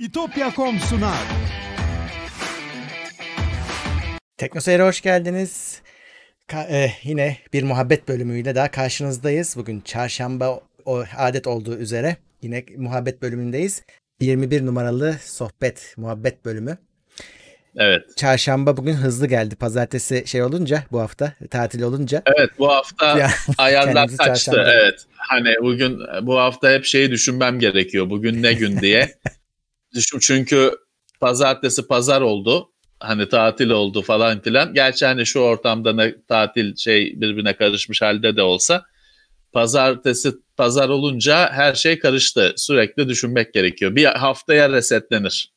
İtopya.com sunar. Teknoseyir'e hoş geldiniz. Ka- e, yine bir muhabbet bölümüyle daha karşınızdayız. Bugün çarşamba o adet olduğu üzere yine muhabbet bölümündeyiz. 21 numaralı sohbet muhabbet bölümü. Evet. Çarşamba bugün hızlı geldi. Pazartesi şey olunca bu hafta tatil olunca. Evet bu hafta Ya, ayarlar kaçtı. çarşamba. Evet. Hani bugün bu hafta hep şeyi düşünmem gerekiyor. Bugün ne gün diye. Düşün çünkü pazartesi pazar oldu. Hani tatil oldu falan filan. Gerçi hani şu ortamda ne tatil şey birbirine karışmış halde de olsa pazartesi pazar olunca her şey karıştı. Sürekli düşünmek gerekiyor. Bir haftaya resetlenir.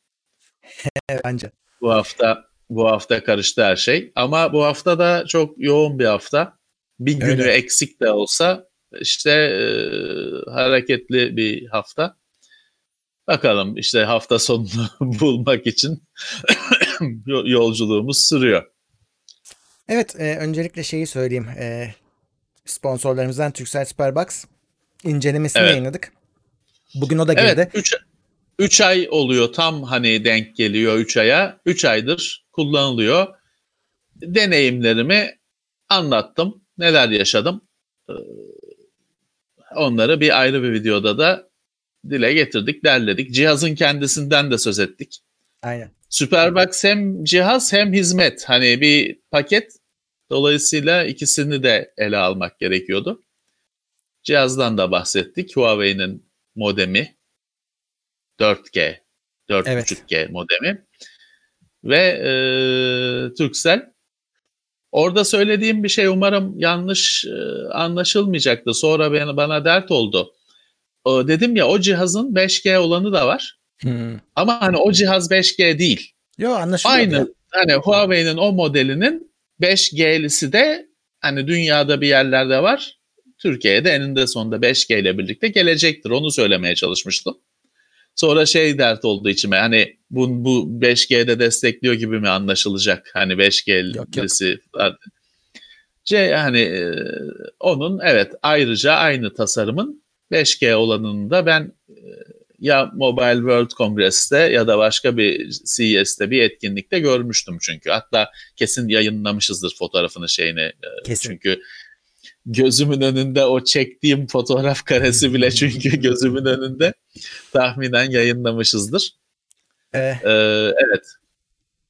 Anca. Bu hafta bu hafta karıştı her şey. Ama bu hafta da çok yoğun bir hafta. Bir günü Öyle. eksik de olsa işte e, hareketli bir hafta. Bakalım işte hafta sonunu bulmak için yo- yolculuğumuz sürüyor. Evet e, öncelikle şeyi söyleyeyim. E, sponsorlarımızdan Turkcell Superbox incelemesini Evet. yayınladık. Bugün o da girdi. Evet 3 3 ay oluyor tam hani denk geliyor 3 aya. 3 aydır kullanılıyor. Deneyimlerimi anlattım. Neler yaşadım. Ee, Onları bir ayrı bir videoda da dile getirdik, derledik. Cihazın kendisinden de söz ettik. Aynen. Superbox hem cihaz hem hizmet. Hani bir paket. Dolayısıyla ikisini de ele almak gerekiyordu. Cihazdan da bahsettik. Huawei'nin modemi 4G, 4.5G modemi ve e, Turkcell. Orada söylediğim bir şey umarım yanlış e, anlaşılmayacaktı. Sonra bana, bana dert oldu. O, dedim ya o cihazın 5G olanı da var. Hmm. Ama hani o cihaz 5G değil. Yo anlaşılıyor. ya. Aynı hani Huawei'nin o modelinin 5G'lisi de hani dünyada bir yerlerde var. Türkiye'de eninde sonunda 5G ile birlikte gelecektir. Onu söylemeye çalışmıştım. Sonra şey dert oldu içime. Hani bu, bu 5G'de destekliyor gibi mi anlaşılacak? Hani Yok, yok. 5G'lisi şey hani e, onun evet ayrıca aynı tasarımın 5G olanını da ben e, ya Mobile World Congress'te ya da başka bir CES'te bir etkinlikte görmüştüm çünkü. Hatta kesin yayınlamışızdır fotoğrafını şeyini. e, Kesin. Çünkü gözümün önünde o çektiğim fotoğraf karesi bile çünkü gözümün önünde tahminen yayınlamışızdır. Ee, Ee, evet.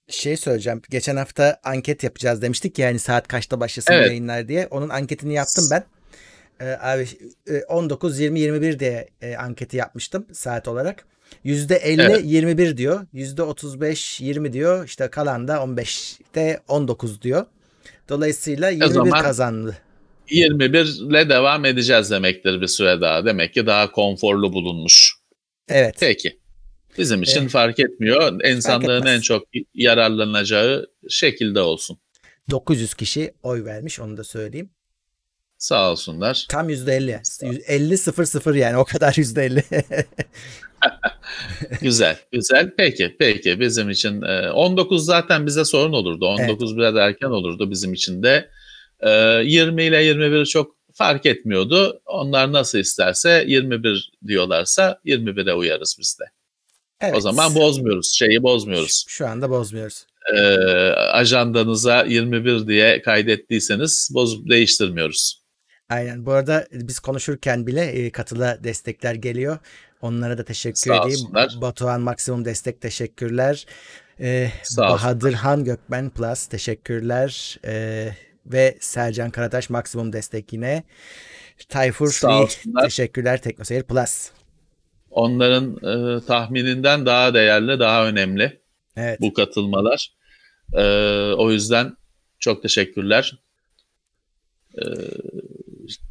şey söyleyeceğim. Geçen hafta anket yapacağız demiştik ya hani saat kaçta başlasın Evet. yayınlar diye. Onun anketini yaptım ben. Ee, abi e, 19 20 21 diye e, anketi yapmıştım saat olarak. %50 Evet. 21 diyor. %35 20 diyor. İşte kalan da 15'te 19 diyor. Dolayısıyla 21 zaman- kazandı. 21 ile devam edeceğiz demektir bir süre daha. Demek ki daha konforlu bulunmuş. Evet. Peki. Bizim için Evet. fark etmiyor. İnsanlığın etmez. en çok yararlanacağı şekilde olsun. 900 kişi oy vermiş onu da söyleyeyim. Sağ olsunlar. Tam %50. 50 0 0 yani o kadar %50. Güzel, güzel. Peki, peki. Bizim için e, 19 zaten bize sorun olurdu. 19 biraz erken olurdu bizim için de. E, 20 ile 21 çok fark etmiyordu. Onlar nasıl isterse 21 diyorlarsa 21'e uyarız biz de. evet. O zaman bozmuyoruz, şeyi bozmuyoruz. Şu anda bozmuyoruz. E, ajandanıza 21 diye kaydettiyseniz bozup değiştirmiyoruz. Aynen. Bu arada biz konuşurken bile e, katıla destekler geliyor. Onlara da teşekkür Sağ edeyim. olsunlar. Batuhan Maksimum Destek teşekkürler. Ee, Sağ Bahadırhan Gökmen Plus teşekkürler. Ee, ve Sercan Karataş Maksimum Destek yine. Tayfur Free olsunlar. teşekkürler Teknoseyir Plus. Onların e, tahmininden daha değerli, daha önemli. Evet. bu katılmalar. Ee, o yüzden çok teşekkürler. Ee,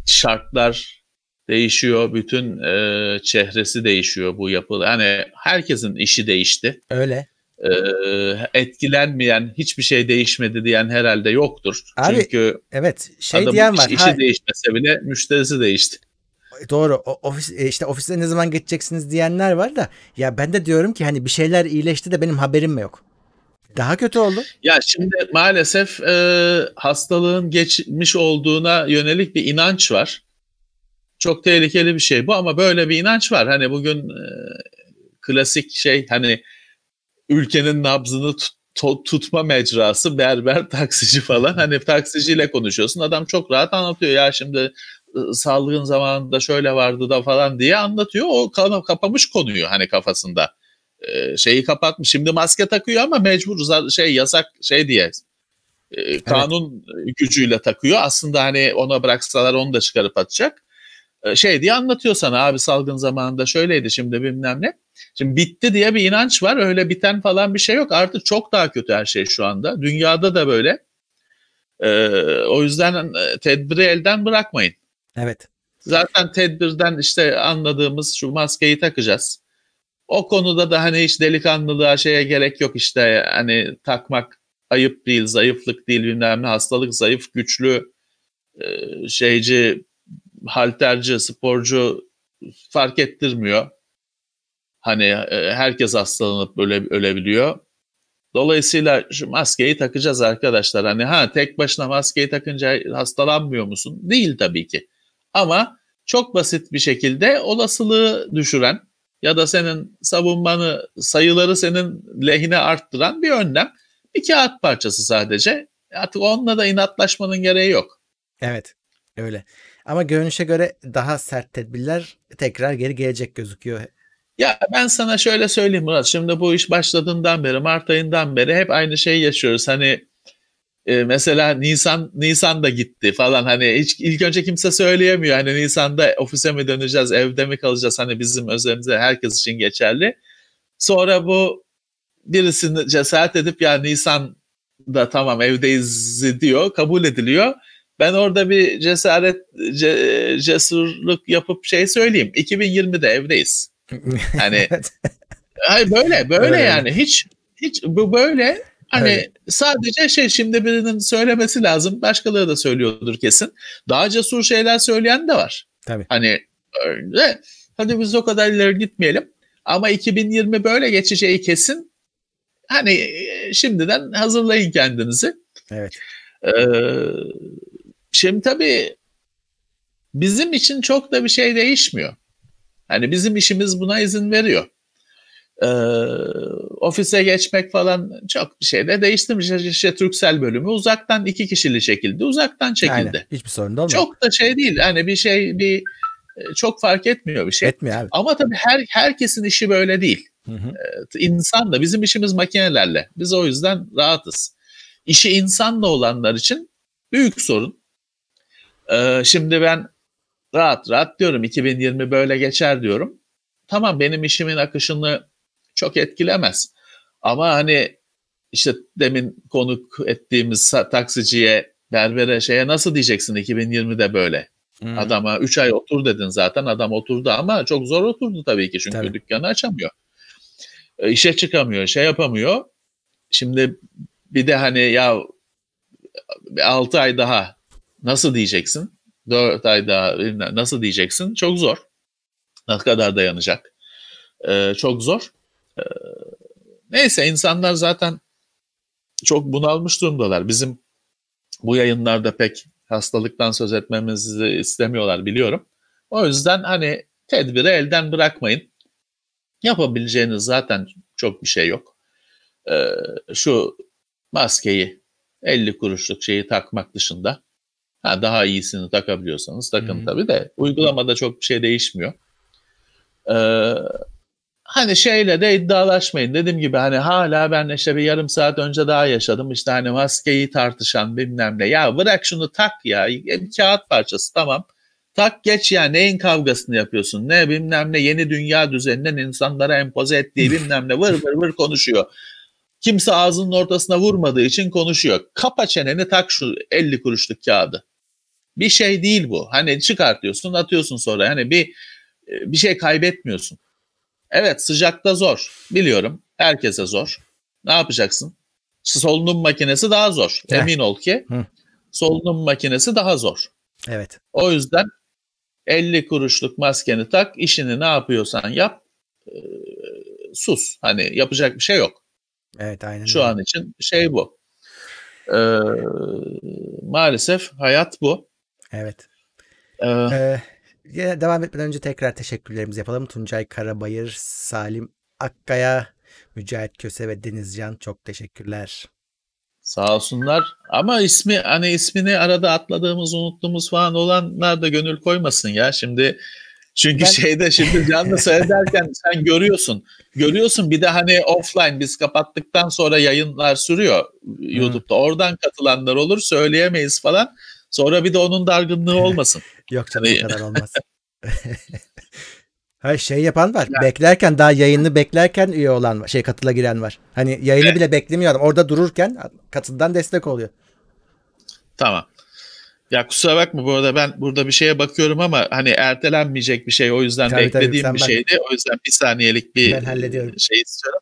şartlar değişiyor, bütün e, çehresi değişiyor bu yapı. Yani herkesin işi değişti. Öyle. Ee, etkilenmeyen, hiçbir şey değişmedi diyen herhalde yoktur. Abi, Çünkü Evet. Şey adamın diyen var. işi Ha, değişmese bile müşterisi değişti. Doğru. O, ofis e, işte ofise ne zaman geçeceksiniz diyenler var da ya ben de diyorum ki hani bir şeyler iyileşti de benim haberim mi yok? Daha kötü oldu. Ya şimdi maalesef e, hastalığın geçmiş olduğuna yönelik bir inanç var. Çok tehlikeli bir şey bu ama böyle bir inanç var. Hani bugün e, klasik şey hani ülkenin nabzını tut, tutma mecrası berber taksici falan hani taksiciyle konuşuyorsun adam çok rahat anlatıyor ya şimdi ıı, sağlığın zamanında şöyle vardı da falan diye anlatıyor o kapamış konuyu hani kafasında ee, şeyi kapatmış şimdi maske takıyor ama mecbur şey yasak şey diye e, kanun evet. gücüyle takıyor aslında hani ona bıraksalar onu da çıkarıp atacak ee, şey diye anlatıyor sana abi salgın zamanında şöyleydi şimdi bilmem ne. Şimdi bitti diye bir inanç var öyle biten falan bir şey yok artık çok daha kötü her şey şu anda dünyada da böyle. Ee, o yüzden e, tedbiri elden bırakmayın. Evet. Zaten tedbirden işte anladığımız şu maskeyi takacağız. O konuda da hani hiç delikanlılığa şeye gerek yok işte hani takmak ayıp değil, zayıflık değil bilmem ne hastalık zayıf, güçlü, e, şeyci halterci, sporcu fark ettirmiyor. Hani e, herkes hastalanıp böyle ölebiliyor. Dolayısıyla şu maskeyi takacağız arkadaşlar. Hani ha tek başına maskeyi takınca hastalanmıyor musun? Değil tabii ki. Ama çok basit bir şekilde olasılığı düşüren ya da senin savunmanı, sayıları senin lehine arttıran bir önlem. Bir kağıt parçası sadece. Artık onunla da inatlaşmanın gereği yok. Evet, öyle. Ama görünüşe göre daha sert tedbirler tekrar geri gelecek gözüküyor. Ya ben sana şöyle söyleyeyim Murat. Şimdi bu iş başladığından beri, Mart ayından beri hep aynı şeyi yaşıyoruz. Hani e, mesela Nisan Nisan da gitti falan hani hiç ilk önce kimse söyleyemiyor. Hani Nisan'da ofise mi döneceğiz, evde mi kalacağız? Hani bizim özelimize herkes için geçerli. Sonra bu birisini cesaret edip ya Nisan'da tamam evdeyiz diyor, kabul ediliyor. Ben orada bir cesaret, ce, cesurluk yapıp şey söyleyeyim. 2020'de evdeyiz. Hani hayır böyle böyle evet. yani hiç hiç bu böyle hani evet. sadece şey şimdi birinin söylemesi lazım. Başkaları da söylüyordur kesin. Daha cesur şeyler söyleyen de var. Tabii. Hani öyle. Hadi biz o kadar ileri gitmeyelim. Ama 2020 böyle geçeceği kesin. Hani şimdiden hazırlayın kendinizi. Evet. Ee, Şimdi tabii bizim için çok da bir şey değişmiyor. Hani bizim işimiz buna izin veriyor. Ee, ofise geçmek falan çok bir şey de değiştirmiş. İşte Türksel bölümü uzaktan iki kişili şekilde uzaktan çekildi. Aynen, hiçbir sorun da olmuyor. Çok da şey değil. Hani bir şey bir e, çok fark etmiyor bir şey. Etmiyor abi. Ama tabii her herkesin işi böyle değil. Hı hı. Ee, insan da bizim işimiz makinelerle. Biz o yüzden rahatız. İşi insanla olanlar için büyük sorun. Ee, şimdi ben rahat rahat diyorum 2020 böyle geçer diyorum. Tamam benim işimin akışını çok etkilemez. Ama hani işte demin konuk ettiğimiz taksiciye, berbere şeye nasıl diyeceksin 2020'de böyle? Hmm. Adama 3 ay otur dedin zaten adam oturdu ama çok zor oturdu tabii ki çünkü tabii. dükkanı açamıyor. E, işe çıkamıyor, şey yapamıyor. Şimdi bir de hani ya 6 ay daha Nasıl diyeceksin? 4 ay daha nasıl diyeceksin? Çok zor. Ne kadar dayanacak? Ee, çok zor. Ee, neyse insanlar zaten çok bunalmış durumdalar. Bizim bu yayınlarda pek hastalıktan söz etmemizi istemiyorlar biliyorum. O yüzden hani tedbiri elden bırakmayın. Yapabileceğiniz zaten çok bir şey yok. Ee, şu maskeyi 50 kuruşluk şeyi takmak dışında Ha, daha iyisini takabiliyorsanız takın hmm. tabii de uygulamada çok bir şey değişmiyor. Ee, hani şeyle de iddialaşmayın. Dediğim gibi hani hala ben işte bir yarım saat önce daha yaşadım. İşte hani maskeyi tartışan bilmem ne. Ya bırak şunu tak ya. Bir kağıt parçası tamam. Tak geç ya neyin kavgasını yapıyorsun? Ne bilmem ne yeni dünya düzeninden insanlara empoze ettiği bilmem ne vır vır vır konuşuyor. Kimse ağzının ortasına vurmadığı için konuşuyor. Kapa çeneni tak şu 50 kuruşluk kağıdı bir şey değil bu. Hani çıkartıyorsun, atıyorsun sonra. Hani bir e, bir şey kaybetmiyorsun. Evet sıcakta zor. Biliyorum. Herkese zor. Ne yapacaksın? Solunum makinesi daha zor. Heh. Emin ol ki Hı. solunum makinesi daha zor. Evet. O yüzden 50 kuruşluk maskeni tak, işini ne yapıyorsan yap. E, sus. Hani yapacak bir şey yok. Evet aynen. Şu an için şey bu. E, maalesef hayat bu. Evet. Ee, ee, devam etmeden önce tekrar teşekkürlerimizi yapalım. Tuncay Karabayır, Salim Akkaya, Mücahit Köse ve Denizcan çok teşekkürler. Sağ olsunlar. Ama ismi hani ismini arada atladığımız, unuttuğumuz falan olanlar da gönül koymasın ya. Şimdi çünkü ben... şeyde şimdi canlı seyrederken sen görüyorsun. Görüyorsun bir de hani offline biz kapattıktan sonra yayınlar sürüyor YouTube'da. Oradan katılanlar olur söyleyemeyiz falan. Sonra bir de onun dargınlığı olmasın. Yok canım hani... o kadar olmaz. Her şey yapan var. Yani. Beklerken daha yayını beklerken üye olan var. Şey katıla giren var. Hani yayını evet. bile beklemiyor adam. Orada dururken katıldan destek oluyor. Tamam. Ya kusura bakma bu arada ben burada bir şeye bakıyorum ama hani ertelenmeyecek bir şey o yüzden tabii, beklediğim tabii, bir şeydi. O yüzden bir saniyelik bir ben hallediyorum. şey istiyorum.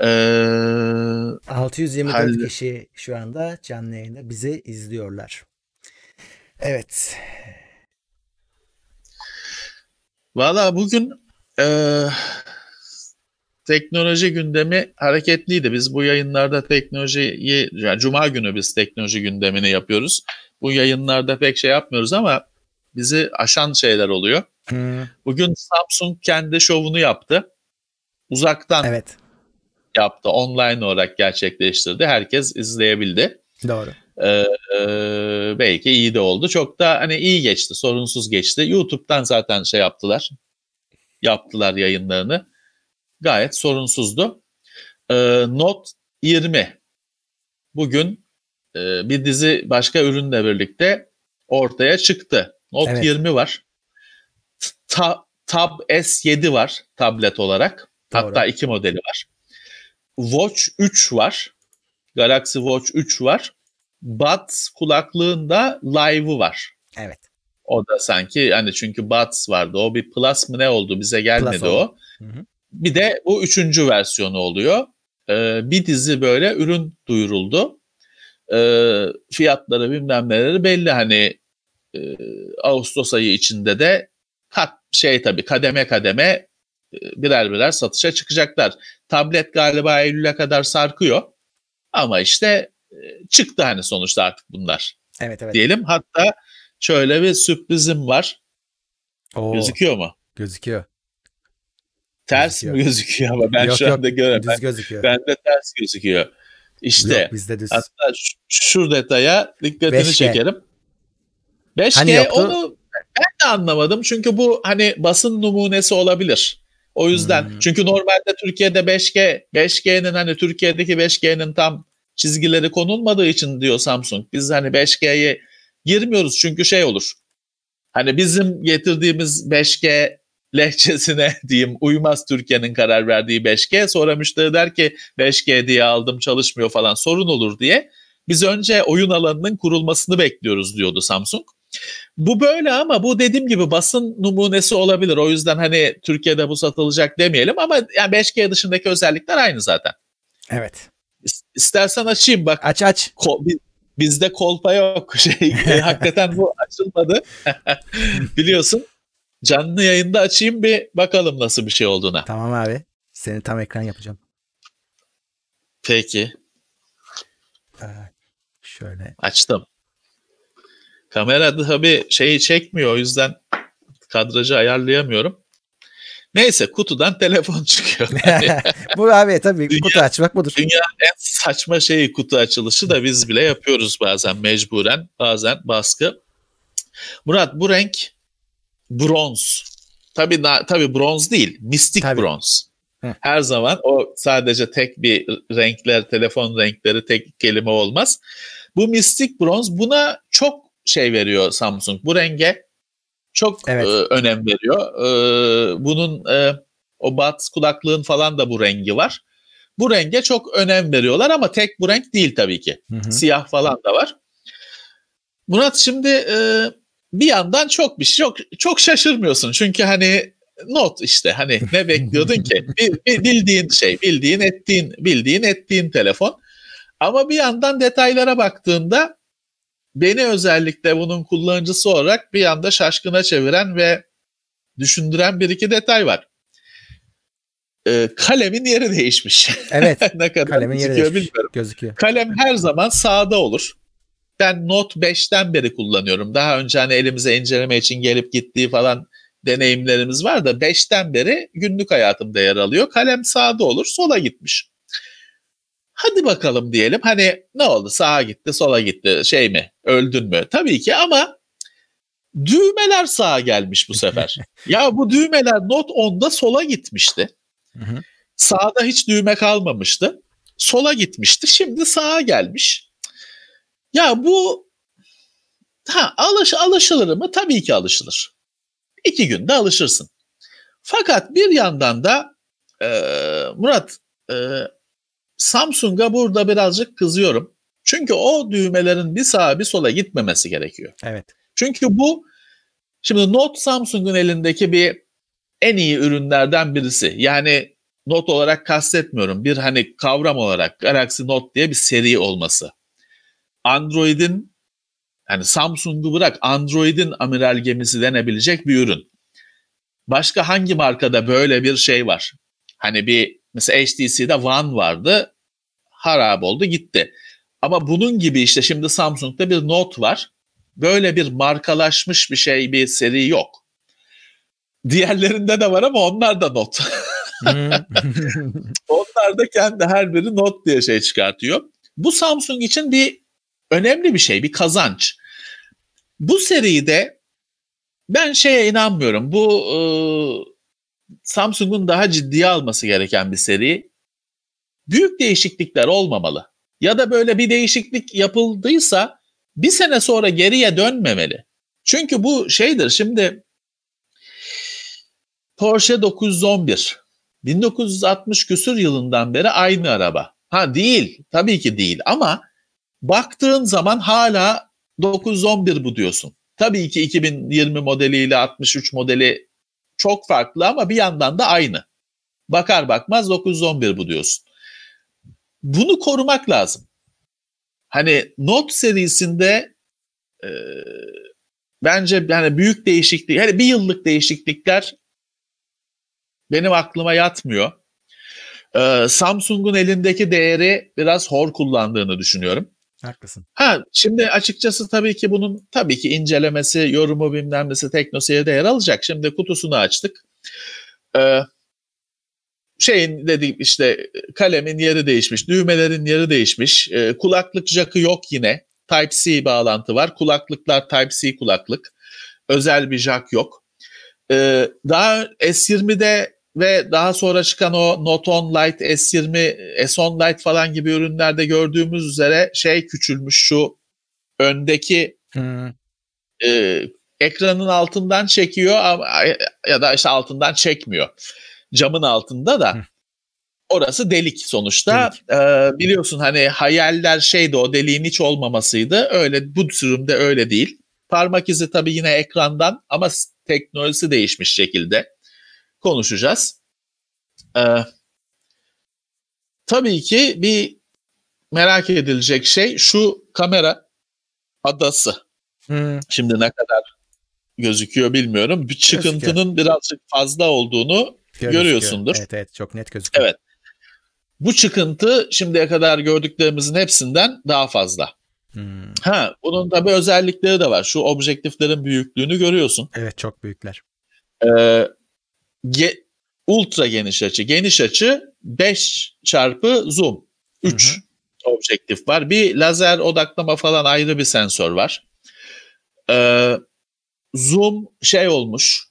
Ee, 624 hall- kişi şu anda canlı yayında bizi izliyorlar. Evet. Valla bugün e, teknoloji gündemi hareketliydi. Biz bu yayınlarda teknolojiyi, yani Cuma günü biz teknoloji gündemini yapıyoruz. Bu yayınlarda pek şey yapmıyoruz ama bizi aşan şeyler oluyor. Hmm. Bugün Samsung kendi şovunu yaptı. Uzaktan evet. yaptı. Online olarak gerçekleştirdi. Herkes izleyebildi. Doğru. Ee, belki iyi de oldu. Çok da hani iyi geçti, sorunsuz geçti. YouTube'dan zaten şey yaptılar. Yaptılar yayınlarını. Gayet sorunsuzdu. Ee, Note 20 bugün e, bir dizi başka ürünle birlikte ortaya çıktı. Note evet. 20 var. Ta, Tab S7 var tablet olarak. Doğru. Hatta iki modeli var. Watch 3 var. Galaxy Watch 3 var. Buds kulaklığında live'ı var. Evet. O da sanki hani çünkü Buds vardı. O bir Plus mı ne oldu bize gelmedi Plus o. Bir de bu üçüncü versiyonu oluyor. Ee, bir dizi böyle ürün duyuruldu. Ee, fiyatları bilmem neleri belli hani e, Ağustos ayı içinde de kat şey tabii kademe kademe e, birer birer satışa çıkacaklar. Tablet galiba Eylül'e kadar sarkıyor. Ama işte çıktı hani sonuçta artık bunlar. Evet evet. Diyelim hatta şöyle bir sürprizim var. Oo, gözüküyor mu? Gözüküyor. Ters gözüküyor. mi gözüküyor ama ben yok, şu anda göremem. Düz gözüküyor. Bende ters gözüküyor. İşte yok, bizde düz. hatta şu, şu detaya dikkatini 5G. çekerim. 5G hani onu ben de anlamadım. Çünkü bu hani basın numunesi olabilir. O yüzden hmm. çünkü normalde Türkiye'de 5G 5G'nin hani Türkiye'deki 5G'nin tam çizgileri konulmadığı için diyor Samsung. Biz hani 5G'ye girmiyoruz çünkü şey olur. Hani bizim getirdiğimiz 5G lehçesine diyeyim uymaz Türkiye'nin karar verdiği 5G. Sonra müşteri der ki 5G diye aldım çalışmıyor falan sorun olur diye. Biz önce oyun alanının kurulmasını bekliyoruz diyordu Samsung. Bu böyle ama bu dediğim gibi basın numunesi olabilir. O yüzden hani Türkiye'de bu satılacak demeyelim ama yani 5G dışındaki özellikler aynı zaten. Evet. İstersen açayım bak. Aç aç. Ko- bizde kolpa yok. Şey, e, hakikaten bu açılmadı. Biliyorsun. Canlı yayında açayım bir bakalım nasıl bir şey olduğuna. Tamam abi. Seni tam ekran yapacağım. Peki. Ee, şöyle. Açtım. Kamera tabii şeyi çekmiyor o yüzden kadrajı ayarlayamıyorum. Neyse kutudan telefon çıkıyor. Bu abi tabii dünya, kutu açmak budur. Dünya en saçma şeyi kutu açılışı da biz bile yapıyoruz bazen mecburen bazen baskı. Murat bu renk bronz. Tabii tabii bronz değil, mistik tabii. bronz. Her zaman o sadece tek bir renkler, telefon renkleri tek kelime olmaz. Bu mistik bronz buna çok şey veriyor Samsung. Bu renge çok evet. e, önem veriyor. E, bunun e, o bat kulaklığın falan da bu rengi var. Bu renge çok önem veriyorlar ama tek bu renk değil tabii ki. Hı hı. Siyah falan da var. Murat şimdi e, bir yandan çok bir şey çok çok şaşırmıyorsun çünkü hani not işte hani ne bekliyordun ki bildiğin şey bildiğin ettiğin bildiğin ettiğin telefon ama bir yandan detaylara baktığında beni özellikle bunun kullanıcısı olarak bir anda şaşkına çeviren ve düşündüren bir iki detay var. Ee, kalemin yeri değişmiş. Evet. ne kadar kalemin yeri değişmiş. bilmiyorum. Gözüküyor. Kalem her zaman sağda olur. Ben Note 5'ten beri kullanıyorum. Daha önce hani elimize inceleme için gelip gittiği falan deneyimlerimiz var da 5'ten beri günlük hayatımda yer alıyor. Kalem sağda olur sola gitmiş. Hadi bakalım diyelim hani ne oldu sağa gitti sola gitti şey mi öldün mü? Tabii ki ama düğmeler sağa gelmiş bu sefer. ya bu düğmeler not 10'da sola gitmişti. Sağda hiç düğme kalmamıştı. Sola gitmişti şimdi sağa gelmiş. Ya bu ha alış alışılır mı? Tabii ki alışılır. İki günde alışırsın. Fakat bir yandan da e, Murat e, Samsung'a burada birazcık kızıyorum. Çünkü o düğmelerin bir sağa bir sola gitmemesi gerekiyor. Evet. Çünkü bu şimdi Note Samsung'un elindeki bir en iyi ürünlerden birisi. Yani Note olarak kastetmiyorum. Bir hani kavram olarak Galaxy Note diye bir seri olması. Android'in yani Samsung'u bırak Android'in amiral gemisi denebilecek bir ürün. Başka hangi markada böyle bir şey var? Hani bir mesela HTC'de One vardı. Harap oldu gitti. Ama bunun gibi işte şimdi Samsung'da bir Note var. Böyle bir markalaşmış bir şey, bir seri yok. Diğerlerinde de var ama onlar da Note. Hmm. onlar da kendi her biri Note diye şey çıkartıyor. Bu Samsung için bir önemli bir şey, bir kazanç. Bu seride ben şeye inanmıyorum. Bu e, Samsung'un daha ciddiye alması gereken bir seri. Büyük değişiklikler olmamalı. Ya da böyle bir değişiklik yapıldıysa bir sene sonra geriye dönmemeli. Çünkü bu şeydir şimdi Porsche 911 1960 küsür yılından beri aynı araba. Ha değil tabii ki değil ama baktığın zaman hala 911 bu diyorsun. Tabii ki 2020 modeliyle 63 modeli çok farklı ama bir yandan da aynı. Bakar bakmaz 911 bu diyorsun. Bunu korumak lazım. Hani Note serisinde e, bence yani büyük değişiklik, yani bir yıllık değişiklikler benim aklıma yatmıyor. Ee, Samsung'un elindeki değeri biraz hor kullandığını düşünüyorum. Haklısın. Ha şimdi açıkçası tabii ki bunun tabii ki incelemesi, yorumu bilmem nesi teknoseyirde yer alacak. Şimdi kutusunu açtık. Ee, şeyin dedik işte kalemin yeri değişmiş, düğmelerin yeri değişmiş. Ee, kulaklık jackı yok yine. Type-C bağlantı var. Kulaklıklar Type-C kulaklık. Özel bir jack yok. Ee, daha S20'de ve daha sonra çıkan o Note 10 Lite, S20, S10 Lite falan gibi ürünlerde gördüğümüz üzere şey küçülmüş şu öndeki hmm. e, ekranın altından çekiyor ama ya da işte altından çekmiyor. Camın altında da hmm. orası delik sonuçta. Delik. E, biliyorsun hani hayaller şeydi o deliğin hiç olmamasıydı. Öyle bu sürümde öyle değil. Parmak izi tabii yine ekrandan ama teknolojisi değişmiş şekilde konuşacağız. Ee, tabii ki bir merak edilecek şey şu kamera adası. Hmm. Şimdi ne kadar gözüküyor bilmiyorum. Bir çıkıntının gözüküyor. birazcık fazla olduğunu gözüküyor. görüyorsundur. Evet evet çok net gözüküyor. Evet. Bu çıkıntı şimdiye kadar gördüklerimizin hepsinden daha fazla. Hmm. Ha, bunun tabii özellikleri de var. Şu objektiflerin büyüklüğünü görüyorsun. Evet çok büyükler. Ee, ge- ultra geniş açı. Geniş açı 5 çarpı zoom. 3 objektif var. Bir lazer odaklama falan ayrı bir sensör var. Ee, zoom şey olmuş.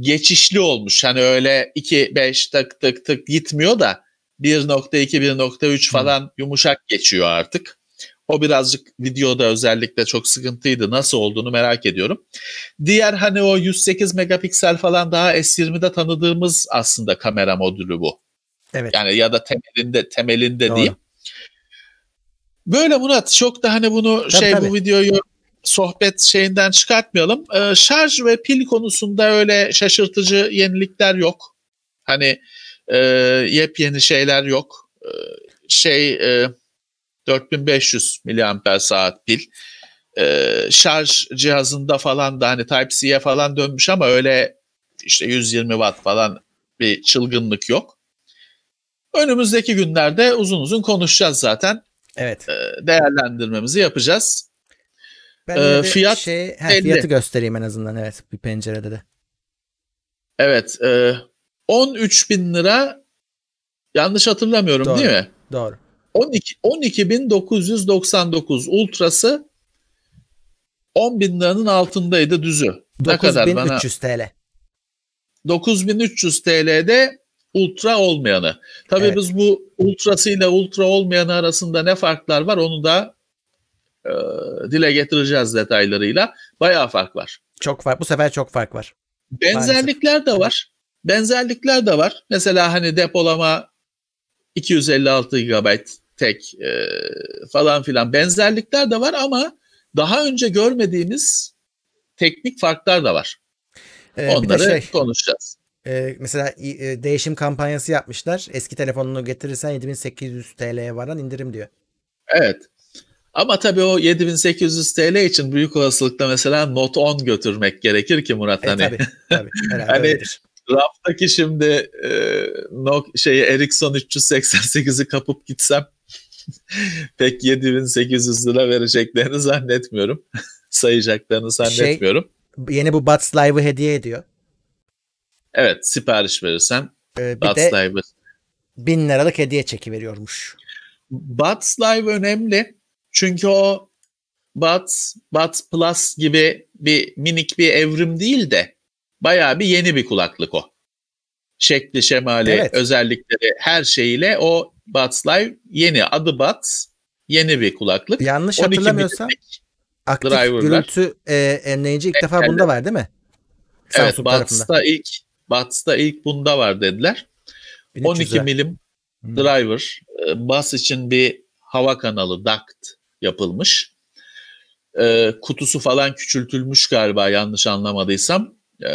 Geçişli olmuş. Hani öyle 2 5 tık tık tık gitmiyor da 1.2 1.3 falan Hı. yumuşak geçiyor artık. O birazcık videoda özellikle çok sıkıntıydı. Nasıl olduğunu merak ediyorum. Diğer hani o 108 megapiksel falan daha S20'de tanıdığımız aslında kamera modülü bu. Evet. Yani ya da temelinde temelinde Doğru. diyeyim. Böyle Murat çok da hani bunu tabii, şey tabii. bu videoyu sohbet şeyinden çıkartmayalım. Ee, şarj ve pil konusunda öyle şaşırtıcı yenilikler yok. Hani e, yepyeni şeyler yok. E, şey e, 4500 miliamper saat pil. Ee, şarj cihazında falan da hani Type-C'ye falan dönmüş ama öyle işte 120 watt falan bir çılgınlık yok. Önümüzdeki günlerde uzun uzun konuşacağız zaten. Evet. Ee, değerlendirmemizi yapacağız. Ben ee, fiyat şey, he, fiyatı göstereyim en azından evet bir pencerede de. Evet. E, 13 bin lira yanlış hatırlamıyorum Doğru. değil mi? Doğru. 12 12.999 ultrası 10 bin liranın altındaydı düzü. Ne kadar bana? 9300 TL. 9300 TL'de ultra olmayanı. Tabii Evet. biz bu ultrasıyla ultra olmayanı arasında ne farklar var onu da e, dile getireceğiz detaylarıyla. Bayağı fark var. Çok fark. Bu sefer çok fark var. Benzerlikler de var. Benzerlikler de var. Mesela hani depolama 256 GB tek e, falan filan benzerlikler de var ama daha önce görmediğimiz teknik farklar da var. Ee, Onları şey, konuşacağız. e, mesela e, değişim kampanyası yapmışlar. Eski telefonunu getirirsen 7800 TL'ye varan indirim diyor. Evet. Ama tabii o 7800 TL için büyük olasılıkla mesela Note 10 götürmek gerekir ki Murat E, hani. tabii, tabii. Hani- öyledir. Raftaki şimdi e, no, şeyi Ericsson 388'i kapıp gitsem pek 7800 lira vereceklerini zannetmiyorum. Sayacaklarını zannetmiyorum. Yeni bu Buds Live'ı hediye ediyor. Evet sipariş verirsen Ee, bir Buds de Live. 1000 liralık hediye çeki veriyormuş. Buds Live önemli. Çünkü o Buds, Buds Plus gibi bir minik bir evrim değil de bayağı bir yeni bir kulaklık o. Şekli, şemali, Evet. özellikleri her şeyiyle o Buds Live yeni. Adı Buds. Yeni bir kulaklık. Yanlış 12 hatırlamıyorsam aktif driver'lar. gürültü e, önleyici ilk defa bunda var değil mi? Evet, Samsung tarafında. Buds'ta ilk Buds'ta ilk bunda var dediler. 12 1300'e. milim Hmm. driver, e, bas için bir hava kanalı duct yapılmış. E, kutusu falan küçültülmüş galiba yanlış anlamadıysam. E,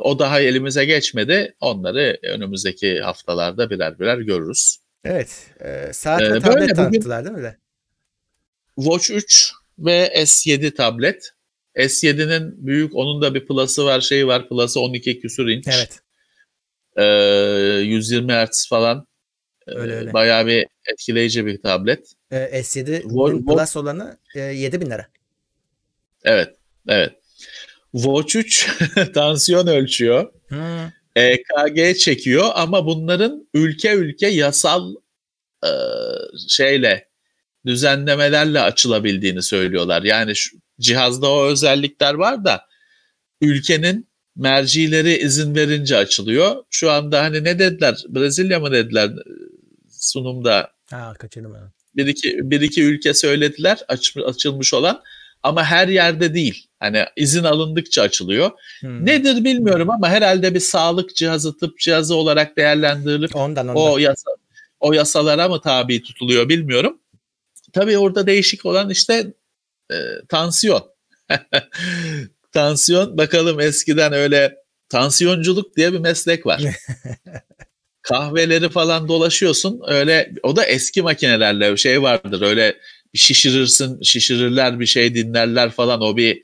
o daha elimize geçmedi. Onları önümüzdeki haftalarda birer birer görürüz. Evet. E, saat Ee, ve böyle tablet bugün- tanıttılar değil mi de? Watch 3 ve S7 tablet. S7'nin büyük, onun da bir plus'ı var, şeyi var. Plus'ı 12 küsur inç. Evet. E, 120 Hz falan. E, Öyle öyle. Bayağı bir etkileyici bir tablet. E, S7 Vol- Vol- Plus olanı e, 7000 lira. Evet, evet. Watch 3 tansiyon ölçüyor. Hmm. EKG çekiyor ama bunların ülke ülke yasal e, şeyle düzenlemelerle açılabildiğini söylüyorlar. Yani şu, cihazda o özellikler var da ülkenin mercileri izin verince açılıyor. Şu anda hani ne dediler? Brezilya mı dediler e, sunumda? Ha kaçırdım ben. Bir iki, bir iki ülke söylediler aç, açılmış olan ama her yerde değil. Hani izin alındıkça açılıyor. Hmm. Nedir bilmiyorum ama herhalde bir sağlık cihazı, tıp cihazı olarak değerlendirilip Ondan ondan. o yasa o yasalara mı tabi tutuluyor bilmiyorum. Tabii orada değişik olan işte e, tansiyon. tansiyon bakalım eskiden öyle tansiyonculuk diye bir meslek var. Kahveleri falan dolaşıyorsun öyle o da eski makinelerle şey vardır öyle şişirirsin şişirirler bir şey dinlerler falan o bir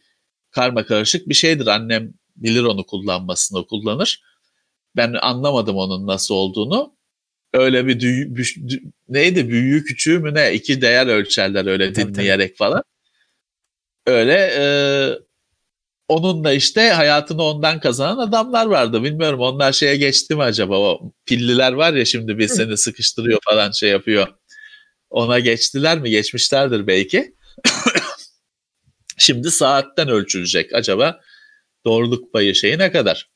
karma karışık bir şeydir annem bilir onu kullanmasını kullanır. Ben anlamadım onun nasıl olduğunu. Öyle bir düğü, büş- dü- neydi büyüğü küçüğü mü ne iki değer ölçerler öyle Tabii, dinleyerek falan. Öyle e, onunla işte hayatını ondan kazanan adamlar vardı. Bilmiyorum onlar şeye geçti mi acaba o pilliler var ya şimdi bir seni sıkıştırıyor falan şey yapıyor. Ona geçtiler mi? Geçmişlerdir belki. Şimdi saatten ölçülecek. Acaba doğruluk payı şeyi ne kadar?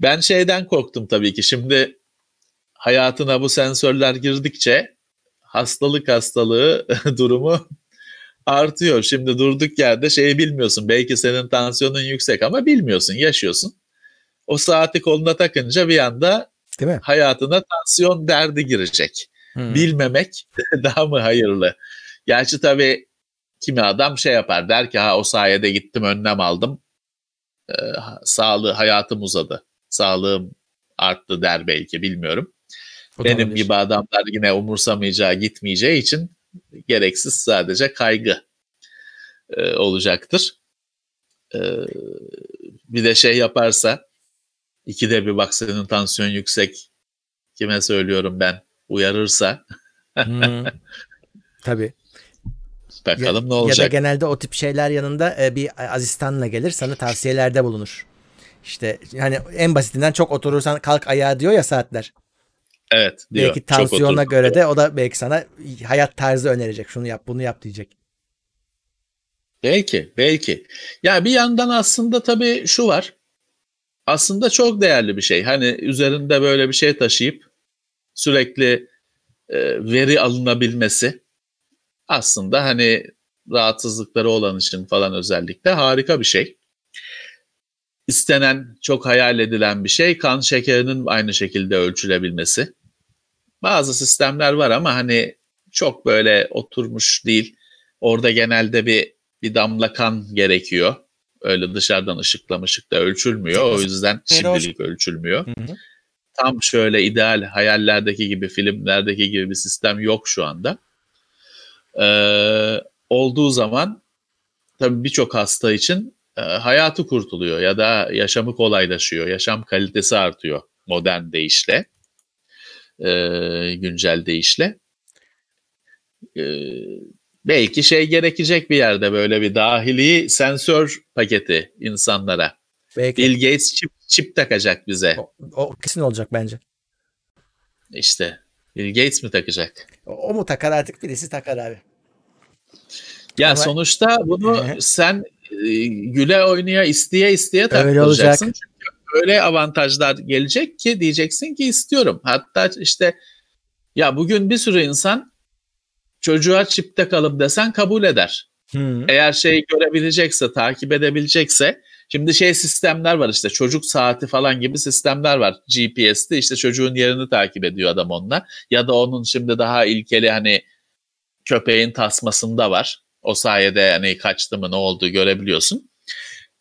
Ben şeyden korktum tabii ki. Şimdi hayatına bu sensörler girdikçe hastalık hastalığı durumu artıyor. Şimdi durduk yerde şeyi bilmiyorsun. Belki senin tansiyonun yüksek ama bilmiyorsun, yaşıyorsun. O saati koluna takınca bir anda Değil mi? hayatına tansiyon derdi girecek. Hmm. Bilmemek daha mı hayırlı? Gerçi tabii kimi adam şey yapar der ki ha o sayede gittim önlem aldım. Ee, sağlığı hayatım uzadı. Sağlığım arttı der belki bilmiyorum. O Benim gibi adamlar yine umursamayacağı gitmeyeceği için gereksiz sadece kaygı e, olacaktır. E, bir de şey yaparsa ikide bir bak senin tansiyon yüksek kime söylüyorum ben uyarırsa Hmm. Tabii. bakalım ne Ya da olacak. genelde o tip şeyler yanında e, bir asistanla gelir sana tavsiyelerde bulunur. İşte yani en basitinden çok oturursan kalk ayağa diyor ya saatler. Evet diyor. Belki tansiyona göre de o da belki sana hayat tarzı önerecek. Şunu yap bunu yap diyecek. Belki belki. Ya bir yandan aslında tabii şu var. Aslında çok değerli bir şey. Hani üzerinde böyle bir şey taşıyıp sürekli e, veri alınabilmesi aslında hani rahatsızlıkları olan için falan özellikle harika bir şey. İstenen, çok hayal edilen bir şey kan şekerinin aynı şekilde ölçülebilmesi. Bazı sistemler var ama hani çok böyle oturmuş değil. Orada genelde bir bir damla kan gerekiyor. Öyle dışarıdan ışıkla ışıkla ölçülmüyor. O yüzden şimdilik ölçülmüyor. Hı hı. Tam şöyle ideal hayallerdeki gibi, filmlerdeki gibi bir sistem yok şu anda. Ee, olduğu zaman tabii birçok hasta için e, hayatı kurtuluyor ya da yaşamı kolaylaşıyor, yaşam kalitesi artıyor modern deyişle, e, güncel deyişle. E, belki şey gerekecek bir yerde böyle bir dahili sensör paketi insanlara. Belki. Bill Gates çip, çip takacak bize. O, o kesin olacak bence. İşte Bill Gates mi takacak? O, o mu takar artık birisi takar abi. Ya Ama... sonuçta bunu sen e, güle oynaya isteye isteye taktıracaksın. Çünkü öyle avantajlar gelecek ki diyeceksin ki istiyorum. Hatta işte ya bugün bir sürü insan çocuğa çipte kalıp desen kabul eder. Hmm. Eğer şey görebilecekse, takip edebilecekse Şimdi şey sistemler var işte çocuk saati falan gibi sistemler var. GPS'te işte çocuğun yerini takip ediyor adam onunla. Ya da onun şimdi daha ilkeli hani köpeğin tasmasında var. O sayede hani kaçtı mı ne oldu görebiliyorsun.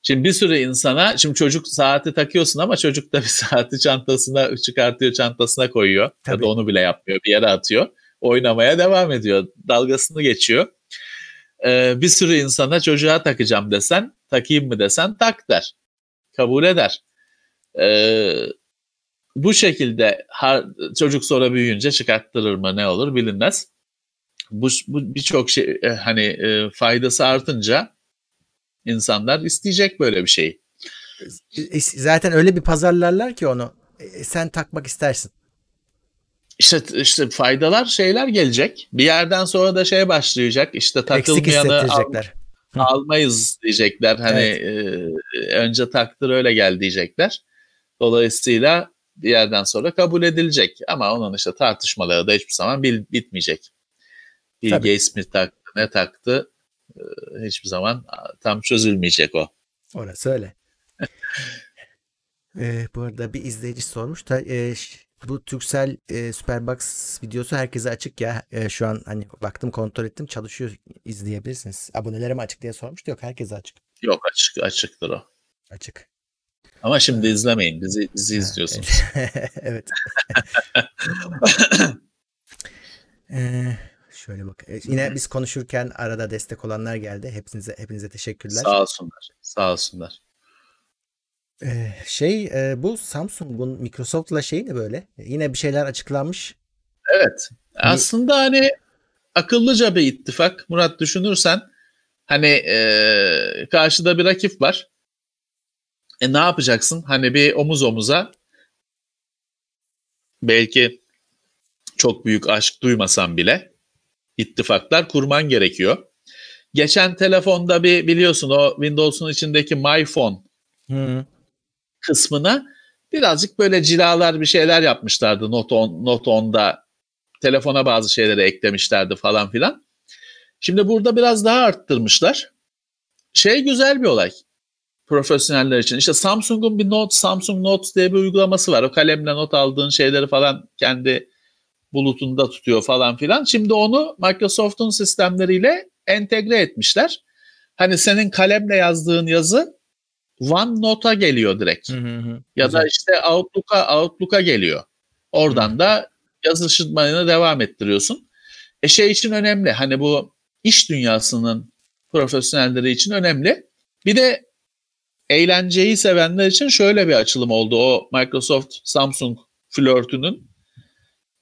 Şimdi bir sürü insana, şimdi çocuk saati takıyorsun ama çocuk da bir saati çantasına çıkartıyor, çantasına koyuyor. Tabii. Ya da onu bile yapmıyor, bir yere atıyor. Oynamaya devam ediyor, dalgasını geçiyor. Ee, bir sürü insana çocuğa takacağım desen, takayım mı desen tak der. Kabul eder. Ee, bu şekilde çocuk sonra büyüyünce çıkarttırır mı ne olur bilinmez bu, bu birçok şey e, hani e, faydası artınca insanlar isteyecek böyle bir şeyi. E, zaten öyle bir pazarlarlar ki onu e, sen takmak istersin. İşte işte faydalar şeyler gelecek. Bir yerden sonra da şey başlayacak. İşte takılmayanı al, almayız diyecekler. Hani evet. e, önce taktır öyle gel diyecekler. Dolayısıyla bir yerden sonra kabul edilecek. Ama onun işte tartışmaları da hiçbir zaman bil, bitmeyecek. Bill Tabii. Gates mi taktı ne taktı e, hiçbir zaman tam çözülmeyecek o. Orası öyle. ee, bu arada bir izleyici sormuş da e, bu Türksel e, Superbox videosu herkese açık ya. E, şu an hani baktım kontrol ettim çalışıyor izleyebilirsiniz. Abonelere mi açık diye sormuştu. Yok herkese açık. Yok açık açıktır o. Açık. Ama şimdi izlemeyin. Bizi, bizi izliyorsunuz. evet. ee, Şöyle bak. E, yine biz konuşurken arada destek olanlar geldi. Hepinize hepinize teşekkürler. Sağ olsunlar. Sağ olsunlar. Ee, şey e, bu Samsung'un Microsoft'la şey ne böyle? Yine bir şeyler açıklanmış. Evet. Aslında hani akıllıca bir ittifak. Murat düşünürsen hani e, karşıda bir rakip var. E ne yapacaksın? Hani bir omuz omuza belki çok büyük aşk duymasan bile ittifaklar kurman gerekiyor. Geçen telefonda bir biliyorsun o Windows'un içindeki My Phone hmm. Kısmına birazcık böyle cilalar bir şeyler yapmışlardı Note 10, Note 10'da telefona bazı şeyleri eklemişlerdi falan filan. Şimdi burada biraz daha arttırmışlar. Şey güzel bir olay profesyoneller için. İşte Samsung'un bir Note, Samsung Notes diye bir uygulaması var. O kalemle not aldığın şeyleri falan kendi bulutunda tutuyor falan filan. Şimdi onu Microsoft'un sistemleriyle entegre etmişler. Hani senin kalemle yazdığın yazı OneNote'a geliyor direkt. Hı hı Ya Güzel. da işte Outlook'a Outlook'a geliyor. Oradan hı. da yazışmanı devam ettiriyorsun. E şey için önemli. Hani bu iş dünyasının profesyonelleri için önemli. Bir de eğlenceyi sevenler için şöyle bir açılım oldu. O Microsoft Samsung flörtünün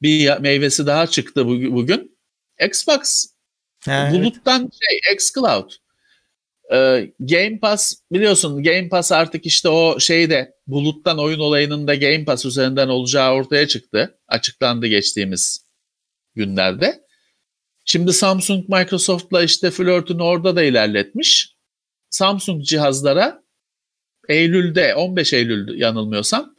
bir meyvesi daha çıktı bugün. Xbox evet. buluttan şey xCloud. Ee, Game Pass biliyorsun Game Pass artık işte o şeyde buluttan oyun olayının da Game Pass üzerinden olacağı ortaya çıktı. Açıklandı geçtiğimiz günlerde. Şimdi Samsung Microsoft'la işte flörtünü orada da ilerletmiş. Samsung cihazlara Eylül'de 15 Eylül yanılmıyorsam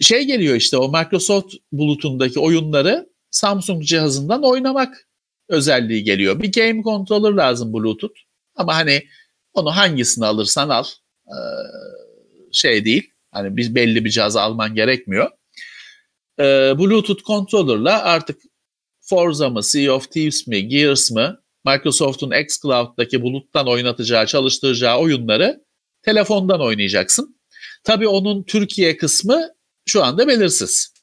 şey geliyor işte o Microsoft bulutundaki oyunları Samsung cihazından oynamak özelliği geliyor. Bir game controller lazım Bluetooth. Ama hani onu hangisini alırsan al ee, şey değil. Hani bir belli bir cihaz alman gerekmiyor. Ee, Bluetooth controller'la artık Forza mı, Sea of Thieves mi, Gears mı, Microsoft'un xCloud'daki buluttan oynatacağı, çalıştıracağı oyunları telefondan oynayacaksın. Tabii onun Türkiye kısmı şu anda belirsiz.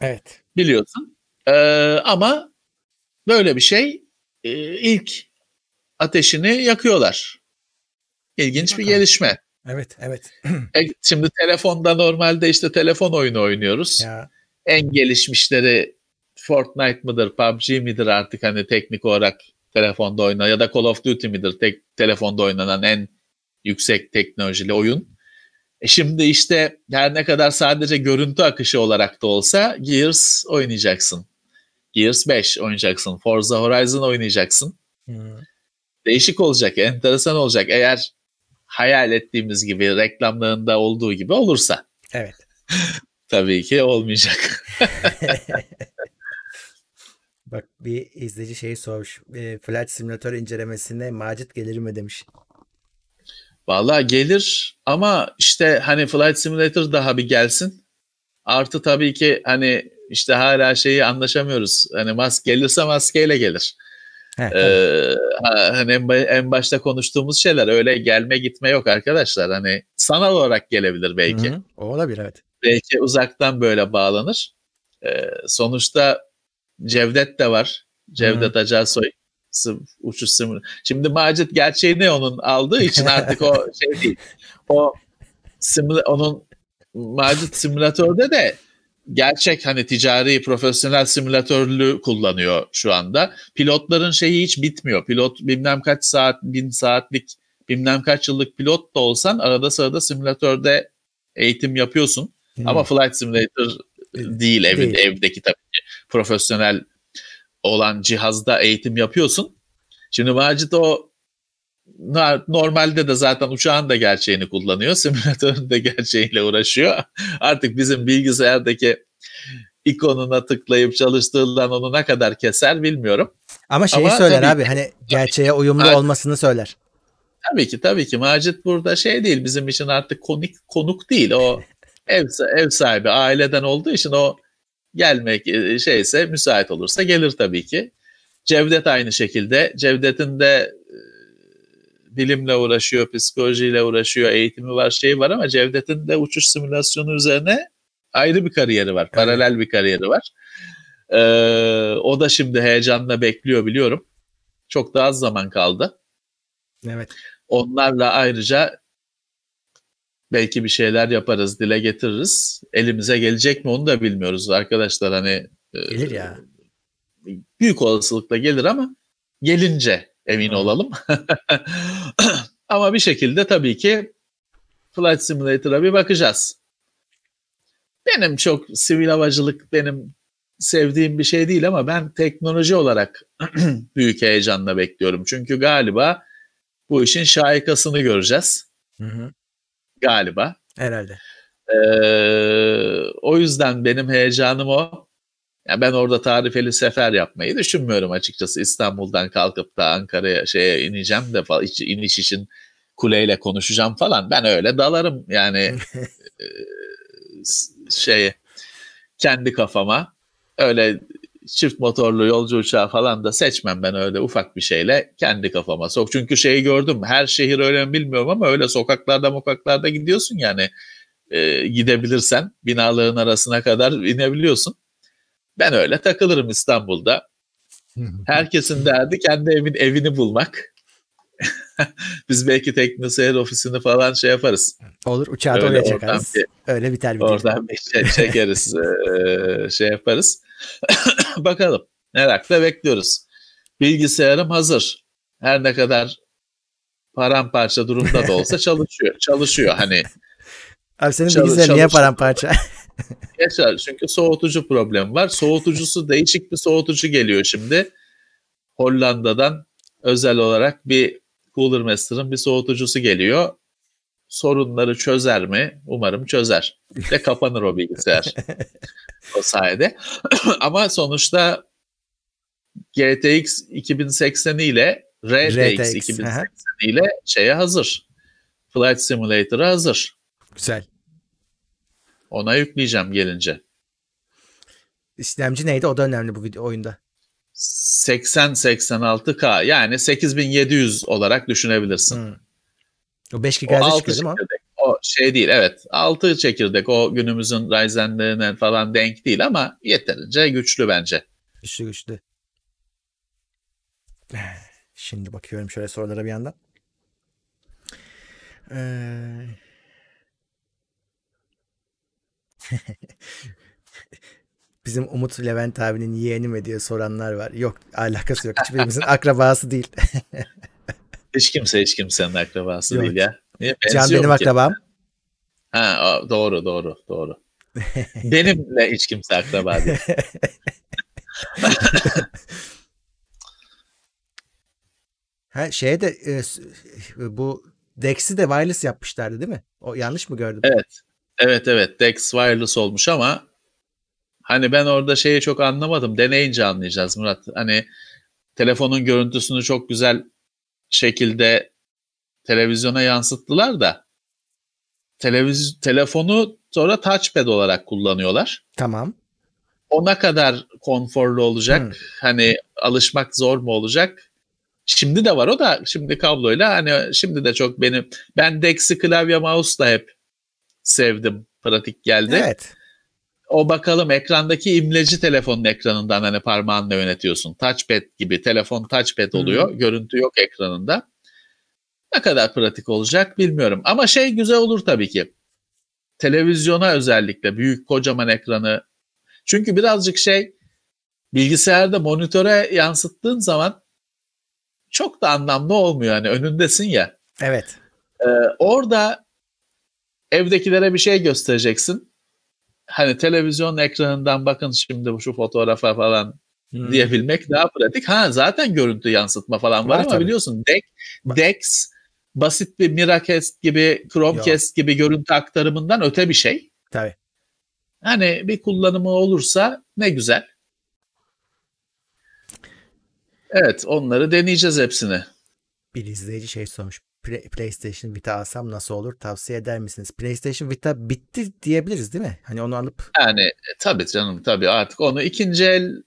Evet. Biliyorsun. Ee, ama böyle bir şey e, ilk ateşini yakıyorlar. İlginç bir gelişme. Evet, evet. E, şimdi telefonda normalde işte telefon oyunu oynuyoruz. Ya. En gelişmişleri Fortnite mıdır, PUBG midir artık hani teknik olarak telefonda oynanan ya da Call of Duty midir tek telefonda oynanan en yüksek teknolojili oyun. E şimdi işte her ne kadar sadece görüntü akışı olarak da olsa Gears oynayacaksın. Gears 5 oynayacaksın. Forza Horizon oynayacaksın. Hmm. Değişik olacak, enteresan olacak. Eğer hayal ettiğimiz gibi reklamlarında olduğu gibi olursa. Evet. Tabii ki olmayacak. Bak bir izleyici şeyi sormuş. E, Flight Simulator incelemesinde Macit gelir mi demiş. Valla gelir ama işte hani Flight Simulator daha bir gelsin. Artı tabii ki hani işte hala şeyi anlaşamıyoruz. Hani mask gelirse maskeyle gelir. Heh, ee, hani en, en başta konuştuğumuz şeyler öyle gelme gitme yok arkadaşlar. Hani sanal olarak gelebilir belki. Hı hı, o olabilir evet. Belki uzaktan böyle bağlanır. Ee, sonuçta Cevdet de var. Cevdet hmm. Acarsoy uçuş simülatörü. Şimdi Macit gerçeğini onun aldığı için artık o şey değil. O simüla onun Macit simülatörde de gerçek hani ticari profesyonel simülatörlü kullanıyor şu anda. Pilotların şeyi hiç bitmiyor. Pilot bilmem kaç saat, bin saatlik, bilmem kaç yıllık pilot da olsan arada sırada simülatörde eğitim yapıyorsun. Hmm. Ama Flight Simulator değil, evin, değil. evdeki tabii ki profesyonel olan cihazda eğitim yapıyorsun. Şimdi Macit o normalde de zaten uçağın da gerçeğini kullanıyor. Simülatörün de gerçeğiyle uğraşıyor. Artık bizim bilgisayardaki ikonuna tıklayıp çalıştırılan onu ne kadar keser bilmiyorum. Ama şeyi Ama söyler abi hani gerçeğe uyumlu tabii, olmasını söyler. Tabii ki tabii ki Macit burada şey değil bizim için artık konuk konuk değil o ev, ev sahibi aileden olduğu için o gelmek e, şeyse müsait olursa gelir tabii ki. Cevdet aynı şekilde. Cevdet'in de bilimle uğraşıyor, psikolojiyle uğraşıyor, eğitimi var, şey var ama Cevdet'in de uçuş simülasyonu üzerine ayrı bir kariyeri var. Paralel bir kariyeri var. Ee, o da şimdi heyecanla bekliyor biliyorum. Çok daha az zaman kaldı. Evet. Onlarla ayrıca belki bir şeyler yaparız, dile getiririz. Elimize gelecek mi onu da bilmiyoruz arkadaşlar. Hani e, gelir ya. Büyük olasılıkla gelir ama gelince emin olalım. ama bir şekilde tabii ki Flight Simulator'a bir bakacağız. Benim çok sivil havacılık benim sevdiğim bir şey değil ama ben teknoloji olarak büyük heyecanla bekliyorum. Çünkü galiba bu işin şaikasını göreceğiz. Hı hı. Galiba. Herhalde. Ee, o yüzden benim heyecanım o. Yani ben orada tarifeli sefer yapmayı düşünmüyorum açıkçası. İstanbul'dan kalkıp da Ankara'ya şeye ineceğim de falan, iniş için kuleyle konuşacağım falan. Ben öyle dalarım yani şey kendi kafama. Öyle çift motorlu yolcu uçağı falan da seçmem ben öyle ufak bir şeyle kendi kafama sok. Çünkü şeyi gördüm her şehir öyle mi bilmiyorum ama öyle sokaklarda mokaklarda gidiyorsun yani e, gidebilirsen binaların arasına kadar inebiliyorsun. Ben öyle takılırım İstanbul'da. Herkesin derdi kendi evin evini bulmak. Biz belki teknoseyir ofisini falan şey yaparız. Olur uçağı da oraya çekarız. Bir, Öyle biter bir Oradan bir şey çekeriz. şey yaparız. Bakalım. Merakla bekliyoruz. Bilgisayarım hazır. Her ne kadar paramparça durumda da olsa çalışıyor. çalışıyor hani. Abi senin Çalış, bilgisayar niye paramparça? Yaşar çünkü soğutucu problemi var. Soğutucusu değişik bir soğutucu geliyor şimdi. Hollanda'dan özel olarak bir Cooler Master'ın bir soğutucusu geliyor. Sorunları çözer mi? Umarım çözer. Ve kapanır o bilgisayar. o sayede. Ama sonuçta GTX 2080 ile RTX, RTX 2080 ile şeye hazır. Flight Simulator'a hazır. Güzel. Ona yükleyeceğim gelince. İşlemci neydi? O da önemli bu video oyunda. 80-86K yani 8700 olarak düşünebilirsin. Hmm. O 5 GHz çıkıyor değil mi? O şey değil evet 6 çekirdek o günümüzün Ryzen'lerine falan denk değil ama yeterince güçlü bence. Güçlü güçlü. Şimdi bakıyorum şöyle sorulara bir yandan. Ee... Bizim Umut Levent abinin yeğeni mi diye soranlar var. Yok alakası yok. Hiçbirimizin akrabası değil. hiç kimse hiç kimsenin akrabası yok. değil ya. Niye? Can benim ki. akrabam. Ha doğru doğru doğru. Benimle hiç kimse akraba değil. ha şeye de e, bu Dex'i de wireless yapmışlardı değil mi? O yanlış mı gördüm? Evet. Evet evet Dex wireless olmuş ama hani ben orada şeyi çok anlamadım. Deneyince anlayacağız Murat. Hani telefonun görüntüsünü çok güzel şekilde televizyona yansıttılar da televiz telefonu sonra touchpad olarak kullanıyorlar. Tamam. O ne kadar konforlu olacak? Hmm. Hani alışmak zor mu olacak? Şimdi de var o da şimdi kabloyla hani şimdi de çok benim ben Dex'i klavye mouse da hep sevdim. Pratik geldi. Evet. O bakalım ekrandaki imleci telefonun ekranından hani parmağınla yönetiyorsun. Touchpad gibi telefon touchpad oluyor. Hmm. Görüntü yok ekranında. Ne kadar pratik olacak bilmiyorum. Ama şey güzel olur tabii ki. Televizyona özellikle büyük kocaman ekranı. Çünkü birazcık şey bilgisayarda monitöre yansıttığın zaman çok da anlamlı olmuyor. Hani önündesin ya. Evet. Ee, orada evdekilere bir şey göstereceksin. Hani televizyon ekranından bakın şimdi şu fotoğrafa falan hmm. diyebilmek daha pratik. Ha zaten görüntü yansıtma falan var, var ama tabii. biliyorsun Dex, Dex basit bir Miracast gibi, Chromecast Yok. gibi görüntü aktarımından öte bir şey. Tabii. Hani bir kullanımı olursa ne güzel. Evet onları deneyeceğiz hepsini. Bir izleyici şey sormuş. PlayStation Vita alsam nasıl olur? Tavsiye eder misiniz? PlayStation Vita bitti diyebiliriz değil mi? Hani onu alıp. Yani e, tabii canım tabii artık onu ikinci el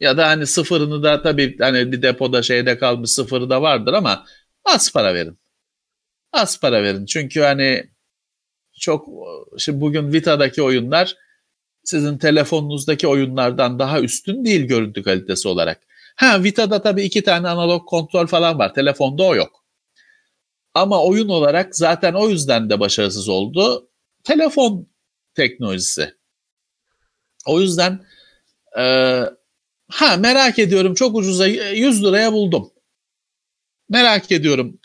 ya da hani sıfırını da tabii hani bir depoda şeyde kalmış sıfırı da vardır ama az para verin. Az para verin. Çünkü hani çok şimdi bugün Vita'daki oyunlar sizin telefonunuzdaki oyunlardan daha üstün değil görüntü kalitesi olarak. Ha Vita'da tabii iki tane analog kontrol falan var. Telefonda o yok. Ama oyun olarak zaten o yüzden de başarısız oldu. Telefon teknolojisi. O yüzden e, ha merak ediyorum çok ucuza 100 liraya buldum. Merak ediyorum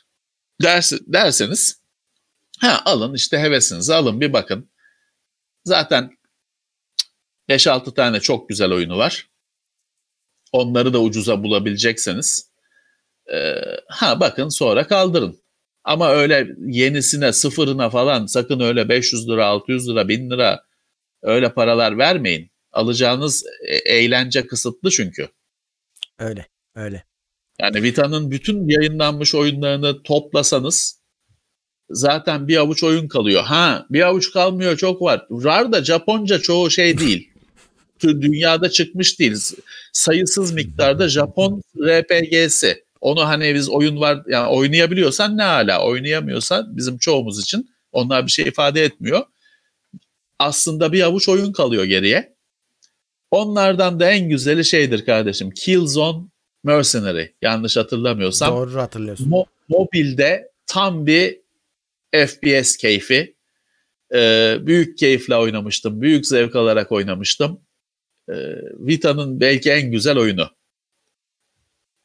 ders, derseniz ha alın işte hevesinizi alın bir bakın. Zaten 5-6 tane çok güzel oyunu var. Onları da ucuza bulabilecekseniz e, ha bakın sonra kaldırın. Ama öyle yenisine sıfırına falan sakın öyle 500 lira 600 lira 1000 lira öyle paralar vermeyin. Alacağınız e, eğlence kısıtlı çünkü. Öyle öyle. Yani Vita'nın bütün yayınlanmış oyunlarını toplasanız zaten bir avuç oyun kalıyor. Ha bir avuç kalmıyor çok var. RAR da Japonca çoğu şey değil. Dünyada çıkmış değil. Sayısız miktarda Japon RPG'si. Onu hani biz oyun var yani oynayabiliyorsan ne hala oynayamıyorsan bizim çoğumuz için onlar bir şey ifade etmiyor. Aslında bir avuç oyun kalıyor geriye. Onlardan da en güzeli şeydir kardeşim. Killzone Mercenary yanlış hatırlamıyorsam. Doğru hatırlıyorsun. Mo- mobilde tam bir FPS keyfi. Ee, büyük keyifle oynamıştım. Büyük zevk alarak oynamıştım. Ee, Vita'nın belki en güzel oyunu.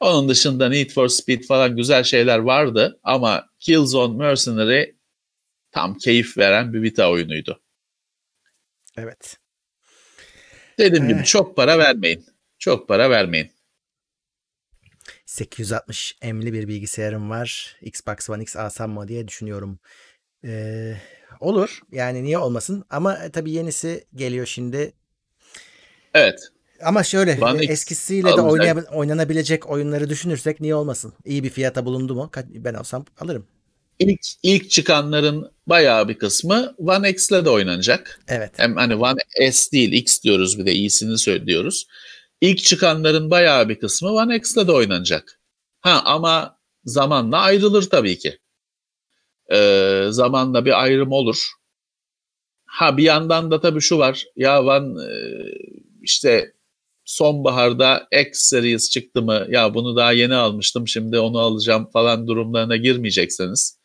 Onun dışında Need for Speed falan güzel şeyler vardı ama Killzone Mercenary tam keyif veren bir Vita oyunuydu. Evet. Dediğim ee, gibi çok para vermeyin. Çok para vermeyin. 860 M'li bir bilgisayarım var. Xbox One X alsam mı diye düşünüyorum. Ee, olur. Yani niye olmasın? Ama tabii yenisi geliyor şimdi. Evet. Ama şöyle One eskisiyle de oynay- oynanabilecek oyunları düşünürsek niye olmasın? İyi bir fiyata bulundu mu? Ben alsam alırım. İlk ilk çıkanların bayağı bir kısmı One X'le de oynanacak. Evet. Hem hani One S değil X diyoruz bir de iyisini söylüyoruz. İlk çıkanların bayağı bir kısmı One X'le de oynanacak. Ha ama zamanla ayrılır tabii ki. Ee, zamanla bir ayrım olur. Ha bir yandan da tabii şu var. Ya One e, işte sonbaharda X Series çıktı mı ya bunu daha yeni almıştım şimdi onu alacağım falan durumlarına girmeyecekseniz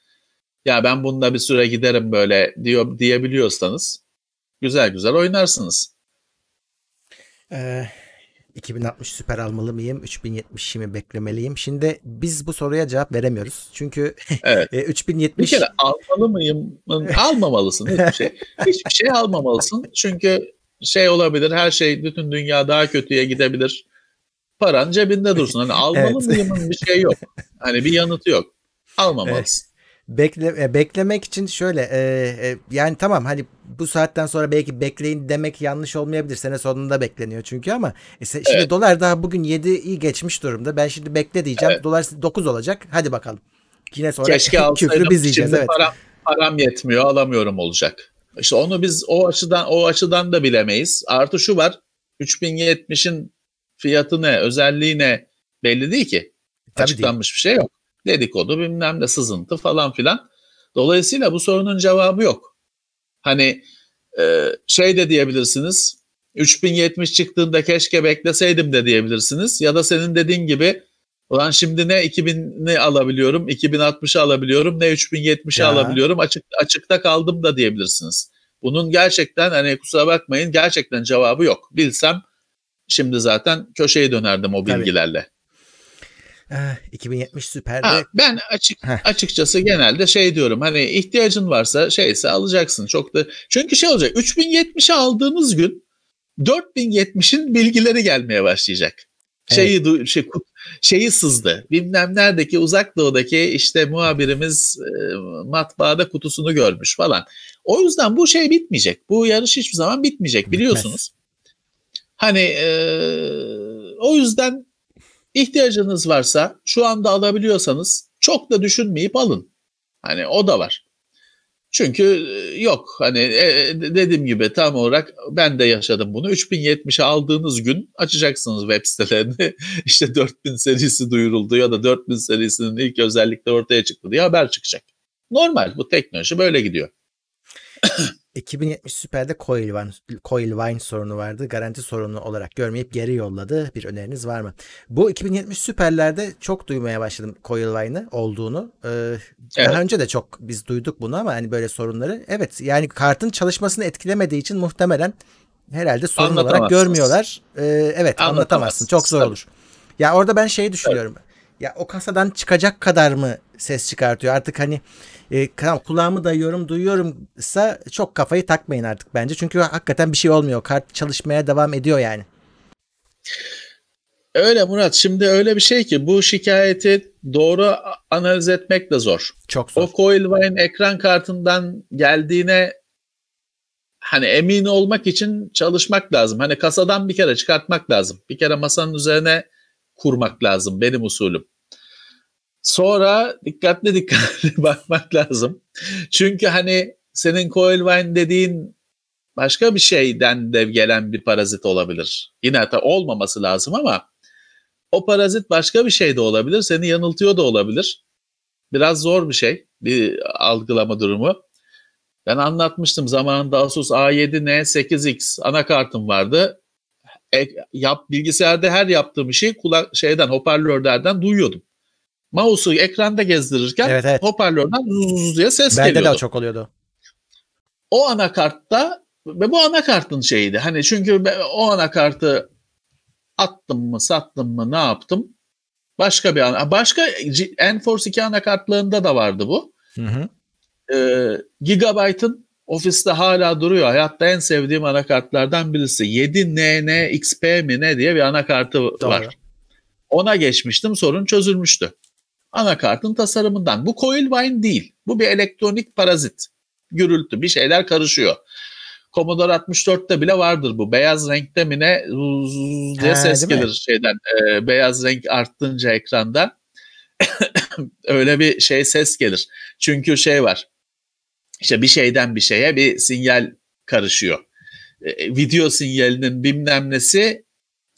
ya ben bunda bir süre giderim böyle diyor diyebiliyorsanız güzel güzel oynarsınız. Ee, 2060 süper almalı mıyım? 3070'i mi beklemeliyim? Şimdi biz bu soruya cevap veremiyoruz. Çünkü evet. 3070 Bir kere almalı mıyım? Almamalısın hiçbir şey. hiçbir şey almamalısın. Çünkü şey olabilir. Her şey bütün dünya daha kötüye gidebilir. Paran cebinde dursun. Hani almalı evet. bir şey yok. Hani bir yanıtı yok. Almamalısın. Evet. Bekle, e, beklemek için şöyle e, e, yani tamam hani bu saatten sonra belki bekleyin demek yanlış olmayabilir. Sene sonunda bekleniyor çünkü ama e, şimdi evet. dolar daha bugün 7'yi geçmiş durumda. Ben şimdi bekle diyeceğim. Evet. Dolar 9 olacak. Hadi bakalım. Yine sonra Keşke küfrü biz yiyeceğiz. Evet. Param, param yetmiyor alamıyorum olacak. İşte onu biz o açıdan o açıdan da bilemeyiz. Artı şu var. 3070'in fiyatı ne, özelliği ne belli değil ki. Tabii Açıklanmış değil. bir şey yok. Dedikodu bilmem ne sızıntı falan filan. Dolayısıyla bu sorunun cevabı yok. Hani e, şey de diyebilirsiniz. 3070 çıktığında keşke bekleseydim de diyebilirsiniz. Ya da senin dediğin gibi ulan şimdi ne 2000'i alabiliyorum, 2060'ı alabiliyorum, ne 3070'i alabiliyorum. Açık, açıkta kaldım da diyebilirsiniz. Bunun gerçekten hani kusura bakmayın gerçekten cevabı yok. Bilsem şimdi zaten köşeye dönerdim o bilgilerle. Tabii. 2070 süper. Ha, ben açık açıkçası genelde şey diyorum hani ihtiyacın varsa şeyse alacaksın çok da çünkü şey olacak 3070'i aldığınız gün 4070'in bilgileri gelmeye başlayacak. Şeyi evet. şey şeyi sızdı. Bilmem neredeki uzak doğudaki işte muhabirimiz e, matbaada kutusunu görmüş falan. O yüzden bu şey bitmeyecek. Bu yarış hiçbir zaman bitmeyecek biliyorsunuz. Bitmez. Hani e, o yüzden İhtiyacınız varsa şu anda alabiliyorsanız çok da düşünmeyip alın. Hani o da var. Çünkü e, yok hani e, e, dediğim gibi tam olarak ben de yaşadım bunu. 3070'e aldığınız gün açacaksınız web sitelerini. işte 4000 serisi duyuruldu ya da 4000 serisinin ilk özellikleri ortaya çıktı diye haber çıkacak. Normal bu teknoloji böyle gidiyor. 2070 Super'de coil wine, coil wine sorunu vardı. Garanti sorunu olarak görmeyip geri yolladı. Bir öneriniz var mı? Bu 2070 Super'lerde çok duymaya başladım coil wine'ı olduğunu. Ee, evet. Daha önce de çok biz duyduk bunu ama hani böyle sorunları. Evet yani kartın çalışmasını etkilemediği için muhtemelen herhalde sorun olarak görmüyorlar. Ee, evet anlatamazsın. Çok zor olur. Ya orada ben şeyi düşünüyorum. Evet. Ya o kasadan çıkacak kadar mı ses çıkartıyor? Artık hani e, kulağımı dayıyorum duyuyorumsa çok kafayı takmayın artık bence. Çünkü hakikaten bir şey olmuyor. Kart çalışmaya devam ediyor yani. Öyle Murat. Şimdi öyle bir şey ki bu şikayeti doğru analiz etmek de zor. Çok zor. O Coilvine ekran kartından geldiğine hani emin olmak için çalışmak lazım. Hani kasadan bir kere çıkartmak lazım. Bir kere masanın üzerine kurmak lazım benim usulüm. Sonra dikkatli dikkatli bakmak lazım. Çünkü hani senin Coilvine dediğin başka bir şeyden de gelen bir parazit olabilir. Yine de olmaması lazım ama o parazit başka bir şey de olabilir. Seni yanıltıyor da olabilir. Biraz zor bir şey. Bir algılama durumu. Ben anlatmıştım zamanında Asus A7N8X anakartım vardı. E, yap, bilgisayarda her yaptığım şeyi kulak şeyden hoparlörlerden duyuyordum mouse'u ekranda gezdirirken evet, evet. hoparlörden zuz diye ses Bende geliyordu. Bende de çok oluyordu. O anakartta ve bu anakartın şeyiydi. Hani çünkü o anakartı attım mı sattım mı ne yaptım Başka bir ana, başka Enforce 2 anakartlarında da vardı bu. Hı hı. Ee, Gigabyte'ın ofiste hala duruyor. Hayatta en sevdiğim anakartlardan birisi. 7NNXP mi ne diye bir anakartı Doğru. var. Ona geçmiştim sorun çözülmüştü. Anakartın tasarımından. Bu Coilvine değil. Bu bir elektronik parazit. Gürültü bir şeyler karışıyor. Commodore 64'te bile vardır bu. Beyaz renkte mi ne diye ses gelir mi? şeyden. E, beyaz renk arttınca ekranda öyle bir şey ses gelir. Çünkü şey var. İşte bir şeyden bir şeye bir sinyal karışıyor. E, video sinyalinin bilmem nesi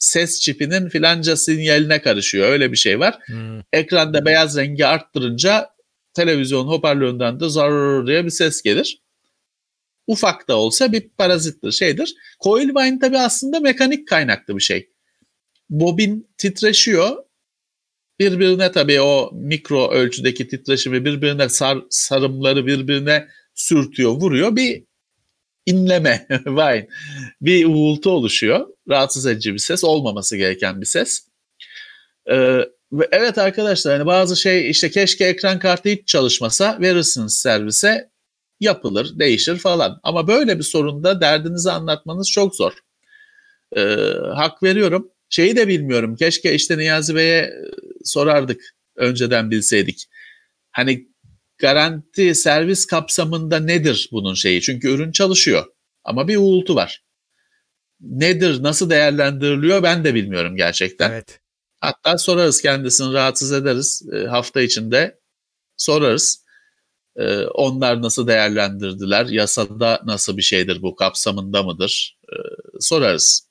ses çipinin filanca sinyaline karışıyor. Öyle bir şey var. Hmm. Ekranda beyaz rengi arttırınca televizyon hoparlöründen de zar diye bir ses gelir. Ufak da olsa bir parazittir, şeydir. Coilvine tabi aslında mekanik kaynaklı bir şey. Bobin titreşiyor. Birbirine tabii o mikro ölçüdeki titreşimi birbirine sar, sarımları birbirine sürtüyor, vuruyor. Bir inleme, vay, bir uğultu oluşuyor. Rahatsız edici bir ses, olmaması gereken bir ses. Ee, ve evet arkadaşlar hani bazı şey işte keşke ekran kartı hiç çalışmasa verirsiniz servise yapılır, değişir falan. Ama böyle bir sorunda derdinizi anlatmanız çok zor. Ee, hak veriyorum. Şeyi de bilmiyorum. Keşke işte Niyazi Bey'e sorardık önceden bilseydik. Hani garanti servis kapsamında nedir bunun şeyi? Çünkü ürün çalışıyor ama bir uğultu var. Nedir, nasıl değerlendiriliyor ben de bilmiyorum gerçekten. Evet. Hatta sorarız kendisini rahatsız ederiz e, hafta içinde sorarız. E, onlar nasıl değerlendirdiler, yasada nasıl bir şeydir bu, kapsamında mıdır e, sorarız.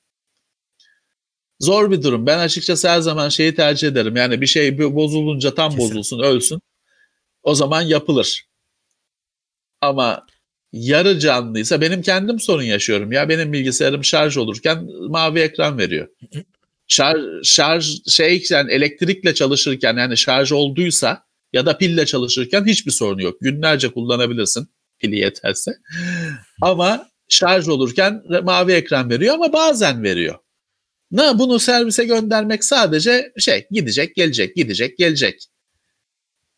Zor bir durum. Ben açıkçası her zaman şeyi tercih ederim. Yani bir şey bozulunca tam Kesin. bozulsun, ölsün o zaman yapılır. Ama yarı canlıysa benim kendim sorun yaşıyorum ya. Benim bilgisayarım şarj olurken mavi ekran veriyor. Şarj, şarj şey yani elektrikle çalışırken yani şarj olduysa ya da pille çalışırken hiçbir sorun yok. Günlerce kullanabilirsin pili yeterse. ama şarj olurken mavi ekran veriyor ama bazen veriyor. Ne bunu servise göndermek sadece şey gidecek gelecek gidecek gelecek.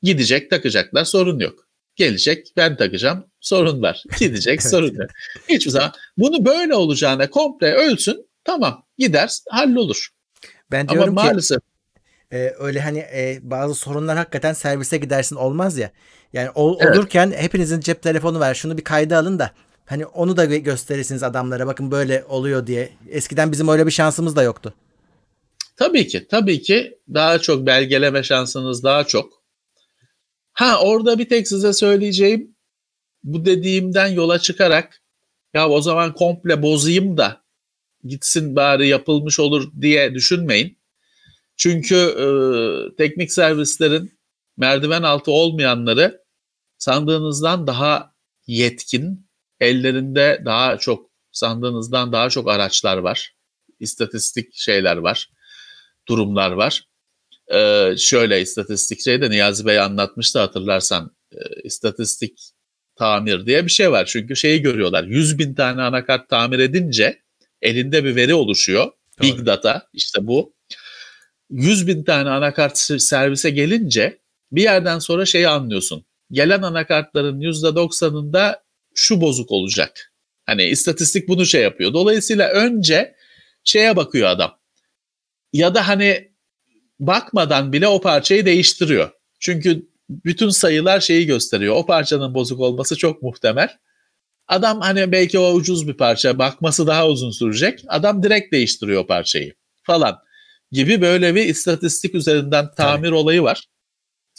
Gidecek takacaklar sorun yok. Gelecek ben takacağım sorun var. Gidecek sorun yok. Hiçbir zaman bunu böyle olacağına komple ölsün tamam gider hallolur. Ben diyorum Ama maalesef ki e, öyle hani e, bazı sorunlar hakikaten servise gidersin olmaz ya. Yani ol, evet. olurken hepinizin cep telefonu var. Şunu bir kayda alın da hani onu da gösterirsiniz adamlara. Bakın böyle oluyor diye. Eskiden bizim öyle bir şansımız da yoktu. Tabii ki, tabii ki daha çok belgeleme şansınız daha çok. Ha orada bir tek size söyleyeceğim bu dediğimden yola çıkarak ya o zaman komple bozayım da gitsin bari yapılmış olur diye düşünmeyin. Çünkü e, teknik servislerin merdiven altı olmayanları sandığınızdan daha yetkin, ellerinde daha çok sandığınızdan daha çok araçlar var. İstatistik şeyler var, durumlar var. Ee, şöyle istatistik şey de Niyazi Bey anlatmıştı hatırlarsan e, istatistik tamir diye bir şey var. Çünkü şeyi görüyorlar 100 bin tane anakart tamir edince elinde bir veri oluşuyor. Doğru. Big data işte bu. 100 bin tane anakart servise gelince bir yerden sonra şeyi anlıyorsun. Gelen anakartların %90'ında şu bozuk olacak. Hani istatistik bunu şey yapıyor. Dolayısıyla önce şeye bakıyor adam. Ya da hani bakmadan bile o parçayı değiştiriyor. Çünkü bütün sayılar şeyi gösteriyor. O parçanın bozuk olması çok muhtemel. Adam hani belki o ucuz bir parça bakması daha uzun sürecek. Adam direkt değiştiriyor parçayı falan gibi böyle bir istatistik üzerinden tamir Tabii. olayı var.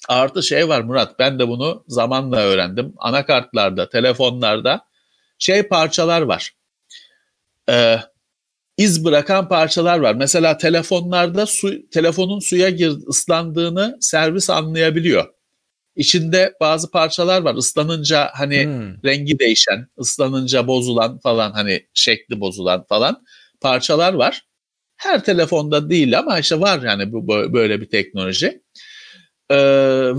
Artı şey var Murat ben de bunu zamanla öğrendim. Anakartlarda, telefonlarda şey parçalar var. Ee, iz bırakan parçalar var. Mesela telefonlarda su, telefonun suya gir, ıslandığını servis anlayabiliyor. İçinde bazı parçalar var. Islanınca hani hmm. rengi değişen, ıslanınca bozulan falan hani şekli bozulan falan parçalar var. Her telefonda değil ama işte var yani bu böyle bir teknoloji. Ee,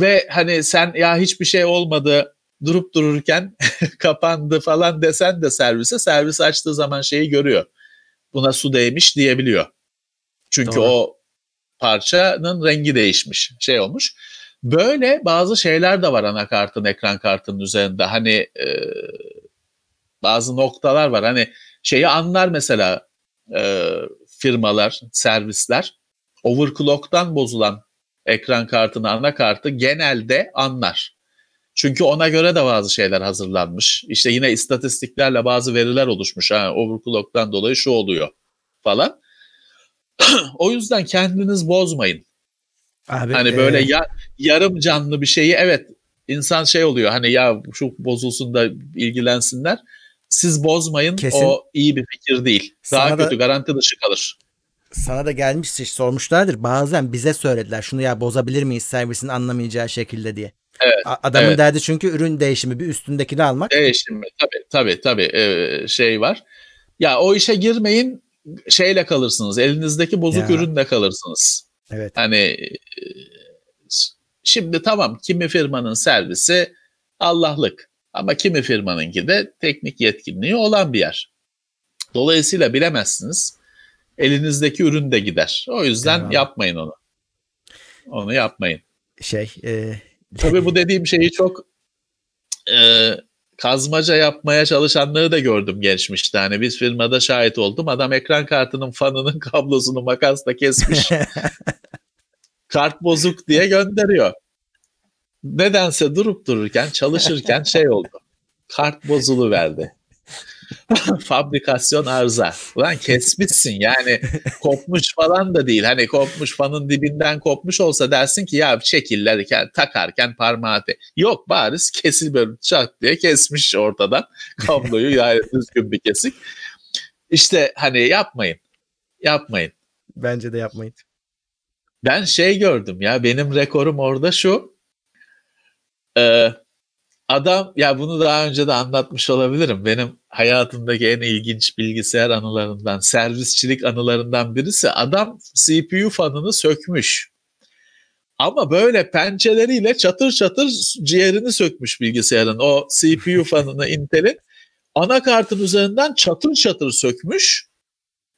ve hani sen ya hiçbir şey olmadı durup dururken kapandı falan desen de servise servis açtığı zaman şeyi görüyor buna su değmiş diyebiliyor. Çünkü Doğru. o parçanın rengi değişmiş, şey olmuş. Böyle bazı şeyler de var anakartın, ekran kartının üzerinde. Hani e, bazı noktalar var. Hani şeyi anlar mesela e, firmalar, servisler. Overclock'tan bozulan ekran kartını, anakartı genelde anlar. Çünkü ona göre de bazı şeyler hazırlanmış. İşte yine istatistiklerle bazı veriler oluşmuş. Ha, overclock'tan dolayı şu oluyor falan. o yüzden kendiniz bozmayın. Abi, hani ee... böyle ya, yarım canlı bir şeyi evet insan şey oluyor hani ya şu bozulsun da ilgilensinler. Siz bozmayın Kesin. o iyi bir fikir değil. Daha Sana kötü da... garanti dışı kalır sana da gelmiştir sormuşlardır. Bazen bize söylediler şunu ya bozabilir miyiz servisin anlamayacağı şekilde diye. Evet, Adamın evet. derdi çünkü ürün değişimi bir üstündekini almak. Değişimi tabii tabii tabii ee, şey var. Ya o işe girmeyin şeyle kalırsınız. Elinizdeki bozuk ya. ürünle kalırsınız. Evet. Hani şimdi tamam kimi firmanın servisi Allah'lık ama kimi firmanınki de teknik yetkinliği olan bir yer. Dolayısıyla bilemezsiniz. Elinizdeki ürün de gider. O yüzden tamam. yapmayın onu. Onu yapmayın. Şey, e... tabii bu dediğim şeyi çok e, kazmaca yapmaya çalışanları da gördüm geçmişte. Hani biz firmada şahit oldum. Adam ekran kartının fanının kablosunu makasla kesmiş. Kart bozuk diye gönderiyor. Nedense durup dururken çalışırken şey oldu. Kart bozulu verdi. Fabrikasyon arıza. Ulan kesmişsin yani kopmuş falan da değil. Hani kopmuş fanın dibinden kopmuş olsa dersin ki ya şekillerken takarken parmağı te. Yok bariz kesil böyle çat diye kesmiş ortadan kabloyu yani düzgün bir kesik. İşte hani yapmayın. Yapmayın. Bence de yapmayın. Ben şey gördüm ya benim rekorum orada şu. Ee, Adam ya bunu daha önce de anlatmış olabilirim. Benim hayatımdaki en ilginç bilgisayar anılarından, servisçilik anılarından birisi adam CPU fanını sökmüş. Ama böyle pençeleriyle çatır çatır ciğerini sökmüş bilgisayarın. O CPU fanını Intel'in anakartın üzerinden çatır çatır sökmüş.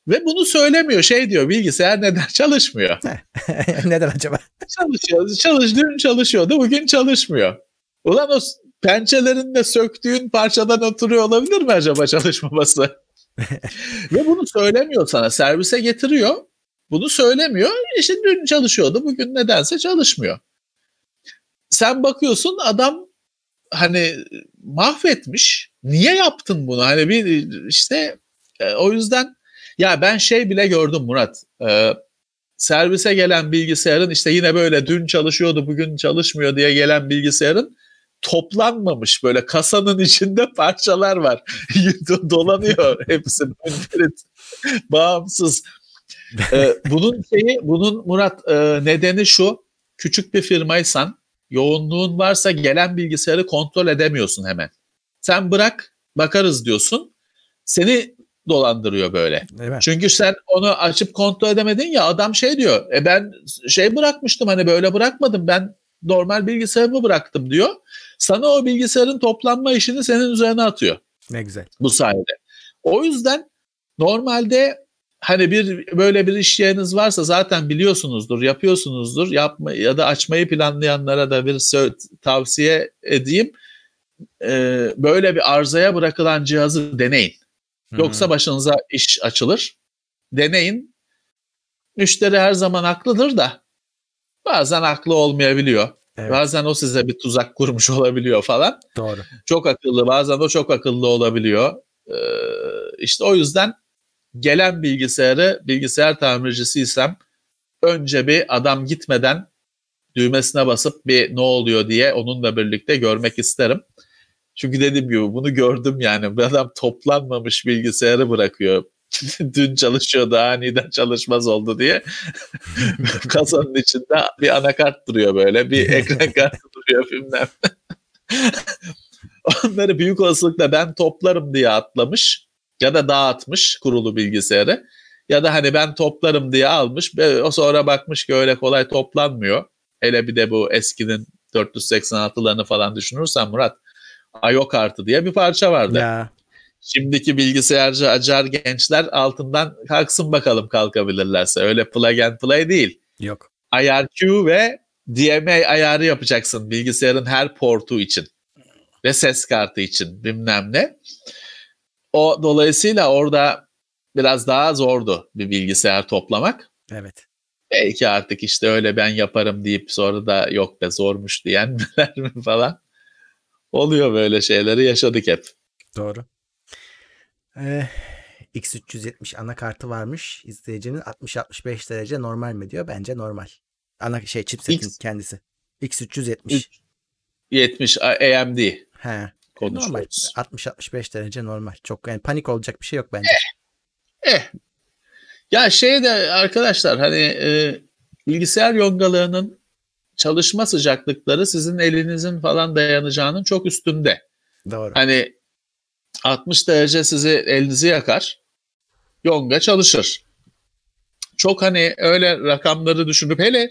Ve bunu söylemiyor. Şey diyor bilgisayar neden çalışmıyor? neden acaba? Çalışıyor. Çalış, dün çalışıyordu bugün çalışmıyor. Ulan o pençelerinde söktüğün parçadan oturuyor olabilir mi acaba çalışmaması? Ve bunu söylemiyor sana. Servise getiriyor. Bunu söylemiyor. İşte dün çalışıyordu. Bugün nedense çalışmıyor. Sen bakıyorsun adam hani mahvetmiş. Niye yaptın bunu? Hani bir işte e, o yüzden ya ben şey bile gördüm Murat. E, servise gelen bilgisayarın işte yine böyle dün çalışıyordu bugün çalışmıyor diye gelen bilgisayarın toplanmamış böyle kasanın içinde parçalar var. Dolanıyor hepsi bağımsız. Ee, bunun şeyi, bunun Murat e, nedeni şu. Küçük bir firmaysan, yoğunluğun varsa gelen bilgisayarı kontrol edemiyorsun hemen. Sen bırak, bakarız diyorsun. Seni dolandırıyor böyle. Evet. Çünkü sen onu açıp kontrol edemedin ya adam şey diyor. E ben şey bırakmıştım hani böyle bırakmadım ben normal bilgisayarımı bıraktım diyor. Sana o bilgisayarın toplanma işini senin üzerine atıyor. Ne güzel. Bu sayede. O yüzden normalde hani bir böyle bir iş yeriniz varsa zaten biliyorsunuzdur, yapıyorsunuzdur. Yapma ya da açmayı planlayanlara da bir tavsiye edeyim. Ee, böyle bir arzaya bırakılan cihazı deneyin. Yoksa başınıza iş açılır. Deneyin. Müşteri her zaman haklıdır da bazen haklı olmayabiliyor. Evet. Bazen o size bir tuzak kurmuş olabiliyor falan. Doğru. Çok akıllı bazen o çok akıllı olabiliyor. Ee, işte o yüzden gelen bilgisayarı bilgisayar tamircisiysem önce bir adam gitmeden düğmesine basıp bir ne oluyor diye onunla birlikte görmek isterim. Çünkü dediğim gibi bunu gördüm yani. Bir adam toplanmamış bilgisayarı bırakıyor. Dün çalışıyordu aniden çalışmaz oldu diye. Kasanın içinde bir anakart duruyor böyle. Bir ekran kartı duruyor bilmem. Onları büyük olasılıkla ben toplarım diye atlamış ya da dağıtmış kurulu bilgisayarı. Ya da hani ben toplarım diye almış. O sonra bakmış ki öyle kolay toplanmıyor. Hele bir de bu eskinin 486'larını falan düşünürsen Murat IO kartı diye bir parça vardı. Ya. Şimdiki bilgisayarcı acar gençler altından kalksın bakalım kalkabilirlerse. Öyle plug and play değil. Yok. IRQ ve DMA ayarı yapacaksın bilgisayarın her portu için ve ses kartı için bilmem ne. O dolayısıyla orada biraz daha zordu bir bilgisayar toplamak. Evet. Belki artık işte öyle ben yaparım deyip sonra da yok be zormuş diyenler mi falan. Oluyor böyle şeyleri yaşadık hep. Doğru. Ee, X370 anakartı varmış. İzleyicinin 60-65 derece normal mi diyor? Bence normal. Ana şey chipsetin X- kendisi. X370. 70 AMD He. Normal. konuşuyoruz. 60-65 derece normal. Çok yani panik olacak bir şey yok bence. Eh. Ya şey de arkadaşlar hani e, bilgisayar yongalığının çalışma sıcaklıkları sizin elinizin falan dayanacağının çok üstünde. Doğru. Hani 60 derece sizi elinizi yakar. Yonga çalışır. Çok hani öyle rakamları düşünüp hele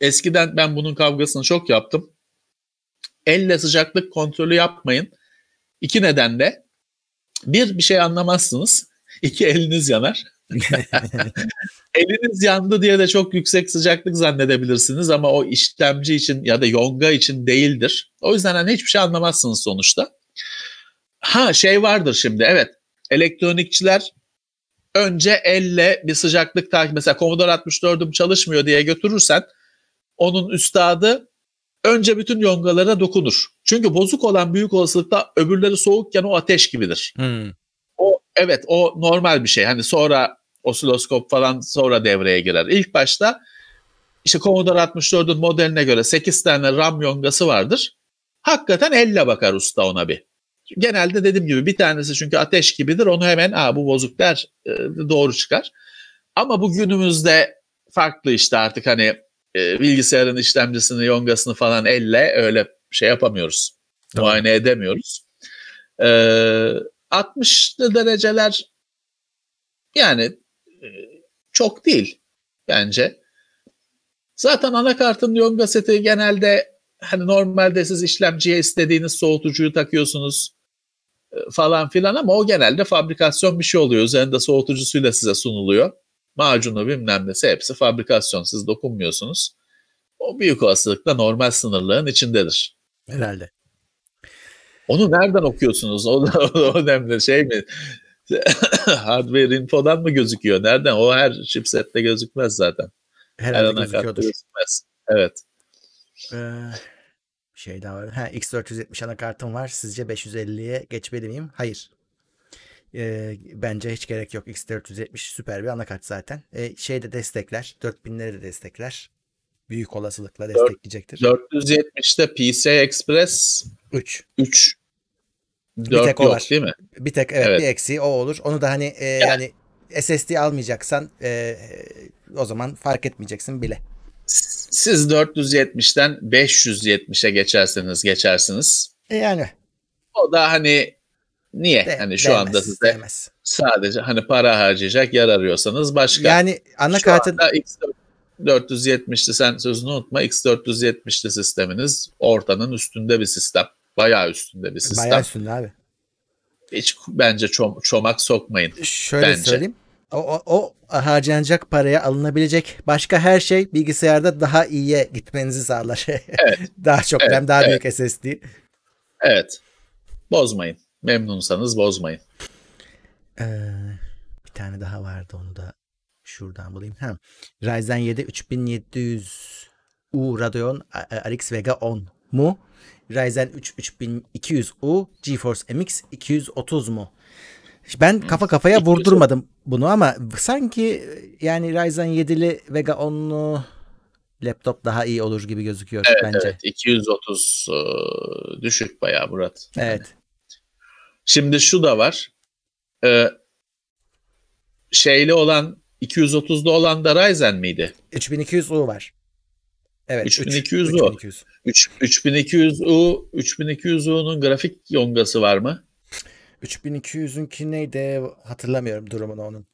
eskiden ben bunun kavgasını çok yaptım. Elle sıcaklık kontrolü yapmayın. İki nedenle. Bir, bir şey anlamazsınız. İki, eliniz yanar. Eliniz yandı diye de çok yüksek sıcaklık zannedebilirsiniz ama o işlemci için ya da yonga için değildir. O yüzden hani hiçbir şey anlamazsınız sonuçta. Ha şey vardır şimdi evet elektronikçiler önce elle bir sıcaklık takip mesela Commodore 64'üm çalışmıyor diye götürürsen onun üstadı önce bütün yongalara dokunur. Çünkü bozuk olan büyük olasılıkla öbürleri soğukken o ateş gibidir. Hmm. Evet o normal bir şey. Hani sonra osiloskop falan sonra devreye girer. İlk başta işte Commodore 64'ün modeline göre 8 tane RAM yongası vardır. Hakikaten elle bakar usta ona bir. Genelde dediğim gibi bir tanesi çünkü ateş gibidir. Onu hemen Aa, bu bozuk der e, doğru çıkar. Ama bu günümüzde farklı işte artık hani e, bilgisayarın işlemcisini, yongasını falan elle öyle şey yapamıyoruz. Tamam. Muayene edemiyoruz. E, 60 dereceler yani e, çok değil bence. Zaten anakartın yonga seti genelde hani normalde siz işlemciye istediğiniz soğutucuyu takıyorsunuz e, falan filan ama o genelde fabrikasyon bir şey oluyor. Üzerinde soğutucusuyla size sunuluyor. Macunu bilmem nesi hepsi fabrikasyon. Siz dokunmuyorsunuz. O büyük olasılıkla normal sınırlığın içindedir. Herhalde. Onu nereden okuyorsunuz? O da o da önemli şey mi? Hardware infodan mı gözüküyor? Nereden? O her chipsette gözükmez zaten. Her Herhalde anakartta gözüküyordur. gözükmez. Evet. Ee, şey daha var. Ha, X470 anakartım var. Sizce 550'ye geçmeli miyim? Hayır. Ee, bence hiç gerek yok. X470 süper bir anakart zaten. Ee, şey de destekler. 4000'leri de destekler. Büyük olasılıkla destekleyecektir. 470'te PCI Express 3. 3 4 tek o yok var. değil mi? Bir tek evet, Evet. bir eksiği o olur. Onu da hani e, yani SSD almayacaksan e, o zaman fark etmeyeceksin bile. Siz 470'ten 570'e geçerseniz geçersiniz. E, yani O da hani niye? de- hani şu değmez, anda size değmez. sadece hani para harcayacak yer arıyorsanız başka. Yani Şu anakartın anda X470'li sen sözünü unutma. X470'li sisteminiz ortanın üstünde bir sistem. Bayağı üstünde bir sistem. bayağı üstünde abi. Hiç bence çom- çomak sokmayın. Şöyle Bence. söyleyeyim. O, o, o harcanacak paraya alınabilecek başka her şey bilgisayarda daha iyiye gitmenizi sağlar. daha çok Evet, RAM, daha evet. büyük SSD. Evet. Bozmayın. Memnunsanız bozmayın. Ee, bir tane daha vardı onu da şuradan bulayım. Ha. Ryzen 7 3700 U Radeon RX Vega 10 mu? Ryzen 3 3200U GeForce MX 230 mu? Ben kafa kafaya 230. vurdurmadım bunu ama sanki yani Ryzen 7'li Vega 10'lu laptop daha iyi olur gibi gözüküyor Evet, bence. evet. 230 e, düşük bayağı Murat. Evet. Şimdi şu da var. Ee, şeyli olan 230'da olan da Ryzen miydi? 3200U var. Evet. 3200 3, U. 3200. 3, 3200U 3200U'nun grafik yongası var mı? 3200'ünki neydi hatırlamıyorum durumunu onun.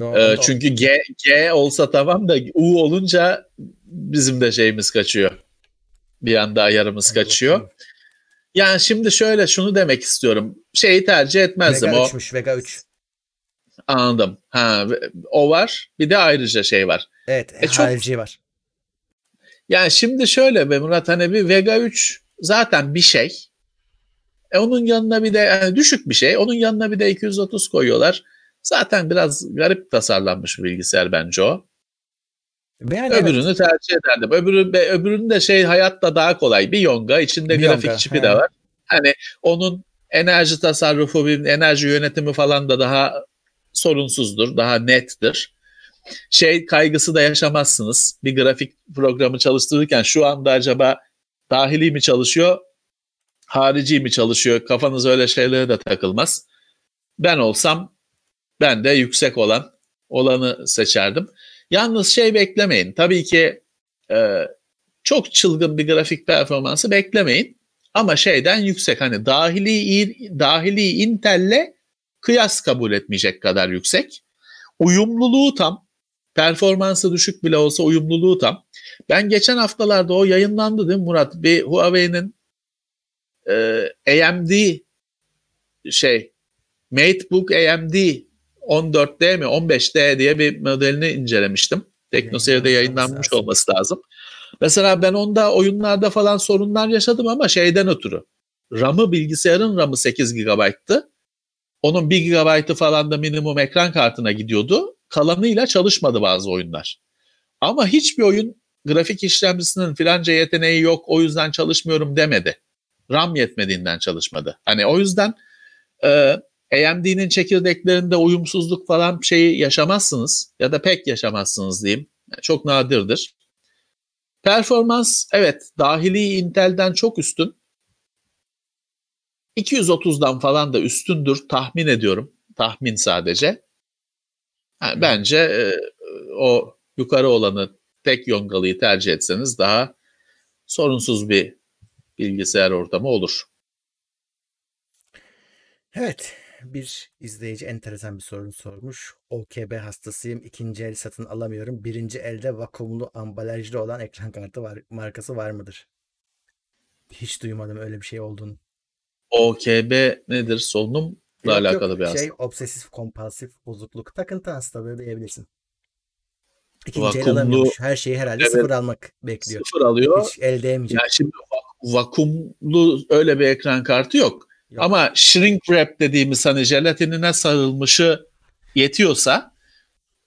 Ee, Doğru. çünkü G, G olsa tamam da U olunca bizim de şeyimiz kaçıyor. Bir anda ayarımız Hadi kaçıyor. bakayım. Yani şimdi şöyle şunu demek istiyorum. Şeyi tercih etmezdim. Vega o 3'müş Vega 3. Anladım. Ha, o var. Bir de ayrıca şey var. Evet, e, çok, harici var. Yani şimdi şöyle be Murat hani bir Vega 3 zaten bir şey. E onun yanına bir de yani düşük bir şey. Onun yanına bir de 230 koyuyorlar. Zaten biraz garip tasarlanmış bir bilgisayar bence o. Yani öbürünü evet. tercih ederdim. Öbürü, öbürünün de şey hayatta daha kolay. Bir Yonga içinde bir grafik çipi he. de var. Hani onun enerji tasarrufu, enerji yönetimi falan da daha sorunsuzdur, daha nettir. Şey kaygısı da yaşamazsınız. Bir grafik programı çalıştırırken şu anda acaba dahili mi çalışıyor, harici mi çalışıyor? Kafanız öyle şeylere de takılmaz. Ben olsam ben de yüksek olan olanı seçerdim. Yalnız şey beklemeyin. Tabii ki e, çok çılgın bir grafik performansı beklemeyin. Ama şeyden yüksek hani dahili dahili Intel'le kıyas kabul etmeyecek kadar yüksek. Uyumluluğu tam. Performansı düşük bile olsa uyumluluğu tam. Ben geçen haftalarda o yayınlandı değil mi Murat? Bir Huawei'nin e, AMD şey MateBook AMD 14D mi 15D diye bir modelini incelemiştim. TeknoSeyir'de yayınlanmış olması lazım. Mesela ben onda oyunlarda falan sorunlar yaşadım ama şeyden ötürü. RAM'ı bilgisayarın RAM'ı 8 GB'tı. Onun 1 GB'ı falan da minimum ekran kartına gidiyordu. Kalanıyla çalışmadı bazı oyunlar. Ama hiçbir oyun grafik işlemcisinin filanca yeteneği yok o yüzden çalışmıyorum demedi. RAM yetmediğinden çalışmadı. Hani o yüzden e, AMD'nin çekirdeklerinde uyumsuzluk falan şeyi yaşamazsınız ya da pek yaşamazsınız diyeyim. Çok nadirdir. Performans evet dahili Intel'den çok üstün. 230'dan falan da üstündür tahmin ediyorum. Tahmin sadece. Yani bence e, o yukarı olanı tek yongalıyı tercih etseniz daha sorunsuz bir bilgisayar ortamı olur. Evet bir izleyici enteresan bir sorun sormuş. OKB hastasıyım. İkinci el satın alamıyorum. Birinci elde vakumlu ambalajlı olan ekran kartı var, markası var mıdır? Hiç duymadım öyle bir şey olduğunu. OKB nedir? Solunumla yok, alakalı yok, bir hasta. Şey obsesif kompulsif bozukluk. Takıntı hastalığı diyebilirsin. İkinci Vakumlu, el alamıyormuş. Her şeyi herhalde evet, sıfır almak bekliyor. Sıfır alıyor. Hiç elde edemeyecek. Yani şimdi vakumlu öyle bir ekran kartı yok. Yok. Ama shrink wrap dediğimiz hani jelatinine sarılmışı yetiyorsa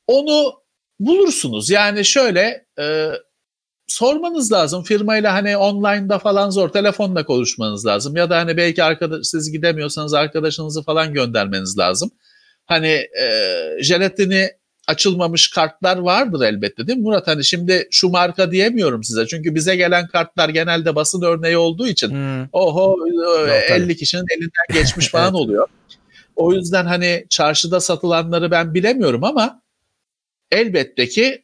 onu bulursunuz. Yani şöyle e, sormanız lazım. Firmayla hani online'da falan zor. Telefonla konuşmanız lazım. Ya da hani belki arkadaş, siz gidemiyorsanız arkadaşınızı falan göndermeniz lazım. Hani e, jelatini açılmamış kartlar vardır elbette değil mi Murat? Hani şimdi şu marka diyemiyorum size. Çünkü bize gelen kartlar genelde basın örneği olduğu için hmm. oho Yok, 50 tabii. kişinin elinden geçmiş falan evet. oluyor. O yüzden hani çarşıda satılanları ben bilemiyorum ama elbette ki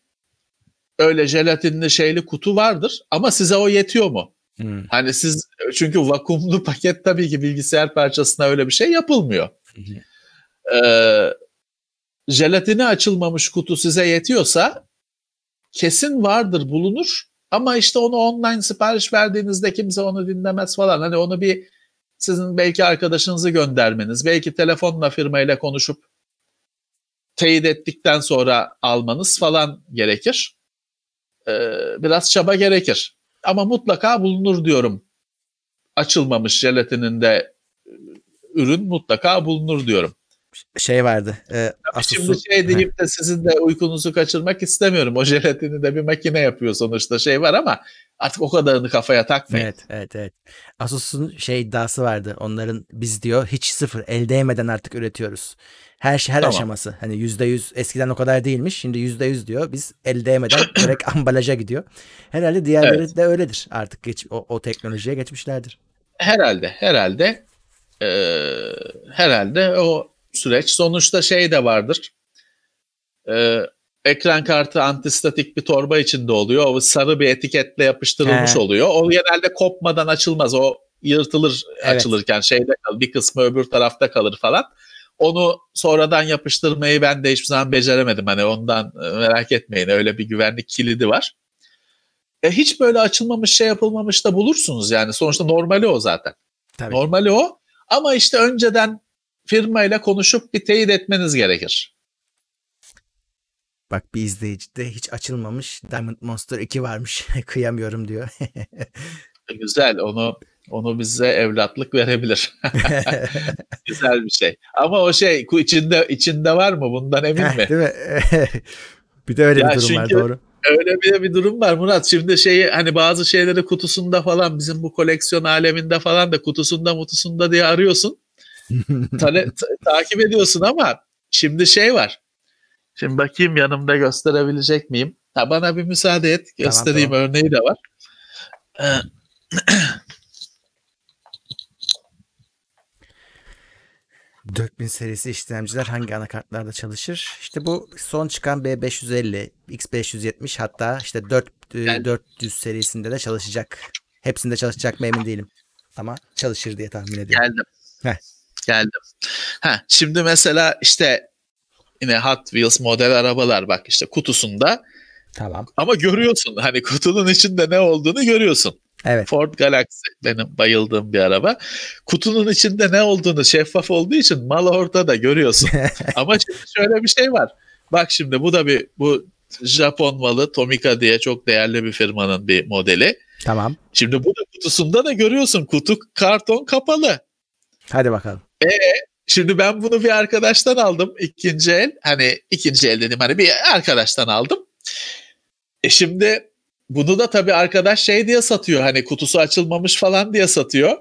öyle jelatinli şeyli kutu vardır ama size o yetiyor mu? Hmm. Hani siz çünkü vakumlu paket tabii ki bilgisayar parçasına öyle bir şey yapılmıyor. Ee, jelatini açılmamış kutu size yetiyorsa kesin vardır bulunur ama işte onu online sipariş verdiğinizde kimse onu dinlemez falan. Hani onu bir sizin belki arkadaşınızı göndermeniz, belki telefonla firmayla konuşup teyit ettikten sonra almanız falan gerekir. Ee, biraz çaba gerekir. Ama mutlaka bulunur diyorum. Açılmamış jelatininde ürün mutlaka bulunur diyorum şey vardı. E, Asus'un... Şimdi şey deyip de sizin de uykunuzu kaçırmak istemiyorum. O jelatini de bir makine yapıyor sonuçta şey var ama artık o kadarını kafaya takmayın. Evet evet evet. Asus'un şey iddiası vardı. Onların biz diyor hiç sıfır el değmeden artık üretiyoruz. Her şey her tamam. aşaması. Hani yüzde yüz eskiden o kadar değilmiş. Şimdi yüzde yüz diyor. Biz el değmeden direkt ambalaja gidiyor. Herhalde diğerleri evet. de öyledir. Artık geç, o, o teknolojiye geçmişlerdir. Herhalde herhalde ee, herhalde o süreç. Sonuçta şey de vardır. Ee, ekran kartı antistatik bir torba içinde oluyor. O sarı bir etiketle yapıştırılmış He. oluyor. O genelde kopmadan açılmaz. O yırtılır evet. açılırken şeyde kalır. Bir kısmı öbür tarafta kalır falan. Onu sonradan yapıştırmayı ben de hiçbir zaman beceremedim. Hani ondan e, merak etmeyin öyle bir güvenlik kilidi var. E hiç böyle açılmamış şey yapılmamış da bulursunuz yani. Sonuçta normali o zaten. Tabii. Normali o. Ama işte önceden firmayla konuşup bir teyit etmeniz gerekir. Bak bir izleyici de hiç açılmamış Diamond Monster 2 varmış. Kıyamıyorum diyor. Güzel onu onu bize evlatlık verebilir. Güzel bir şey. Ama o şey içinde içinde var mı? Bundan emin mi? Değil mi? bir de öyle Ya bir durum var çünkü- doğru. Öyle bir bir durum var Murat. Şimdi şeyi hani bazı şeyleri kutusunda falan bizim bu koleksiyon aleminde falan da kutusunda mutusunda diye arıyorsun. Tale- ta- takip ediyorsun ama şimdi şey var. Şimdi bakayım yanımda gösterebilecek miyim? Ha, bana bir müsaade et. Tamam, Göstereyim örneği de var. 4000 serisi işlemciler hangi anakartlarda çalışır? İşte bu son çıkan B550, X570 hatta işte 4 e, Yani- 400 serisinde de çalışacak. Hepsinde çalışacak mı emin değilim. Ama çalışır diye tahmin ediyorum. Geldim. Heh. Geldim. Ha, şimdi mesela işte yine Hot Wheels model arabalar bak işte kutusunda Tamam. ama görüyorsun hani kutunun içinde ne olduğunu görüyorsun. Evet. Ford Galaxy benim bayıldığım bir araba. Kutunun içinde ne olduğunu şeffaf olduğu için mal ortada görüyorsun. ama şimdi şöyle bir şey var. Bak şimdi bu da bir bu Japon malı Tomica diye çok değerli bir firmanın bir modeli. Tamam. Şimdi bu da kutusunda da görüyorsun kutu karton kapalı. Hadi bakalım. Şimdi ben bunu bir arkadaştan aldım ikinci el. Hani ikinci el dedim hani bir arkadaştan aldım. E şimdi bunu da tabii arkadaş şey diye satıyor. Hani kutusu açılmamış falan diye satıyor.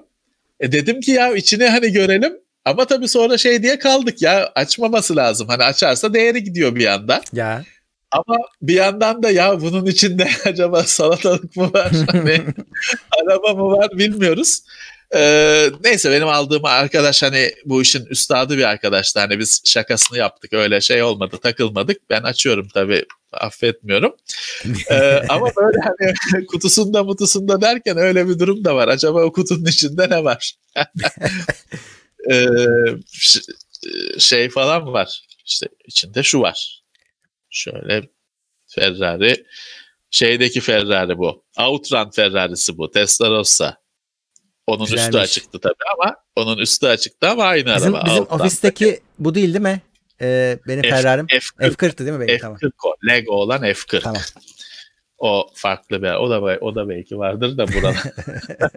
E dedim ki ya içini hani görelim. Ama tabii sonra şey diye kaldık ya açmaması lazım. Hani açarsa değeri gidiyor bir anda. Ya. Ama bir yandan da ya bunun içinde acaba salatalık mı var? Hani araba mı var bilmiyoruz. Ee, neyse benim aldığım arkadaş hani bu işin üstadı bir arkadaştı. Hani biz şakasını yaptık öyle şey olmadı takılmadık. Ben açıyorum tabii affetmiyorum. Ee, ama böyle hani kutusunda mutusunda derken öyle bir durum da var. Acaba o kutunun içinde ne var? Ee, şey falan var. İşte içinde şu var. Şöyle Ferrari şeydeki Ferrari bu. Outrun Ferrari'si bu. Testarossa. Onun üstü Güzelmiş. açıktı tabii ama onun üstü açıktı ama aynı Bizim, araba. bizim Outrun. ofisteki bu değil değil mi? Ee, benim F- Ferrari'm. F40, F40'tı değil mi benim? F40 Tamam. o. Lego olan F40. Tamam. O farklı bir o da o da belki vardır da burada.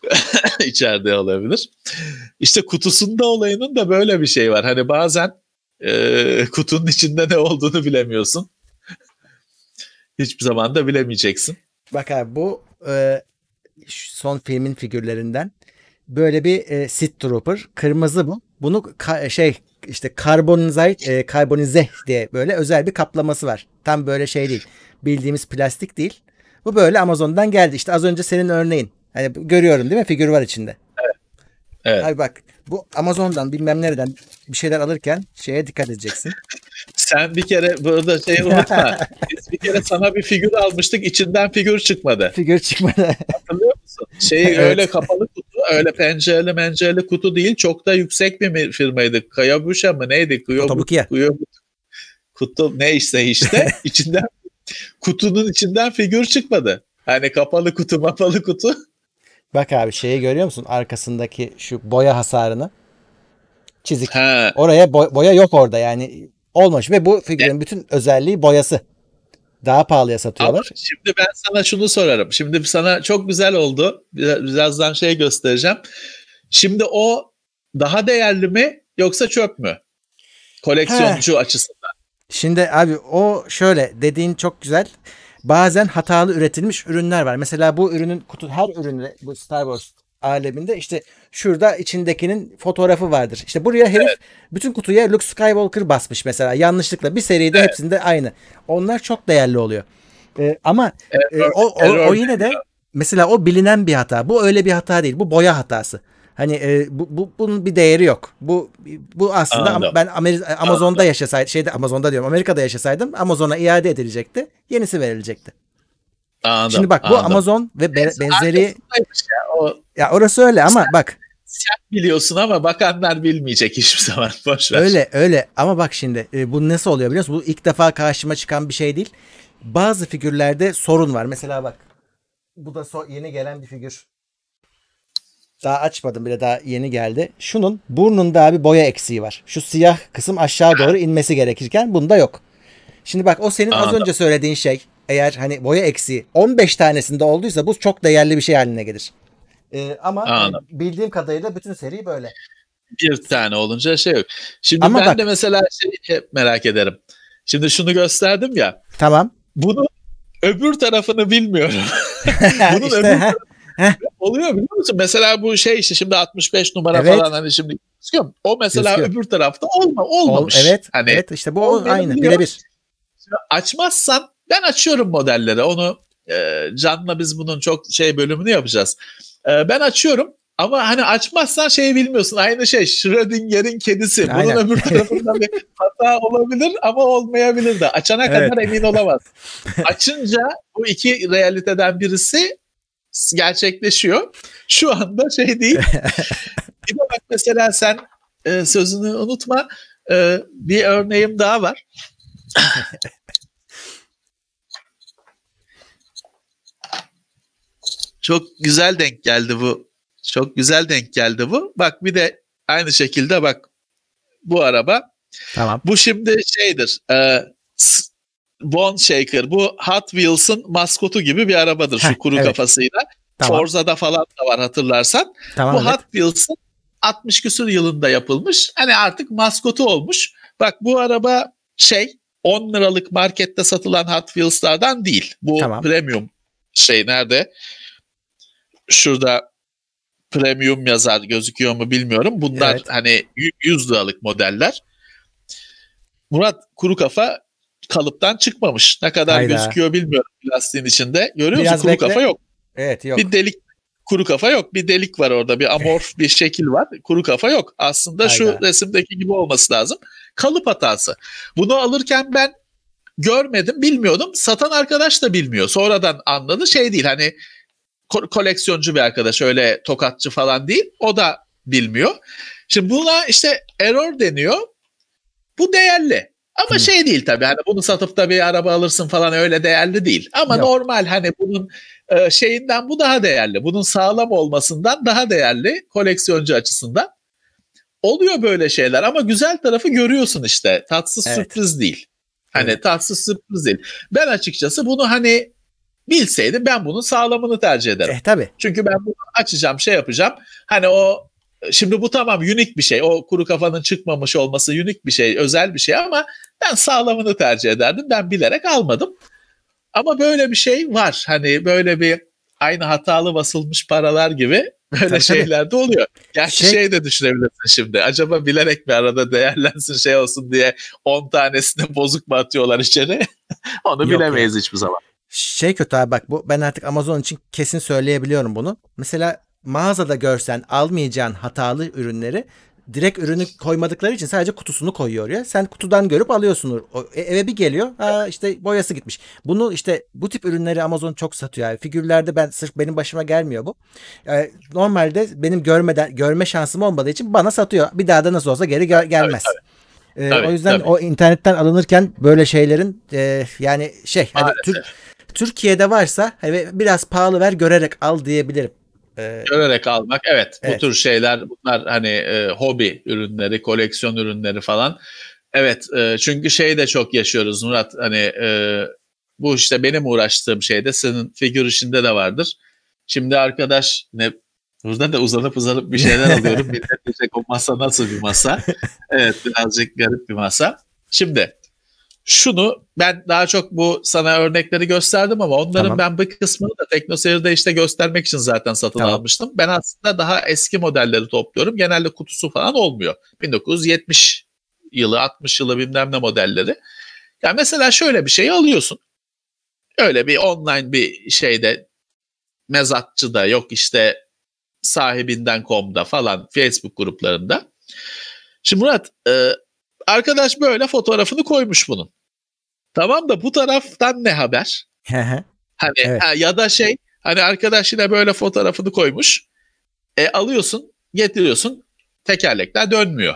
içeride olabilir. İşte kutusunda olayının da böyle bir şey var. Hani bazen e, kutunun içinde ne olduğunu bilemiyorsun. Hiçbir zaman da bilemeyeceksin. Bak abi bu e, son filmin figürlerinden böyle bir e, Sith Trooper. Kırmızı bu. Bunu ka- şey işte karbonize, e, karbonize diye böyle özel bir kaplaması var. Tam böyle şey değil. Bildiğimiz plastik değil. Bu böyle Amazon'dan geldi. İşte az önce senin örneğin. Hani görüyorum değil mi? Figür var içinde. Evet. Abi bak bu Amazon'dan bilmem nereden bir şeyler alırken şeye dikkat edeceksin. Sen bir kere burada şey unutma. Biz bir kere sana bir figür almıştık. içinden figür çıkmadı. Figür çıkmadı. Hatırlıyor musun? Şey Evet. öyle kapalı kutu, öyle pencereli mencereli kutu değil. Çok da yüksek bir firmaydı. Kayabuşa mı neydi? Kuyo, Otobukiya. Kuyo, kutu neyse işte içinden kutunun içinden figür çıkmadı. Hani kapalı kutu, mapalı kutu. Bak abi şeyi görüyor musun? Arkasındaki şu boya hasarını. Çizik. Ha, Oraya boy- boya yok orada yani olmamış ve bu figürün bütün özelliği boyası. Daha pahalıya ama satıyorlar. şimdi ben sana şunu sorarım. Şimdi sana çok güzel oldu. Biraz- Birazdan şey göstereceğim. Şimdi o daha değerli mi yoksa çöp mü? Koleksiyoncu açısından. Şimdi abi o şöyle dediğin çok güzel. Bazen hatalı üretilmiş ürünler var. Mesela bu ürünün kutu her üründe bu Star Wars aleminde işte şurada içindekinin fotoğrafı vardır. İşte buraya herif bütün kutuya Luke Skywalker basmış mesela yanlışlıkla. Bir seride hepsinde aynı. Onlar çok değerli oluyor. Ee, ama e, o, o, error o yine de mesela o bilinen bir hata. Bu öyle bir hata değil. Bu boya hatası. Hani e, bu, bu bunun bir değeri yok. Bu bu aslında Anladım. ben Ameri- Amazon'da yaşasaydım, şeyde Amazon'da diyorum, Amerika'da yaşasaydım Amazon'a iade edilecekti. Yenisi verilecekti. Anladım, Şimdi bak bu anladım. Amazon ve be- benzeri ya. O ya orası öyle ama bak sen biliyorsun ama bakanlar bilmeyecek hiçbir zaman. Boş ver. öyle öyle ama bak şimdi e, bu nasıl oluyor biliyor musun? Bu ilk defa karşıma çıkan bir şey değil. Bazı figürlerde sorun var. Mesela bak bu da so- yeni gelen bir figür. Daha açmadım bile daha yeni geldi. Şunun burnunda bir boya eksiği var. Şu siyah kısım aşağı doğru inmesi gerekirken bunda yok. Şimdi bak o senin az Anladım. önce söylediğin şey eğer hani boya eksiği 15 tanesinde olduysa bu çok değerli bir şey haline gelir. Ee, ama Anladım. bildiğim kadarıyla bütün seri böyle. bir tane olunca şey yok. Şimdi Ama ben bak- de mesela şey hep merak ederim. Şimdi şunu gösterdim ya. Tamam. Bunu öbür tarafını bilmiyorum. Bunun işte, öbür heh, Oluyor biliyor musun? Mesela bu şey işte şimdi 65 numara Evet. falan hani şimdi gözüküyor. O mesela Gözüküyor. öbür tarafta olma ol- olmamış. evet. Hani evet işte bu aynı birebir. açmazsan ben açıyorum modelleri. Onu e, Can'la biz bunun çok şey bölümünü yapacağız. E, ben açıyorum ama hani açmazsan şeyi bilmiyorsun. Aynı şey Schrödinger'in kedisi. Bunun Aynen. öbür tarafında bir hata olabilir ama olmayabilir de. Açana Evet. kadar emin olamaz. Açınca bu iki realiteden birisi gerçekleşiyor. Şu anda şey değil. bir de bak mesela sen e, sözünü unutma. E, bir örneğim daha var. Çok güzel denk geldi bu. Çok güzel denk geldi bu. Bak bir de aynı şekilde bak bu araba. Tamam. Bu şimdi şeydir. E, Bone Shaker. Bu Hot Wheels'ın maskotu gibi bir arabadır şu kuru evet. kafasıyla. Tamam. Forza'da falan da var hatırlarsan. Tamam. bu evet. Hot Wheels'ın 60 küsur yılında yapılmış. Hani artık maskotu olmuş. Bak bu araba şey 10 liralık markette satılan Hot Wheels'lardan değil. Bu Tamam. premium şey nerede? Şurada premium yazar gözüküyor mu bilmiyorum. Bunlar Evet. hani y- 100 liralık modeller. Murat kuru kafa kalıptan çıkmamış. Ne kadar Hayda. gözüküyor bilmiyorum plastiğin içinde. Görüyor Biraz musun? Kuru bekle. kafa yok. Evet yok. Bir delik kuru kafa yok. Bir delik var orada. Bir amorf bir şekil var. Kuru kafa yok. Aslında şu Hayda. resimdeki gibi olması lazım. Kalıp hatası. Bunu alırken ben görmedim, bilmiyordum. Satan arkadaş da bilmiyor. Sonradan anladı. Şey değil hani ko- koleksiyoncu bir arkadaş öyle tokatçı falan değil. O da bilmiyor. Şimdi buna işte error deniyor. Bu değerli. Ama Hı. şey değil tabii hani bunu satıp da bir araba alırsın falan öyle değerli değil. Ama Yok. normal hani bunun e, şeyinden bu daha değerli. Bunun sağlam olmasından daha değerli koleksiyoncu açısından. Oluyor böyle şeyler ama güzel tarafı görüyorsun işte. Tatsız Evet. sürpriz değil. Hani Evet. tatsız sürpriz değil. Ben açıkçası bunu hani bilseydim ben bunun sağlamını tercih ederim. Eh tabii. Çünkü ben bunu açacağım, şey yapacağım. Hani o şimdi bu tamam unik bir şey. O kuru kafanın çıkmamış olması unik bir şey, özel bir şey ama ben sağlamını tercih ederdim. Ben bilerek almadım. Ama böyle bir şey var. Hani böyle bir aynı hatalı basılmış paralar gibi böyle Tabii, tabii. şeyler de oluyor. Gerçi Şey- şey... de düşünebilirsin şimdi. Acaba bilerek bir arada değerlensin şey olsun diye 10 tanesini bozuk mu atıyorlar içeri? Onu Yok bilemeyiz hiçbir zaman. Şey kötü abi bak bu ben artık Amazon için kesin söyleyebiliyorum bunu. Mesela mağazada görsen almayacağın hatalı ürünleri direkt ürünü koymadıkları için sadece kutusunu koyuyor oraya. Sen kutudan görüp alıyorsun. E- eve bir geliyor. Ha işte boyası gitmiş. Bunu işte bu tip ürünleri Amazon çok satıyor. Yani figürlerde ben sırf benim başıma gelmiyor bu. Yani normalde benim görmeden görme şansım olmadığı için bana satıyor. Bir daha da nasıl olsa geri gel- gelmez. Ee, Tabii, o yüzden tabii. o internetten alınırken böyle şeylerin e, yani şey hani Maalesef. Tür- Türkiye'de varsa hani biraz pahalı ver görerek al diyebilirim. Ee, Görerek almak evet, Evet. bu tür şeyler bunlar hani e, hobi ürünleri koleksiyon ürünleri falan. Evet e, çünkü şey de çok yaşıyoruz Murat hani e, bu işte benim uğraştığım şeyde senin figür işinde de vardır. Şimdi arkadaş ne burada da uzanıp uzanıp bir şeyler alıyorum. Millet diyecek o masa nasıl bir masa? Evet birazcık garip bir masa. Şimdi şunu ben daha çok bu sana örnekleri gösterdim ama onların Tamam. ben bir kısmını da TeknoSeyir'de işte göstermek için zaten satın Tamam. almıştım. Ben aslında daha eski modelleri topluyorum. Genelde kutusu falan olmuyor. 1970 yılı, 60 yılı bilmem ne modelleri. Ya mesela şöyle bir şey alıyorsun. Öyle bir online bir şeyde mezatçıda yok işte sahibinden.com'da falan Facebook gruplarında. Şimdi Murat e, arkadaş böyle fotoğrafını koymuş bunun. Tamam da bu taraftan ne haber? Hani Evet. ha, ya da şey hani arkadaş yine böyle fotoğrafını koymuş. E alıyorsun, getiriyorsun. Tekerlekler dönmüyor.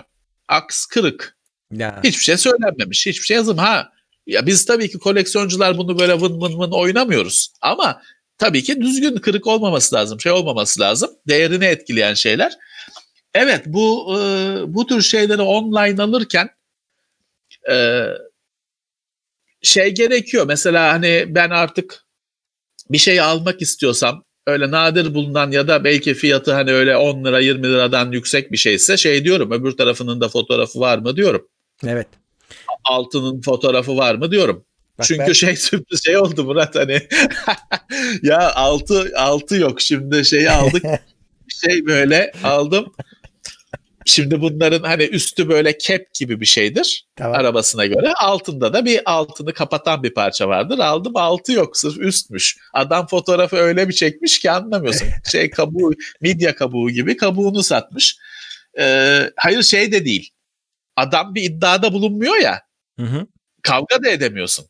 Aks kırık. ya. Hiçbir şey söylenmemiş. Hiçbir şey yazım. Ha ya biz tabii ki koleksiyoncular bunu böyle vın vın vın oynamıyoruz. Ama tabii ki düzgün kırık olmaması lazım. Şey olmaması lazım. Değerini etkileyen şeyler. Evet bu e, bu tür şeyleri online alırken e, şey gerekiyor. Mesela hani ben artık bir şey almak istiyorsam öyle nadir bulunan ya da belki fiyatı hani öyle 10 lira 20 liradan yüksek bir şeyse şey diyorum öbür tarafının da fotoğrafı var mı diyorum. Evet. Altının fotoğrafı var mı diyorum. Bak Çünkü ben... şey sürpriz şey oldu Murat hani ya altı altı yok şimdi şeyi aldık şey böyle aldım Şimdi bunların hani üstü böyle kep gibi bir şeydir tamam. arabasına göre. Altında da bir altını kapatan bir parça vardır. Aldım altı yok sırf üstmüş. Adam fotoğrafı öyle bir çekmiş ki anlamıyorsun. Şey kabuğu, midye kabuğu gibi kabuğunu satmış. Ee, hayır şey de değil. Adam bir iddiada bulunmuyor ya. Hı hı. Kavga da edemiyorsun.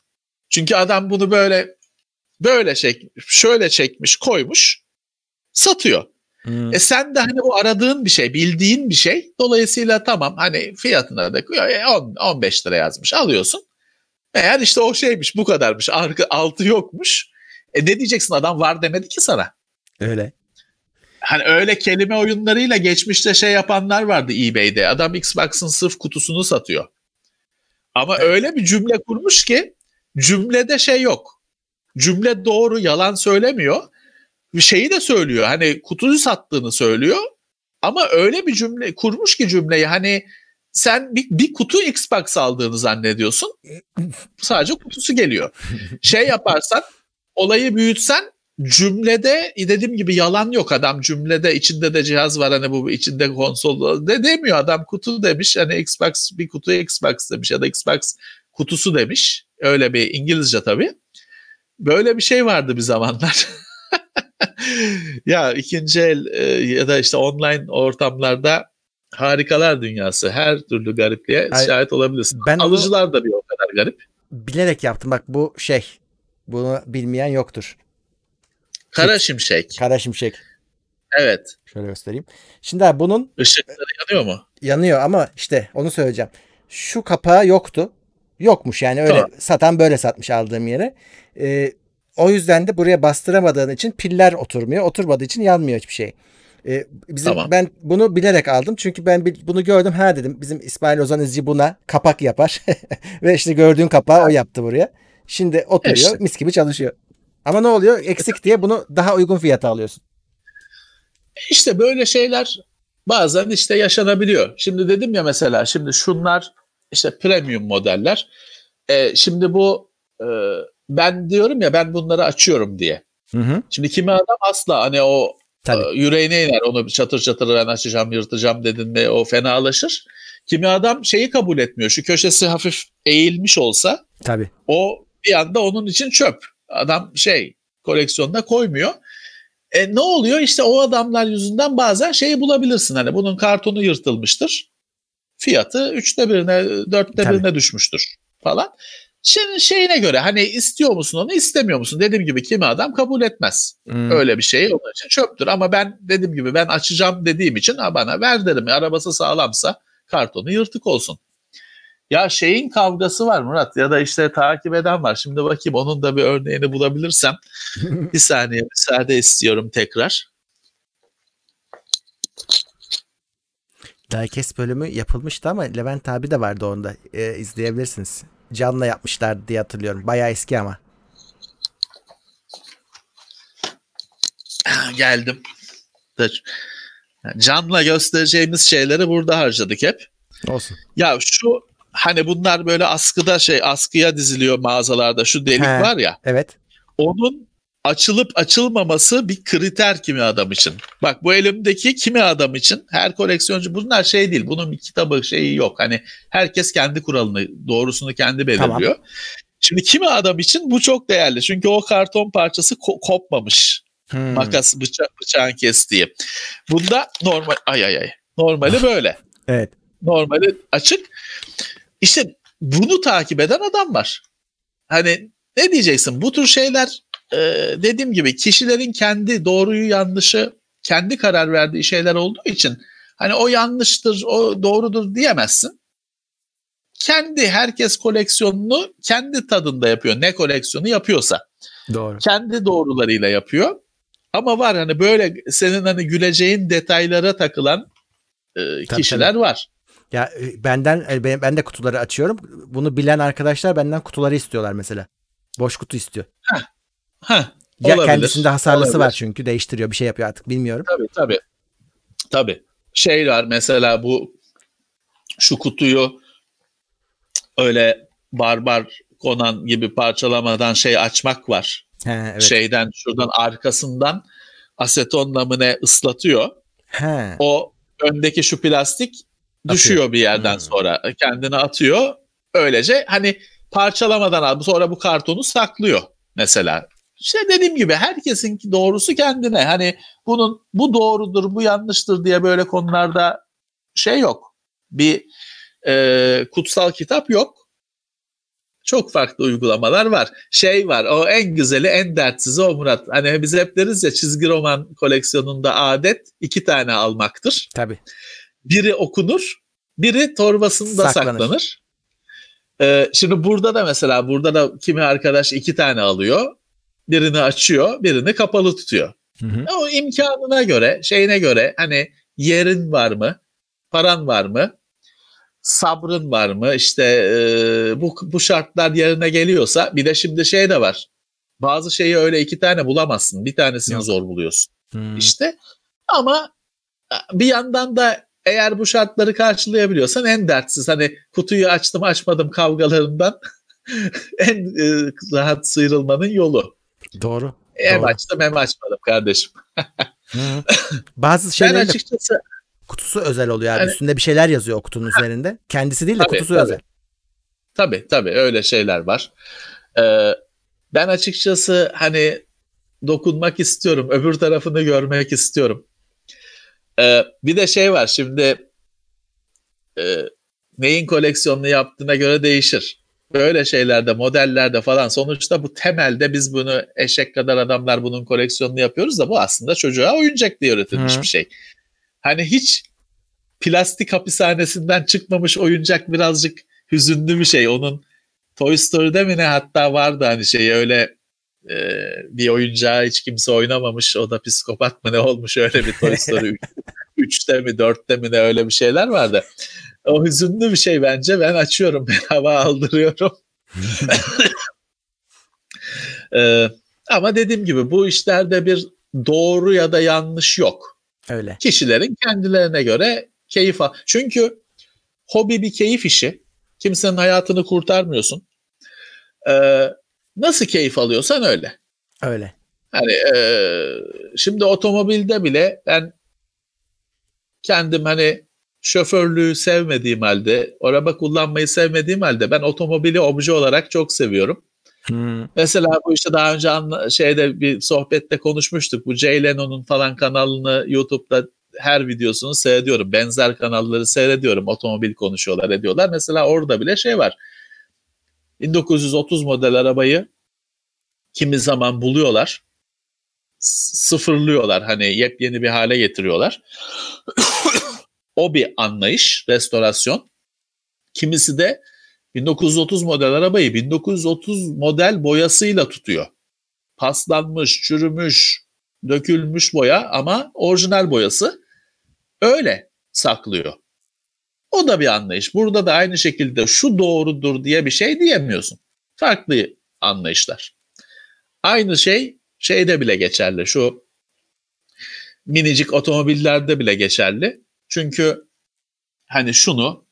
Çünkü adam bunu böyle böyle çek, şöyle çekmiş, koymuş, satıyor. Hmm. E sen de hani bu aradığın bir şey, bildiğin bir şey. Dolayısıyla tamam hani fiyatına da 10 15 lira yazmış. Alıyorsun. Eğer işte o şeymiş, bu kadarmış. Arka altı yokmuş. E ne diyeceksin adam var demedi ki sana. Öyle. Hani öyle kelime oyunlarıyla geçmişte şey yapanlar vardı eBay'de. Adam Xbox'ın sırf kutusunu satıyor. Ama evet. öyle bir cümle kurmuş ki cümlede şey yok. Cümle doğru, yalan söylemiyor şeyi de söylüyor. Hani kutuyu sattığını söylüyor. Ama öyle bir cümle kurmuş ki cümleyi hani sen bir, bir kutu Xbox aldığını zannediyorsun. Sadece kutusu geliyor. Şey yaparsan olayı büyütsen cümlede dediğim gibi yalan yok adam cümlede içinde de cihaz var hani bu içinde konsol de demiyor adam kutu demiş hani Xbox bir kutu Xbox demiş ya da Xbox kutusu demiş öyle bir İngilizce tabii böyle bir şey vardı bir zamanlar ya ikinci el e, ya da işte online ortamlarda harikalar dünyası. Her türlü garipliğe Hayır, şahit olabilirsin. Ben Alıcılar da bir o kadar garip. Bilerek yaptım. Bak bu şey. Bunu bilmeyen yoktur. Kara şimşek. Kara şimşek. Evet. Şöyle göstereyim. Şimdi abi bunun ışıkları yanıyor mu? Yanıyor ama işte onu söyleyeceğim. Şu kapağı yoktu. Yokmuş yani öyle tamam. satan böyle satmış aldığım yere. Ee, o yüzden de buraya bastıramadığın için piller oturmuyor. Oturmadığı için yanmıyor hiçbir şey. Ee, bizim tamam. ben bunu bilerek aldım çünkü ben bunu gördüm ha dedim bizim İsmail Ozan İzci buna kapak yapar ve işte gördüğün kapağı o yaptı buraya. Şimdi oturuyor işte. mis gibi çalışıyor. Ama ne oluyor? Eksik diye bunu daha uygun fiyata alıyorsun. İşte böyle şeyler bazen işte yaşanabiliyor. Şimdi dedim ya mesela şimdi şunlar işte premium modeller. Ee, şimdi bu e, ben diyorum ya ben bunları açıyorum diye. Hı hı. Şimdi kimi adam asla hani o Tabii. E, yüreğine iner onu çatır çatır ben açacağım yırtacağım dedin mi o fenalaşır. Kimi adam şeyi kabul etmiyor. Şu köşesi hafif eğilmiş olsa Tabii. o bir anda onun için çöp. Adam şey koleksiyonuna koymuyor. E ne oluyor? İşte o adamlar yüzünden bazen şeyi bulabilirsin. Hani bunun kartonu yırtılmıştır. Fiyatı üçte birine, dörtte Tabii. birine düşmüştür falan. Şimdi şeyine göre hani istiyor musun onu istemiyor musun? Dediğim gibi kimi adam kabul etmez. Hmm. Öyle bir şey onun için çöptür. Ama ben dediğim gibi ben açacağım dediğim için ha bana ver derim. Arabası sağlamsa kartonu yırtık olsun. Ya şeyin kavgası var Murat ya da işte takip eden var. Şimdi bakayım onun da bir örneğini bulabilirsem. bir saniye müsaade istiyorum tekrar. Diecast bölümü yapılmıştı ama Levent abi de vardı onda. Ee, izleyebilirsiniz. Canla yapmışlar diye hatırlıyorum. Bayağı eski ama. Geldim. Canla göstereceğimiz şeyleri burada harcadık hep. Olsun. Ya şu hani bunlar böyle askıda şey askıya diziliyor mağazalarda şu delik He, var ya. Evet. Onun açılıp açılmaması bir kriter kimi adam için. Bak bu elimdeki kimi adam için her koleksiyoncu bunlar şey değil. Bunun bir kitabı şeyi yok. Hani herkes kendi kuralını doğrusunu kendi belirliyor. Tamam. Şimdi kimi adam için bu çok değerli. Çünkü o karton parçası ko- kopmamış. Hmm. Makas bıça bıçağın kestiği. Bunda normal ay ay ay. Normali böyle. evet. Normali açık. İşte bunu takip eden adam var. Hani ne diyeceksin? Bu tür şeyler e, dediğim gibi kişilerin kendi doğruyu yanlışı kendi karar verdiği şeyler olduğu için hani o yanlıştır, o doğrudur diyemezsin. Kendi herkes koleksiyonunu kendi tadında yapıyor. Ne koleksiyonu yapıyorsa. Doğru. Kendi doğrularıyla yapıyor. Ama var hani böyle senin hani güleceğin detaylara takılan e, kişiler tabii. var. Ya e, benden e, ben ben de kutuları açıyorum. Bunu bilen arkadaşlar benden kutuları istiyorlar mesela. Boş kutu istiyor. Heh, Ya olabilir, kendisinde hasarlısı olabilir. var çünkü değiştiriyor bir şey yapıyor artık bilmiyorum. Tabii tabii. Tabii. Şey var mesela bu şu kutuyu öyle barbar konan gibi parçalamadan şey açmak var. He, evet. Şeyden şuradan arkasından asetonla mı ne ıslatıyor. He. O öndeki şu plastik düşüyor bir yerden Hmm. sonra. Kendini atıyor. Öylece hani parçalamadan al. Sonra bu kartonu saklıyor mesela. İşte dediğim gibi herkesin doğrusu kendine. Hani bunun bu doğrudur, bu yanlıştır diye böyle konularda şey yok. Bir e, kutsal kitap yok. Çok farklı uygulamalar var. Şey var, o en güzeli, en dertsizi o Murat. Hani biz hep deriz ya çizgi roman koleksiyonunda adet iki tane almaktır. Tabii. Biri okunur, biri torbasında Saklanır. saklanır. Ee, şimdi burada da mesela burada da kimi arkadaş iki tane alıyor. Birini açıyor, birini kapalı tutuyor. Hı hı. O imkanına göre, şeyine göre hani yerin var mı, paran var mı, sabrın var mı, işte e, bu, bu şartlar yerine geliyorsa bir de şimdi şey de var. Bazı şeyi öyle iki tane bulamazsın. Bir tanesini Yok. zor buluyorsun. Hmm. İşte ama bir yandan da eğer bu şartları karşılayabiliyorsan en dertsiz hani kutuyu açtım açmadım kavgalarından en e, rahat sıyrılmanın yolu. Doğru. Hem Doğru. açtım hem açmadım kardeşim. Bazı de açıkçası kutusu özel oluyor abi. Yani- Üstünde bir şeyler yazıyor o kutunun üzerinde. Kendisi değil de Tabii, kutusu tabii. özel. tabii tabii öyle şeyler var. Ee, ben açıkçası hani dokunmak istiyorum. Öbür tarafını görmek istiyorum. Ee, bir de şey var şimdi e, neyin koleksiyonunu yaptığına göre değişir. Böyle şeylerde, modellerde falan sonuçta bu temelde biz bunu eşek kadar adamlar bunun koleksiyonunu yapıyoruz da bu aslında çocuğa oyuncak diye üretilmiş Hı. bir şey. Hani hiç plastik hapishanesinden çıkmamış oyuncak birazcık hüzünlü bir şey. Onun Toy Story'de mi ne hatta vardı hani şey öyle e, bir oyuncağı hiç kimse oynamamış. O da psikopat mı ne olmuş öyle bir Toy Story 3'te mi 4'te mi ne öyle bir şeyler vardı. O hüzünlü bir şey bence. Ben açıyorum hava aldırıyorum. Ee, ama dediğim gibi bu işlerde bir doğru ya da yanlış yok. Öyle. Kişilerin kendilerine göre keyif al. Çünkü hobi bir keyif işi. Kimsenin hayatını kurtarmıyorsun. Ee, nasıl keyif alıyorsan öyle. Öyle. Hani e, şimdi otomobilde bile ben kendim hani şoförlüğü sevmediğim halde, araba kullanmayı sevmediğim halde ben otomobili obje olarak çok seviyorum. Hmm. Mesela bu işte daha önce anla, şeyde bir sohbette konuşmuştuk. Bu Jay Leno'nun falan kanalını YouTube'da her videosunu seyrediyorum. Benzer kanalları seyrediyorum. Otomobil konuşuyorlar, ediyorlar. Mesela orada bile şey var. 1930 model arabayı kimi zaman buluyorlar. Sıfırlıyorlar. Hani yepyeni bir hale getiriyorlar. O bir anlayış, restorasyon. Kimisi de 1930 model arabayı 1930 model boyasıyla tutuyor. Paslanmış, çürümüş, dökülmüş boya ama orijinal boyası öyle saklıyor. O da bir anlayış. Burada da aynı şekilde şu doğrudur diye bir şey diyemiyorsun. Farklı anlayışlar. Aynı şey şeyde bile geçerli. Şu minicik otomobillerde bile geçerli. Çünkü hani şunu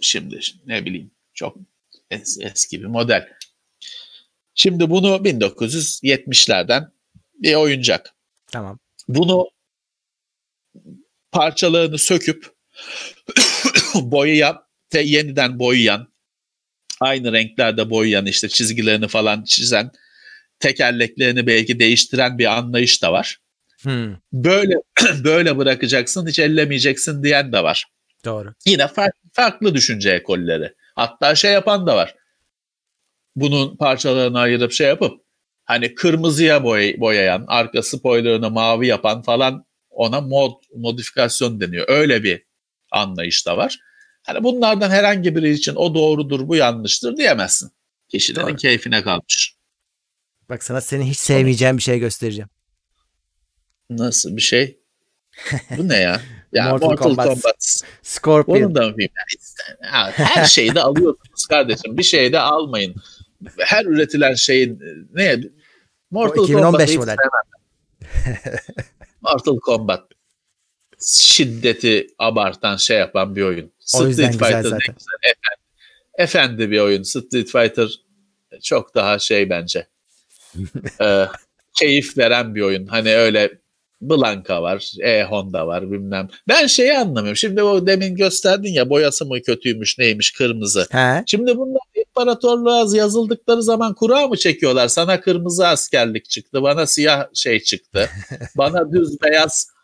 şimdi ne bileyim çok es- eski bir model. Şimdi bunu 1970'lerden bir oyuncak. Tamam. Bunu parçalarını söküp boyayan, te- yeniden boyayan, aynı renklerde boyayan işte çizgilerini falan çizen, tekerleklerini belki değiştiren bir anlayış da var. Hmm. Böyle böyle bırakacaksın, hiç ellemeyeceksin diyen de var. Doğru. Yine farklı, farklı düşünce ekolleri. Hatta şey yapan da var. Bunun parçalarını ayırıp şey yapıp hani kırmızıya boy, boyayan, arka spoilerını mavi yapan falan ona mod modifikasyon deniyor. Öyle bir anlayış da var. Hani bunlardan herhangi biri için o doğrudur, bu yanlıştır diyemezsin. Kişilerin Doğru. keyfine kalmış. Bak sana senin hiç sevmeyeceğin bir şey göstereceğim. Nasıl bir şey? Bu ne ya? Ya Mortal, Mortal Kombat, Kombat. Scorpion. Onun da film? Yani her şeyi de alıyorsunuz kardeşim. Bir şey de almayın. Her üretilen şeyin ne? Mortal o 2015 model. Mortal Kombat şiddeti abartan şey yapan bir oyun. O Street Fighter güzel zaten. efendi, efendi bir oyun. Street Fighter çok daha şey bence. e, keyif veren bir oyun. Hani öyle Blanka var, E Honda var bilmem. Ben şeyi anlamıyorum. Şimdi o demin gösterdin ya boyası mı kötüymüş neymiş kırmızı. He. Şimdi bunlar imparatorluğa yazıldıkları zaman kura mı çekiyorlar? Sana kırmızı askerlik çıktı, bana siyah şey çıktı. bana düz beyaz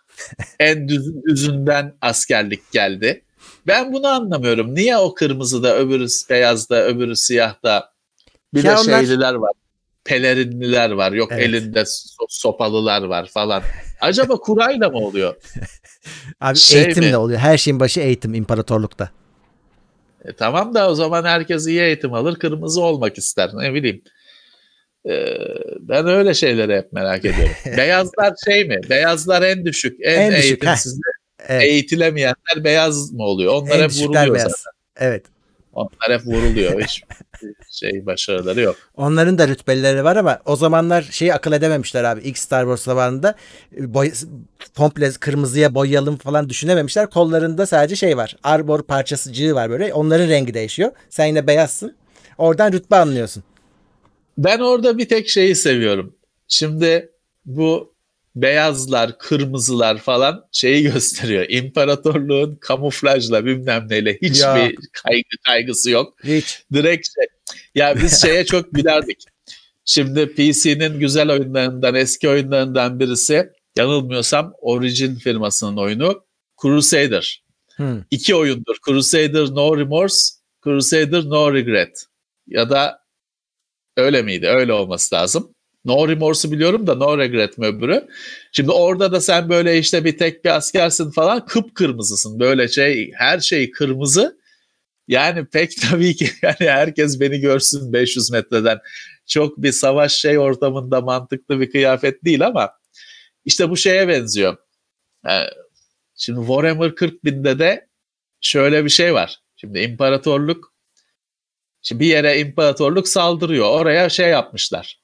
en düz, düzünden askerlik geldi. Ben bunu anlamıyorum. Niye o kırmızıda, öbürü beyazda, öbürü siyahta bir ya de onlar... şeyliler var. Pelerinliler var. Yok evet. elinde sopalılar var falan. Acaba kurayla mı oluyor? Abi şey eğitim mi? oluyor. Her şeyin başı eğitim imparatorlukta. E, tamam da o zaman herkes iyi eğitim alır. Kırmızı olmak ister. Ne bileyim. Ee, ben öyle şeyleri hep merak ediyorum. Beyazlar şey mi? Beyazlar en düşük, en, en eğitimsiz, evet. eğitilemeyenler beyaz mı oluyor? Onlar en hep vuruluyor beyaz. zaten. Evet. Onlar hep vuruluyor. Hiç şey başarıları yok. Onların da rütbelileri var ama o zamanlar şeyi akıl edememişler abi. İlk Star Wars zamanında boy, komple kırmızıya boyayalım falan düşünememişler. Kollarında sadece şey var. Arbor parçasıcığı var böyle. Onların rengi değişiyor. Sen yine beyazsın. Oradan rütbe anlıyorsun. Ben orada bir tek şeyi seviyorum. Şimdi bu beyazlar, kırmızılar falan şeyi gösteriyor. İmparatorluğun kamuflajla bilmem neyle hiçbir kaygı kaygısı yok. Hiç. Direkt şey. Ya biz şeye çok gülerdik. Şimdi PC'nin güzel oyunlarından, eski oyunlarından birisi yanılmıyorsam Origin firmasının oyunu Crusader. Hmm. İki oyundur. Crusader No Remorse, Crusader No Regret. Ya da öyle miydi? Öyle olması lazım. No Remorse'u biliyorum da No Regret mi öbürü? Şimdi orada da sen böyle işte bir tek bir askersin falan kıpkırmızısın. Böyle şey her şey kırmızı. Yani pek tabii ki yani herkes beni görsün 500 metreden. Çok bir savaş şey ortamında mantıklı bir kıyafet değil ama işte bu şeye benziyor. Ee, şimdi Warhammer 40 binde de şöyle bir şey var. Şimdi imparatorluk şimdi bir yere imparatorluk saldırıyor. Oraya şey yapmışlar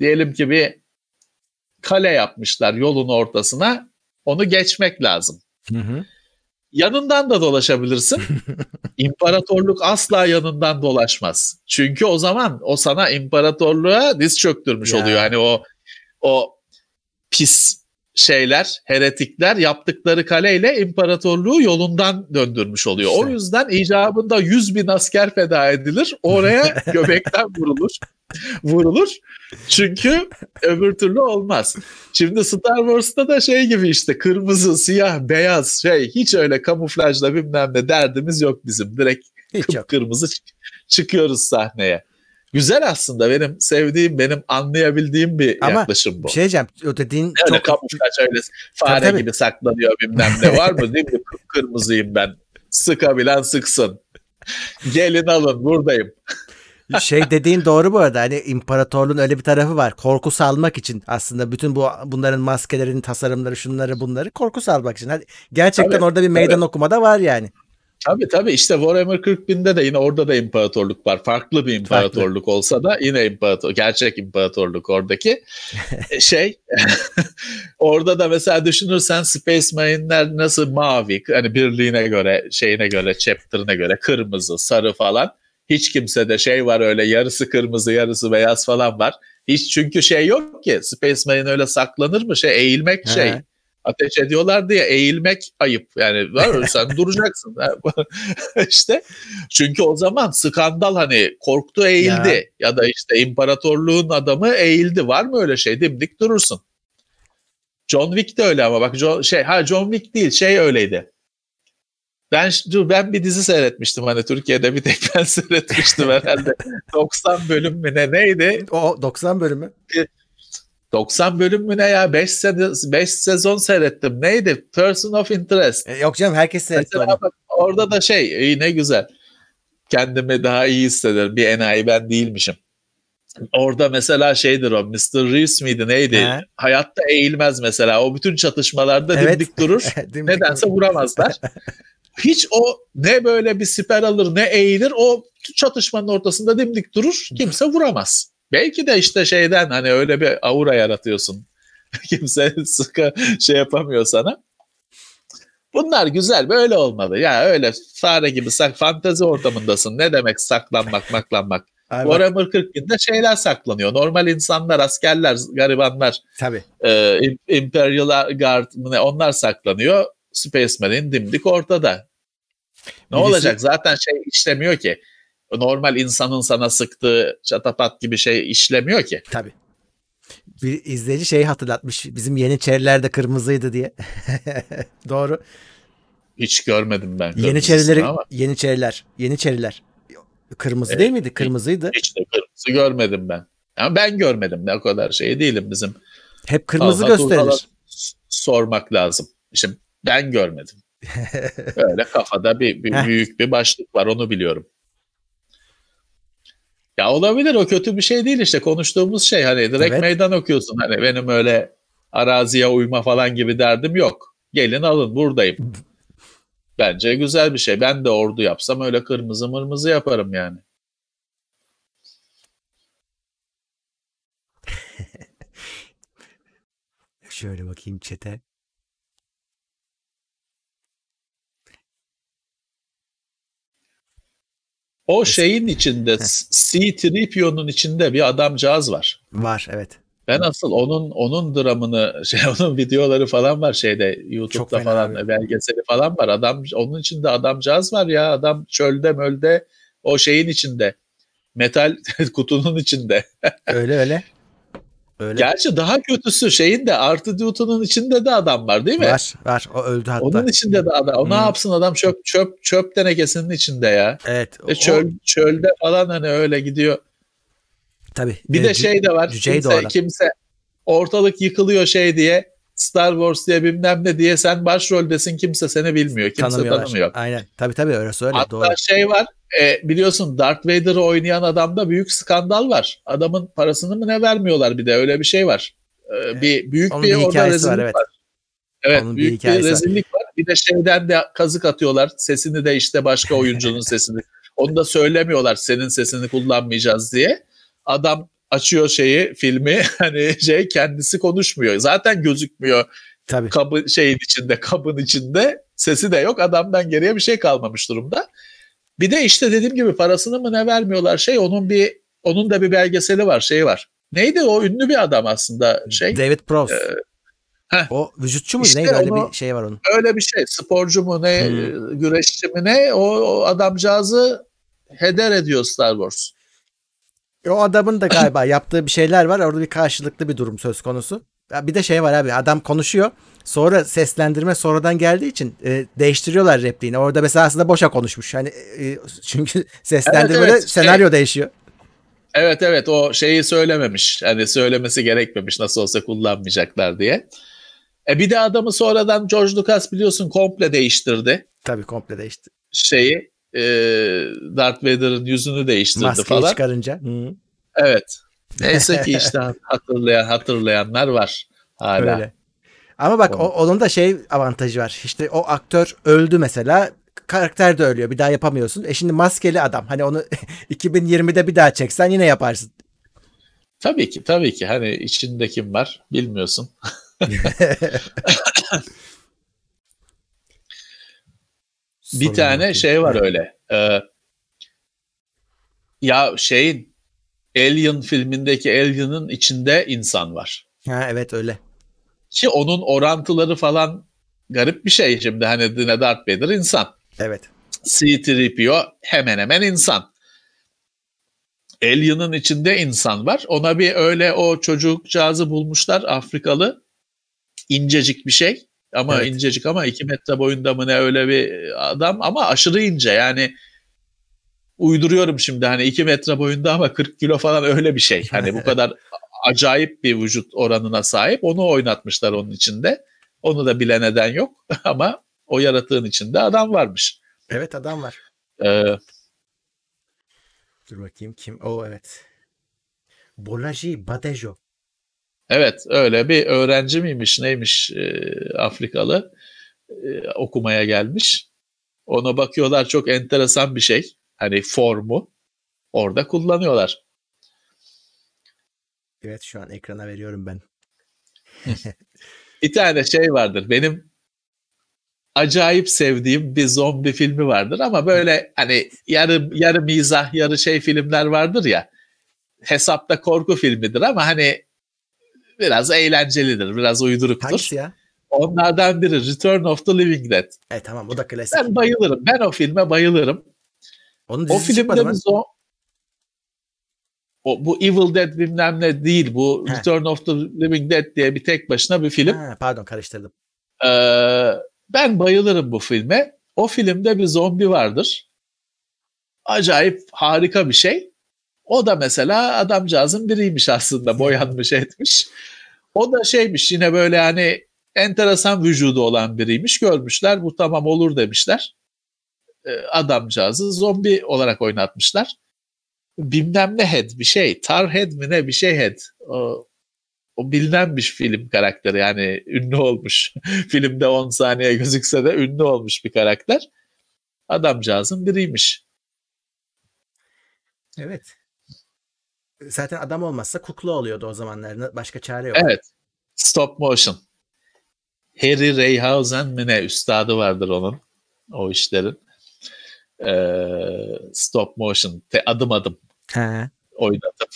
diyelim ki bir kale yapmışlar yolun ortasına. Onu geçmek lazım. Hı hı. Yanından da dolaşabilirsin. İmparatorluk asla yanından dolaşmaz. Çünkü o zaman o sana imparatorluğa diz çöktürmüş ya. oluyor. Hani o o pis şeyler, heretikler yaptıkları kaleyle imparatorluğu yolundan döndürmüş oluyor. İşte. O yüzden icabında 100 bin asker feda edilir. Oraya göbekten vurulur. vurulur. Çünkü öbür türlü olmaz. Şimdi Star Wars'ta da şey gibi işte kırmızı, siyah, beyaz şey hiç öyle kamuflajla bilmem ne derdimiz yok bizim. Direkt kırmızı çıkıyoruz sahneye. Güzel aslında benim sevdiğim, benim anlayabildiğim bir Ama yaklaşım bu. bir şey diyeceğim. O dediğin öyle çok... kamuflaj öyle fare tabii, gibi saklanıyor bilmem ne var mı değil mi? Kırmızıyım ben. Sıkabilen sıksın. Gelin alın buradayım şey dediğin doğru bu arada. Hani imparatorluğun öyle bir tarafı var. Korku salmak için aslında bütün bu bunların maskelerin tasarımları şunları bunları korku salmak için. Hadi gerçekten tabii, orada bir meydan tabii. okuma da var yani. Tabii tabii işte Warhammer 40 binde de yine orada da imparatorluk var. Farklı bir imparatorluk Farklı. olsa da yine imparator, gerçek imparatorluk oradaki. E, şey orada da mesela düşünürsen Space Marine'ler nasıl mavi hani birliğine göre şeyine göre chapter'ına göre kırmızı sarı falan. Hiç kimse de şey var öyle yarısı kırmızı yarısı beyaz falan var. Hiç çünkü şey yok ki Space Marine öyle saklanır mı şey eğilmek He. şey. Ateş ediyorlar diye eğilmek ayıp. Yani var sen duracaksın. işte çünkü o zaman skandal hani korktu eğildi ya. ya da işte imparatorluğun adamı eğildi. Var mı öyle şey? Dimdik durursun. John Wick de öyle ama bak John, şey ha John Wick değil şey öyleydi. Ben dur ben bir dizi seyretmiştim hani Türkiye'de bir tek ben seyretmiştim herhalde. 90 bölüm mü ne neydi? O 90 bölümü. 90 bölüm mü ne ya? 5 sezon, 5 sezon seyrettim. Neydi? Person of Interest. E, yok canım herkes seyretti onu. Bak, orada da şey iyi ne güzel. Kendimi daha iyi hissederim. Bir enayi ben değilmişim. Orada mesela şeydir o Mr. Reeves miydi neydi? He. Hayatta eğilmez mesela. O bütün çatışmalarda Evet. dimdik durur. Dimdik Nedense vuramazlar. Hiç o ne böyle bir siper alır ne eğilir o çatışmanın ortasında dimdik durur. Kimse vuramaz. Belki de işte şeyden hani öyle bir aura yaratıyorsun. Kimse sıkı şey yapamıyor sana. Bunlar güzel böyle olmalı. Ya öyle fare gibi sak fantezi ortamındasın. Ne demek saklanmak maklanmak. Warhammer 40.000'de şeyler saklanıyor. Normal insanlar, askerler, garibanlar, Tabii. e, Im- Imperial Guard ne, onlar saklanıyor. Space Marine dimdik ortada. Ne Birisi- olacak? Zaten şey işlemiyor ki. Normal insanın sana sıktığı çatapat gibi şey işlemiyor ki. Tabii. Bir izleyici şeyi hatırlatmış. Bizim Yeniçeriler de kırmızıydı diye. Doğru. Hiç görmedim ben. Yeniçerileri ama Yeniçeriler. Yeniçeriler. Kırmızı Evet. değil miydi? Kırmızıydı. Hiç de kırmızı görmedim ben. Ama ben görmedim. Ne o kadar şey değilim bizim. Hep kırmızı gösterilir. Sormak lazım. Şimdi ben görmedim. Öyle kafada bir, bir büyük bir başlık var onu biliyorum. Ya olabilir o kötü bir şey değil işte konuştuğumuz şey hani direkt Evet. meydan okuyorsun hani benim öyle araziye uyma falan gibi derdim yok. Gelin alın buradayım. Bence güzel bir şey. Ben de ordu yapsam öyle kırmızı mırmızı yaparım yani. Şöyle bakayım çete. O şeyin içinde C-3PO'nun içinde bir adamcağız var. Var evet. Ben asıl onun onun dramını şey onun videoları falan var şeyde Çok YouTube'da fena falan abi. belgeseli falan var. Adam onun içinde adamcağız var ya adam çölde mölde o şeyin içinde metal kutunun içinde. Öyle öyle. Öyle. Gerçi daha kötüsü şeyin de artı dutunun içinde de adam var değil mi? Var var. O öldü hatta. Onun içinde de adam. O ne Hmm. yapsın adam çöp çöp çöp tenekesinin içinde ya. Evet. E o- çöl çölde falan hani öyle gidiyor. tabii. Bir e, de şey de var. de o Kimse, kimse ortalık yıkılıyor şey diye Star Wars diye bilmem ne diye sen başroldesin kimse seni bilmiyor. Kimse tanımıyor. Aynen. Tabii tabii öyle öyle. Hatta Doğru. şey var e, biliyorsun Darth Vader'ı oynayan adamda büyük skandal var. Adamın parasını mı ne vermiyorlar bir de öyle bir şey var. E, bir büyük Onun bir, bir orada rezillik var, var. evet. Evet Onun bir büyük bir, var. rezillik var. Bir de şeyden de kazık atıyorlar. Sesini de işte başka oyuncunun sesini. Onu da söylemiyorlar senin sesini kullanmayacağız diye. Adam açıyor şeyi filmi hani şey kendisi konuşmuyor. Zaten gözükmüyor Tabii. kabı şeyin içinde kabın içinde sesi de yok. Adamdan geriye bir şey kalmamış durumda. Bir de işte dediğim gibi parasını mı ne vermiyorlar şey onun bir onun da bir belgeseli var şey var. Neydi o ünlü bir adam aslında şey. David Prowse. Ee, heh. o vücutçu muydu? İşte Neydi? Öyle onu- bir şey var onun. öyle bir şey. Sporcu mu ne, Hmm. güreşçi mi ne o, o adamcağızı heder ediyor Star Wars. O adamın da galiba yaptığı bir şeyler var. Orada bir karşılıklı bir durum söz konusu. Ya Bir de şey var abi adam konuşuyor. Sonra seslendirme sonradan geldiği için e, değiştiriyorlar repliğini. Orada mesela aslında boşa konuşmuş. Hani e, çünkü seslendirmede Evet, evet. senaryo değişiyor. Evet evet o şeyi söylememiş. Hani söylemesi gerekmemiş nasıl olsa kullanmayacaklar diye. E bir de adamı sonradan George Lucas biliyorsun komple değiştirdi. Tabii komple değişti. Şeyi e, Darth Vader'ın yüzünü değiştirdi Maskeyi falan. çıkarınca. Hı, Evet. Neyse ki işte hatırlayan hatırlayanlar var hala. öyle. Ama bak o, onun da şey avantajı var. İşte o aktör öldü mesela. Karakter de ölüyor. Bir daha yapamıyorsun. E şimdi maskeli adam. Hani onu 2020'de bir daha çeksen yine yaparsın. Tabii ki tabii ki hani içinde kim var bilmiyorsun. Bir tane yok. şey var öyle. Ee, ya şeyin Alien filmindeki Alien'ın içinde insan var. Ha, evet öyle. Ki onun orantıları falan garip bir şey şimdi hani yine Darth Vader insan. Evet. C-3PO hemen hemen insan. Alien'ın içinde insan var. Ona bir öyle o çocukcağızı bulmuşlar Afrikalı. İncecik bir şey. Ama Evet. incecik ama 2 metre boyunda mı ne öyle bir adam ama aşırı ince yani uyduruyorum şimdi hani 2 metre boyunda ama 40 kilo falan öyle bir şey. Hani bu kadar acayip bir vücut oranına sahip onu oynatmışlar onun içinde. Onu da bile neden yok ama o yaratığın içinde adam varmış. Evet adam var. Ee, Dur bakayım kim? O evet. Bolaji Badejo. Evet öyle bir öğrenci miymiş neymiş e, Afrikalı e, okumaya gelmiş. Ona bakıyorlar çok enteresan bir şey. Hani formu orada kullanıyorlar. Evet şu an ekrana veriyorum ben. bir tane şey vardır. Benim acayip sevdiğim bir zombi filmi vardır ama böyle hani yarı yarı mizah yarı şey filmler vardır ya. Hesapta korku filmidir ama hani biraz eğlencelidir, biraz uyduruktur. Hangisi ya? Onlardan biri Return of the Living Dead. E tamam o da klasik. Ben bayılırım. Ben o filme bayılırım. Onun O filmde biz o, o bu Evil Dead bilmem ne değil. Bu He. Return of the Living Dead diye bir tek başına bir film. Ha, pardon karıştırdım. Ee, ben bayılırım bu filme. O filmde bir zombi vardır. Acayip harika bir şey. O da mesela adamcağızın biriymiş aslında boyanmış etmiş. O da şeymiş yine böyle hani enteresan vücudu olan biriymiş. Görmüşler bu tamam olur demişler. Ee, adamcağızı zombi olarak oynatmışlar. Bilmem ne head bir şey. Tar head mi ne bir şey head. O, o bilinenmiş film karakteri yani ünlü olmuş. Filmde 10 saniye gözükse de ünlü olmuş bir karakter. Adamcağızın biriymiş. Evet. Zaten adam olmazsa kukla oluyordu o zamanlar. Başka çare yok. Evet. Stop motion. Harry Rayhausen mi ne üstadı vardır onun o işlerin. Ee, stop motion te, adım adım Ha. oynatıp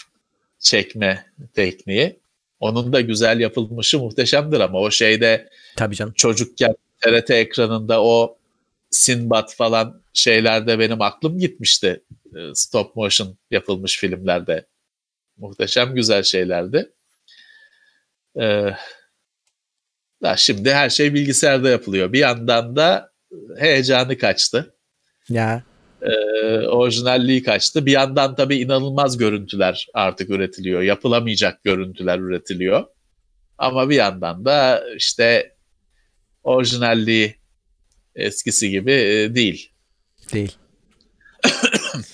çekme tekniği. Onun da güzel yapılmışı muhteşemdir ama o şeyde Tabii canım. çocukken TRT ekranında o Sinbad falan şeylerde benim aklım gitmişti. Ee, Stop motion yapılmış filmlerde. Muhteşem güzel şeylerdi. Ee, da şimdi her şey bilgisayarda yapılıyor. Bir yandan da heyecanı kaçtı. Ya. Ee, orijinalliği kaçtı. Bir yandan tabii inanılmaz görüntüler artık üretiliyor. Yapılamayacak görüntüler üretiliyor. Ama bir yandan da işte orijinalliği eskisi gibi e, değil. Değil.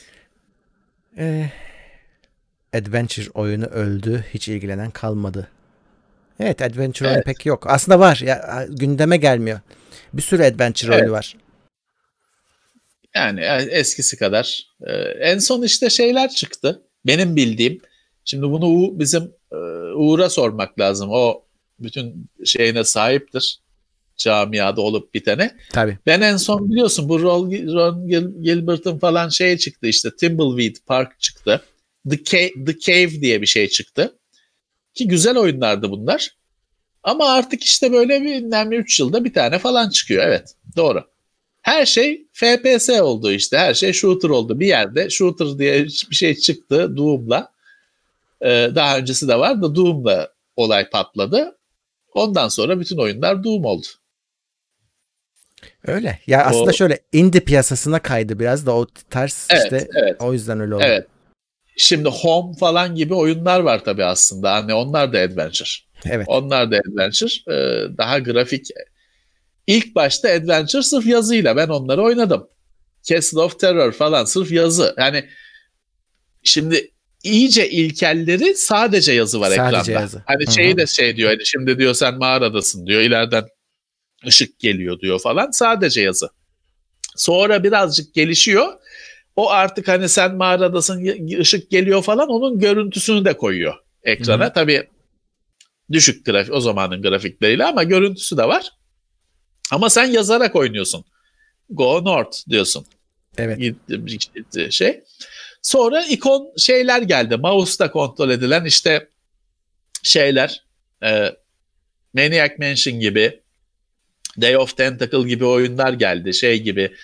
Ee, adventure oyunu öldü. Hiç ilgilenen kalmadı. Evet adventure oyunu Evet. pek yok. Aslında var. Ya, gündeme gelmiyor. Bir sürü adventure Evet. oyunu var. Yani e, eskisi kadar. Ee, en son işte şeyler çıktı. Benim bildiğim. Şimdi bunu U- bizim e, Uğur'a sormak lazım. O bütün şeyine sahiptir. Camiada olup bitene. Tabii. Ben en son biliyorsun bu Ron, Ron Gil- Gilbert'ın falan şey çıktı işte Timbleweed Park çıktı. The Cave, The Cave diye bir şey çıktı. Ki güzel oyunlardı bunlar. Ama artık işte böyle bir 3 yılda bir tane falan çıkıyor. Evet doğru. Her şey FPS oldu işte. Her şey shooter oldu. Bir yerde shooter diye bir şey çıktı Doom'la. Ee, daha öncesi de var da Doom'la olay patladı. Ondan sonra bütün oyunlar Doom oldu. Öyle. Ya aslında O- şöyle indie piyasasına kaydı biraz da o tarz Evet, işte evet. o yüzden öyle oldu. Evet. Şimdi Home falan gibi oyunlar var tabii aslında. Hani onlar da adventure. Evet. Onlar da adventure. Ee, daha grafik. İlk başta adventure sırf yazıyla. Ben onları oynadım. Castle of Terror falan sırf yazı. Yani şimdi iyice ilkelleri sadece yazı var Sadece ekranda. yazı. Hani Hı hı. şeyi de şey diyor. Hani şimdi diyor sen mağaradasın diyor. İleriden ışık geliyor diyor falan. Sadece yazı. Sonra birazcık gelişiyor. O artık hani sen mağaradasın ışık geliyor falan onun görüntüsünü de koyuyor ekrana. Hı Tabii düşük grafik o zamanın grafikleriyle ama görüntüsü de var. Ama sen yazarak oynuyorsun. Go north diyorsun. Evet. Şey. Sonra ikon şeyler geldi. Mouse'da kontrol edilen işte şeyler e, Maniac Mansion gibi Day of Tentacle gibi oyunlar geldi. Şey gibi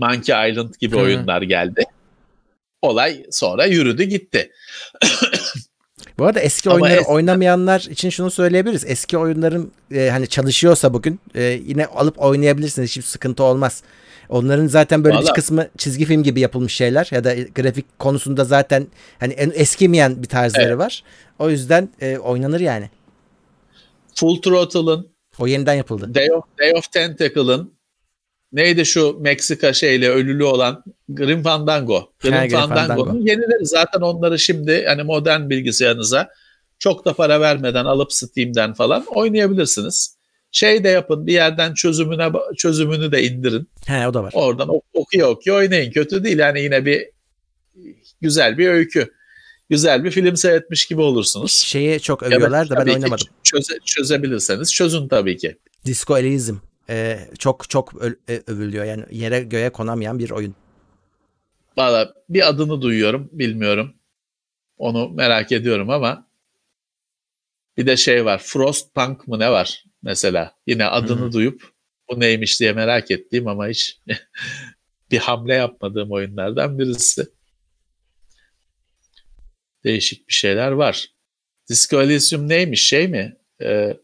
Monkey Island gibi Hı. oyunlar geldi. Olay sonra yürüdü gitti. Bu arada eski Ama oyunları es- oynamayanlar için şunu söyleyebiliriz. Eski oyunların e, hani çalışıyorsa bugün e, yine alıp oynayabilirsiniz. Hiçbir sıkıntı olmaz. Onların zaten böyle bir Vallahi- kısmı çizgi film gibi yapılmış şeyler ya da grafik konusunda zaten hani en eskimeyen bir tarzları Evet. var. O yüzden e, oynanır yani. Full Throttle'ın O yeniden yapıldı. Day of, Day of Tentacle'ın neydi şu Meksika şeyle ölülü olan Grim Fandango. Grim Ha, Fandango'nun Fandango. yenileri zaten onları şimdi hani modern bilgisayarınıza çok da para vermeden alıp Steam'den falan oynayabilirsiniz. Şey de yapın bir yerden çözümüne çözümünü de indirin. He o da var. Oradan ok- okuya okuya oynayın. Kötü değil yani yine bir güzel bir öykü. Güzel bir film seyretmiş gibi olursunuz. Şeyi çok övüyorlar da ben oynamadım. Çöze, çözebilirseniz çözün tabii ki. Disco Elysium. Ee, çok çok e, övülüyor. Yani yere göğe konamayan bir oyun. Valla bir adını duyuyorum bilmiyorum. Onu merak ediyorum ama bir de şey var Frostpunk mı ne var mesela. Yine adını Hı. duyup bu neymiş diye merak ettiğim ama hiç bir hamle yapmadığım oyunlardan birisi. Değişik bir şeyler var. Disco Elysium neymiş şey mi? Ee,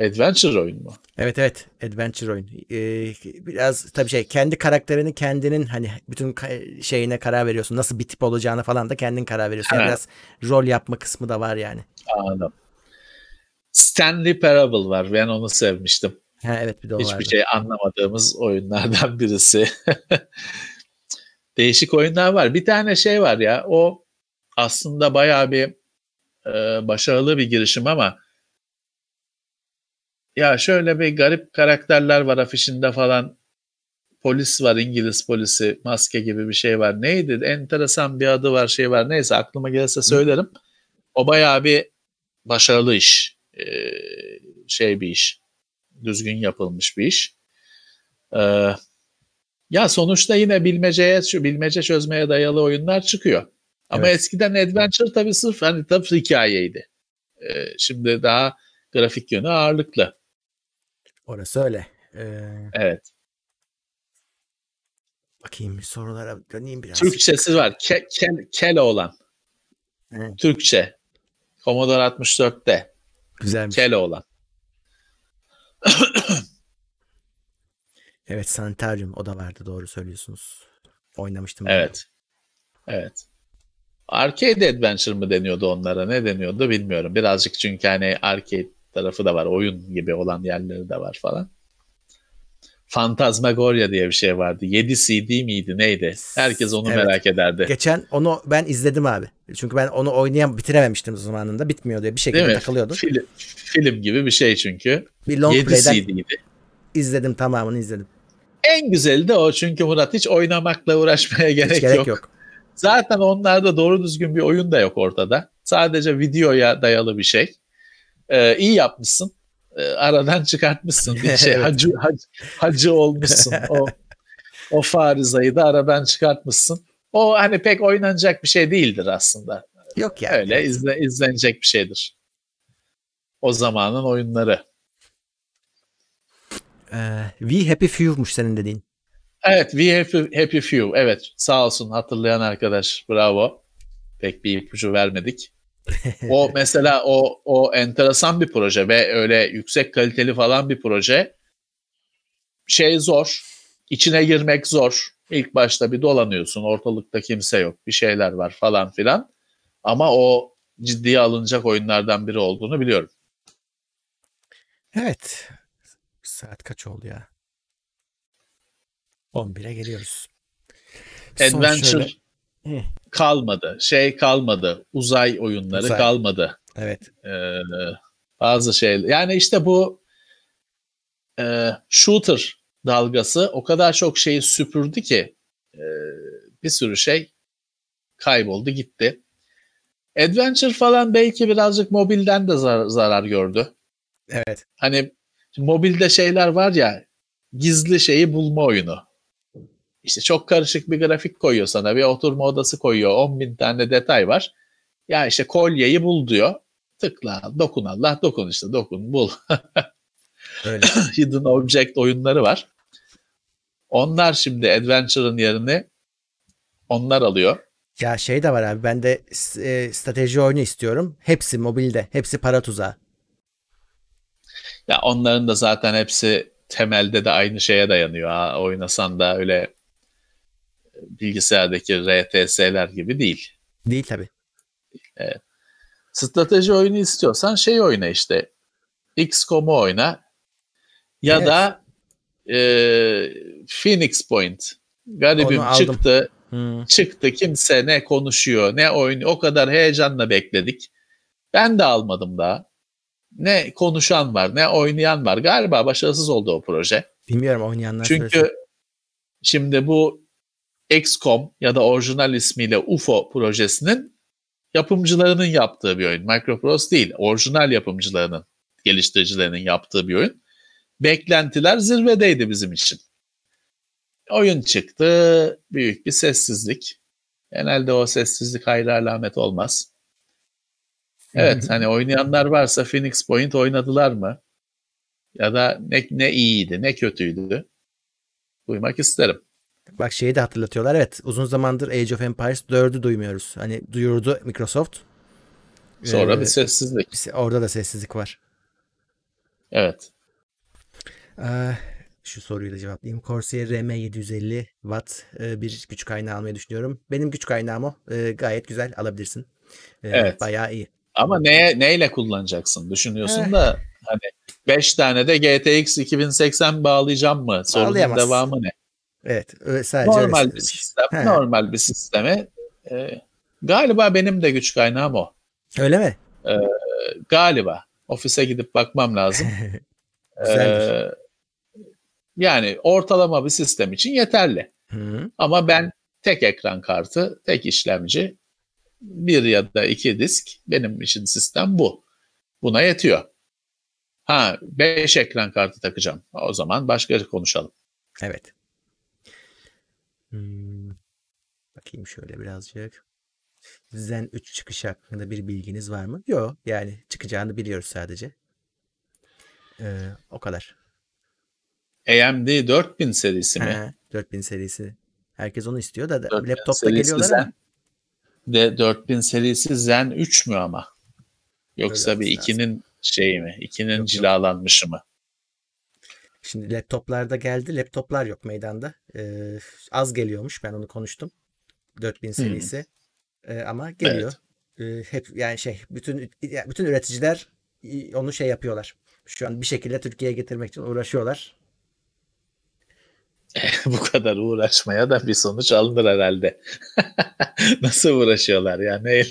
adventure oyun mu? Evet evet adventure oyun. Ee, biraz tabii şey kendi karakterini kendinin hani bütün ka- şeyine karar veriyorsun. Nasıl bir tip olacağını falan da kendin karar veriyorsun. Yani biraz rol yapma kısmı da var yani. Anladım. Stanley Parable var. Ben onu sevmiştim. Ha, evet bir de o Hiçbir vardı. şey anlamadığımız oyunlardan birisi. Değişik oyunlar var. Bir tane şey var ya o aslında bayağı bir e, başarılı bir girişim ama ya şöyle bir garip karakterler var afişinde falan. Polis var İngiliz polisi maske gibi bir şey var. Neydi? Enteresan bir adı var şey var. Neyse aklıma gelirse söylerim. O bayağı bir başarılı iş. E, şey bir iş düzgün yapılmış bir iş. Ee, ya sonuçta yine bilmeceye, şu bilmece çözmeye dayalı oyunlar çıkıyor. Ama Evet. eskiden adventure tabii sırf hani tabii hikayeydi. Ee, şimdi daha grafik yönü ağırlıklı. Orası öyle. Ee, Evet. bakayım sorulara döneyim biraz. Türkçesi var. Ke, kel, Keloğlan. Evet. Türkçe. Commodore 64'te. Güzelmiş. Keloğlan. Evet Sanitarium o da vardı doğru söylüyorsunuz. Oynamıştım. ben. Evet. Evet. Arcade Adventure mı deniyordu onlara? Ne deniyordu bilmiyorum. Birazcık çünkü hani arcade tarafı da var. Oyun gibi olan yerleri de var falan. Phantasmagoria diye bir şey vardı. 7 CD miydi neydi? Herkes onu Evet. merak ederdi. Geçen onu ben izledim abi. Çünkü ben onu oynayam bitirememiştim zamanında. Bitmiyor diye bir şekilde takılıyordu. Film, film gibi bir şey çünkü. Bir long 7 play'den CD'ydi. izledim tamamını izledim. En güzeli de o çünkü Murat hiç oynamakla uğraşmaya gerek, Hiç gerek yok. yok. Zaten onlarda doğru düzgün bir oyun da yok ortada. Sadece videoya dayalı bir şey. Ee, iyi yapmışsın. Ee, aradan çıkartmışsın. Bir şey hacı, hacı, hacı olmuşsun. O, o farizayı da aradan çıkartmışsın. O hani pek oynanacak bir şey değildir aslında. Yok ya. Öyle izle, izlenecek bir şeydir. O zamanın oyunları. Ee, We Happy Few'muş senin dediğin. Evet, We Happy, Happy Few. Evet, sağ olsun hatırlayan arkadaş. Bravo. Pek bir ipucu vermedik. O mesela o o enteresan bir proje ve öyle yüksek kaliteli falan bir proje. Şey zor. içine girmek zor. İlk başta bir dolanıyorsun. Ortalıkta kimse yok. Bir şeyler var falan filan. Ama o ciddiye alınacak oyunlardan biri olduğunu biliyorum. Evet. Saat kaç oldu ya? 11'e geliyoruz. Son Adventure şöyle- Hı. Kalmadı. Şey kalmadı. Uzay oyunları Uzay. kalmadı. Evet. Ee, bazı şey yani işte bu e, shooter dalgası o kadar çok şeyi süpürdü ki e, bir sürü şey kayboldu gitti. Adventure falan belki birazcık mobilden de zar- zarar gördü. Evet. Hani mobilde şeyler var ya gizli şeyi bulma oyunu. İşte çok karışık bir grafik koyuyor sana. Bir oturma odası koyuyor. 10 bin tane detay var. Ya işte kolyeyi bul diyor. Tıkla, dokun Allah, dokun işte, dokun, bul. Öyle. Hidden Object oyunları var. Onlar şimdi Adventure'ın yerini onlar alıyor. ya şey de var abi. Ben de e, strateji oyunu istiyorum. Hepsi mobilde. Hepsi para tuzağı. Ya onların da zaten hepsi temelde de aynı şeye dayanıyor. Ha, oynasan da öyle bilgisayardaki RTS'ler gibi değil. Değil tabii. Strateji oyunu istiyorsan şey oyna işte. XCOM'u oyna. Ya Evet. da e, Phoenix Point. Garibim Onu aldım. çıktı. Hmm. Çıktı kimse ne konuşuyor ne oynuyor. O kadar heyecanla bekledik. Ben de almadım daha. Ne konuşan var ne oynayan var. Galiba başarısız oldu o proje. Bilmiyorum oynayanlar Çünkü söylesin. şimdi bu XCOM ya da orijinal ismiyle UFO projesinin yapımcılarının yaptığı bir oyun. Microprose değil, orijinal yapımcılarının, geliştiricilerinin yaptığı bir oyun. Beklentiler zirvedeydi bizim için. Oyun çıktı, büyük bir sessizlik. Genelde o sessizlik hayır alamet olmaz. Evet, hani oynayanlar varsa Phoenix Point oynadılar mı? Ya da ne, ne iyiydi, ne kötüydü? Duymak isterim. Bak şeyi de hatırlatıyorlar. Evet uzun zamandır Age of Empires 4'ü duymuyoruz. Hani duyurdu Microsoft. Sonra Ee, bir sessizlik. Orada da sessizlik var. Evet. Ee, şu soruyu da cevaplayayım. Corsair RM750 Watt e, bir güç kaynağı almayı düşünüyorum. Benim güç kaynağım o. E, gayet güzel alabilirsin. E, Evet. Bayağı iyi. Ama neye, neyle kullanacaksın düşünüyorsun da hani 5 tane de GTX 2080 bağlayacağım mı? Sorunun devamı ne? Evet. Sadece Normal bir sistem, He. normal bir sisteme e, galiba benim de güç kaynağım o. Öyle mi? E, galiba. Ofise gidip bakmam lazım. E, yani ortalama bir sistem için yeterli. Hı. Ama ben tek ekran kartı, tek işlemci, bir ya da iki disk benim için sistem bu. Buna yetiyor. Ha 5 ekran kartı takacağım. O zaman başka konuşalım. Evet. Hmm. Bakayım şöyle birazcık. Zen 3 çıkışı hakkında bir bilginiz var mı? Yok. Yani çıkacağını biliyoruz sadece. Ee, o kadar. AMD 4000 serisi mi? Ha, 4000 serisi. Herkes onu istiyor da, da 4000 laptopta geliyorlar Zen. ama. De 4000 serisi Zen 3 mü ama? Yoksa Öyle bir olması 2'nin şeyi mi? 2'nin Yok, yok. cilalanmışı mı? Şimdi laptoplarda geldi. Laptoplar yok meydanda. Ee, az geliyormuş. Ben onu konuştum. 4000 serisi. Ee, ama geliyor. Ee, hep yani şey bütün bütün üreticiler onu şey yapıyorlar. Şu an bir şekilde Türkiye'ye getirmek için uğraşıyorlar. Bu kadar uğraşmaya da bir sonuç alınır herhalde. Nasıl uğraşıyorlar yani?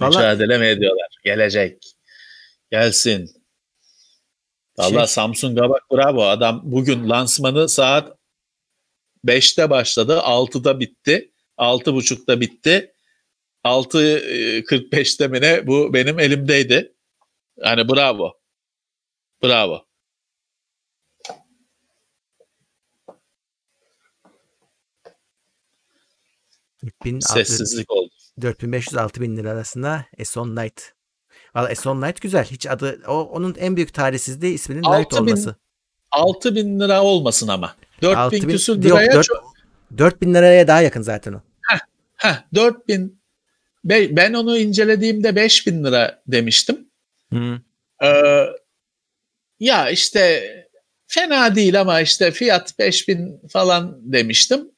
Vallahi- Mücadele mi ediyorlar? Gelecek. Gelsin. Valla Şey- Samsung'a bak bravo. Adam bugün lansmanı saat 5'te başladı. 6'da bitti. 6.30'da bitti. 6.45'te mi ne? Bu benim elimdeydi. Yani bravo. Bravo. Sessizlik oldu. 4500-6000 lira arasında Eson Light. Valla Eson Light güzel. Hiç adı o onun en büyük talihsizliği isminin 6000 olması. 6000 lira olmasın ama. 4000 6000 küsür yok, liraya dört- çok. 4000 liraya daha yakın zaten o. Heh, 4000 Be- ben onu incelediğimde 5000 lira demiştim. Ee, ya işte fena değil ama işte fiyat 5000 falan demiştim.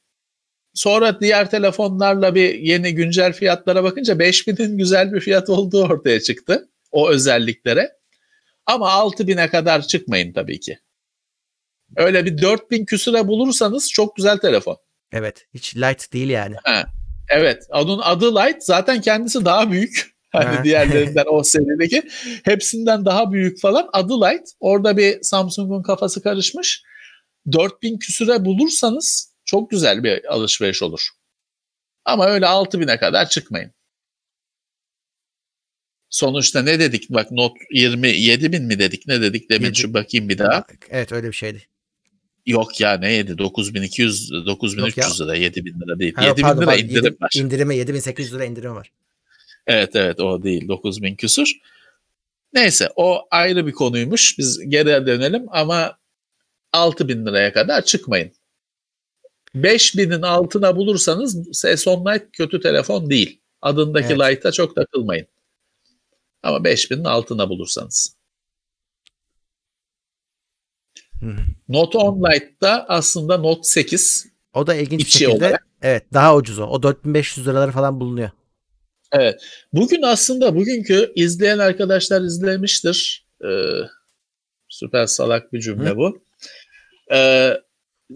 Sonra diğer telefonlarla bir yeni güncel fiyatlara bakınca 5000'in güzel bir fiyat olduğu ortaya çıktı. O özelliklere. Ama 6000'e kadar çıkmayın tabii ki. Öyle bir 4000 küsüre bulursanız çok güzel telefon. Evet. Hiç light değil yani. Evet. Onun adı Light. Zaten kendisi daha büyük. Hani Ha. diğerlerinden o serideki. Hepsinden daha büyük falan. Adı Light. Orada bir Samsung'un kafası karışmış. 4000 küsüre bulursanız çok güzel bir alışveriş olur. Ama öyle 6000'e kadar çıkmayın. Sonuçta ne dedik? Bak Note 20 7000 mi dedik? Ne dedik? Demin Yedi. şu bakayım bir daha. Evet öyle bir şeydi. Yok ya ne yedi? 9200 9300 Yok lira 7000 lira değil. Ha, 7000 pardon, lira indirim Yedi- var. İndirime 7800 lira indirim var. Evet evet o değil 9000 küsur. Neyse o ayrı bir konuymuş. Biz geriye dönelim ama 6000 liraya kadar çıkmayın. 5000'in altına bulursanız Samsung Lite kötü telefon değil. Adındaki Evet. Lite'a çok takılmayın. Ama 5000'in altına bulursanız. Hı. Note 10 Lite'da aslında Note 8 O da ilginç İçi şekilde olarak. evet daha ucuz o. O 4500 liraları falan bulunuyor. Evet. Bugün aslında bugünkü izleyen arkadaşlar izlemiştir. Ee, Süper salak bir cümle Hı. bu. Ee,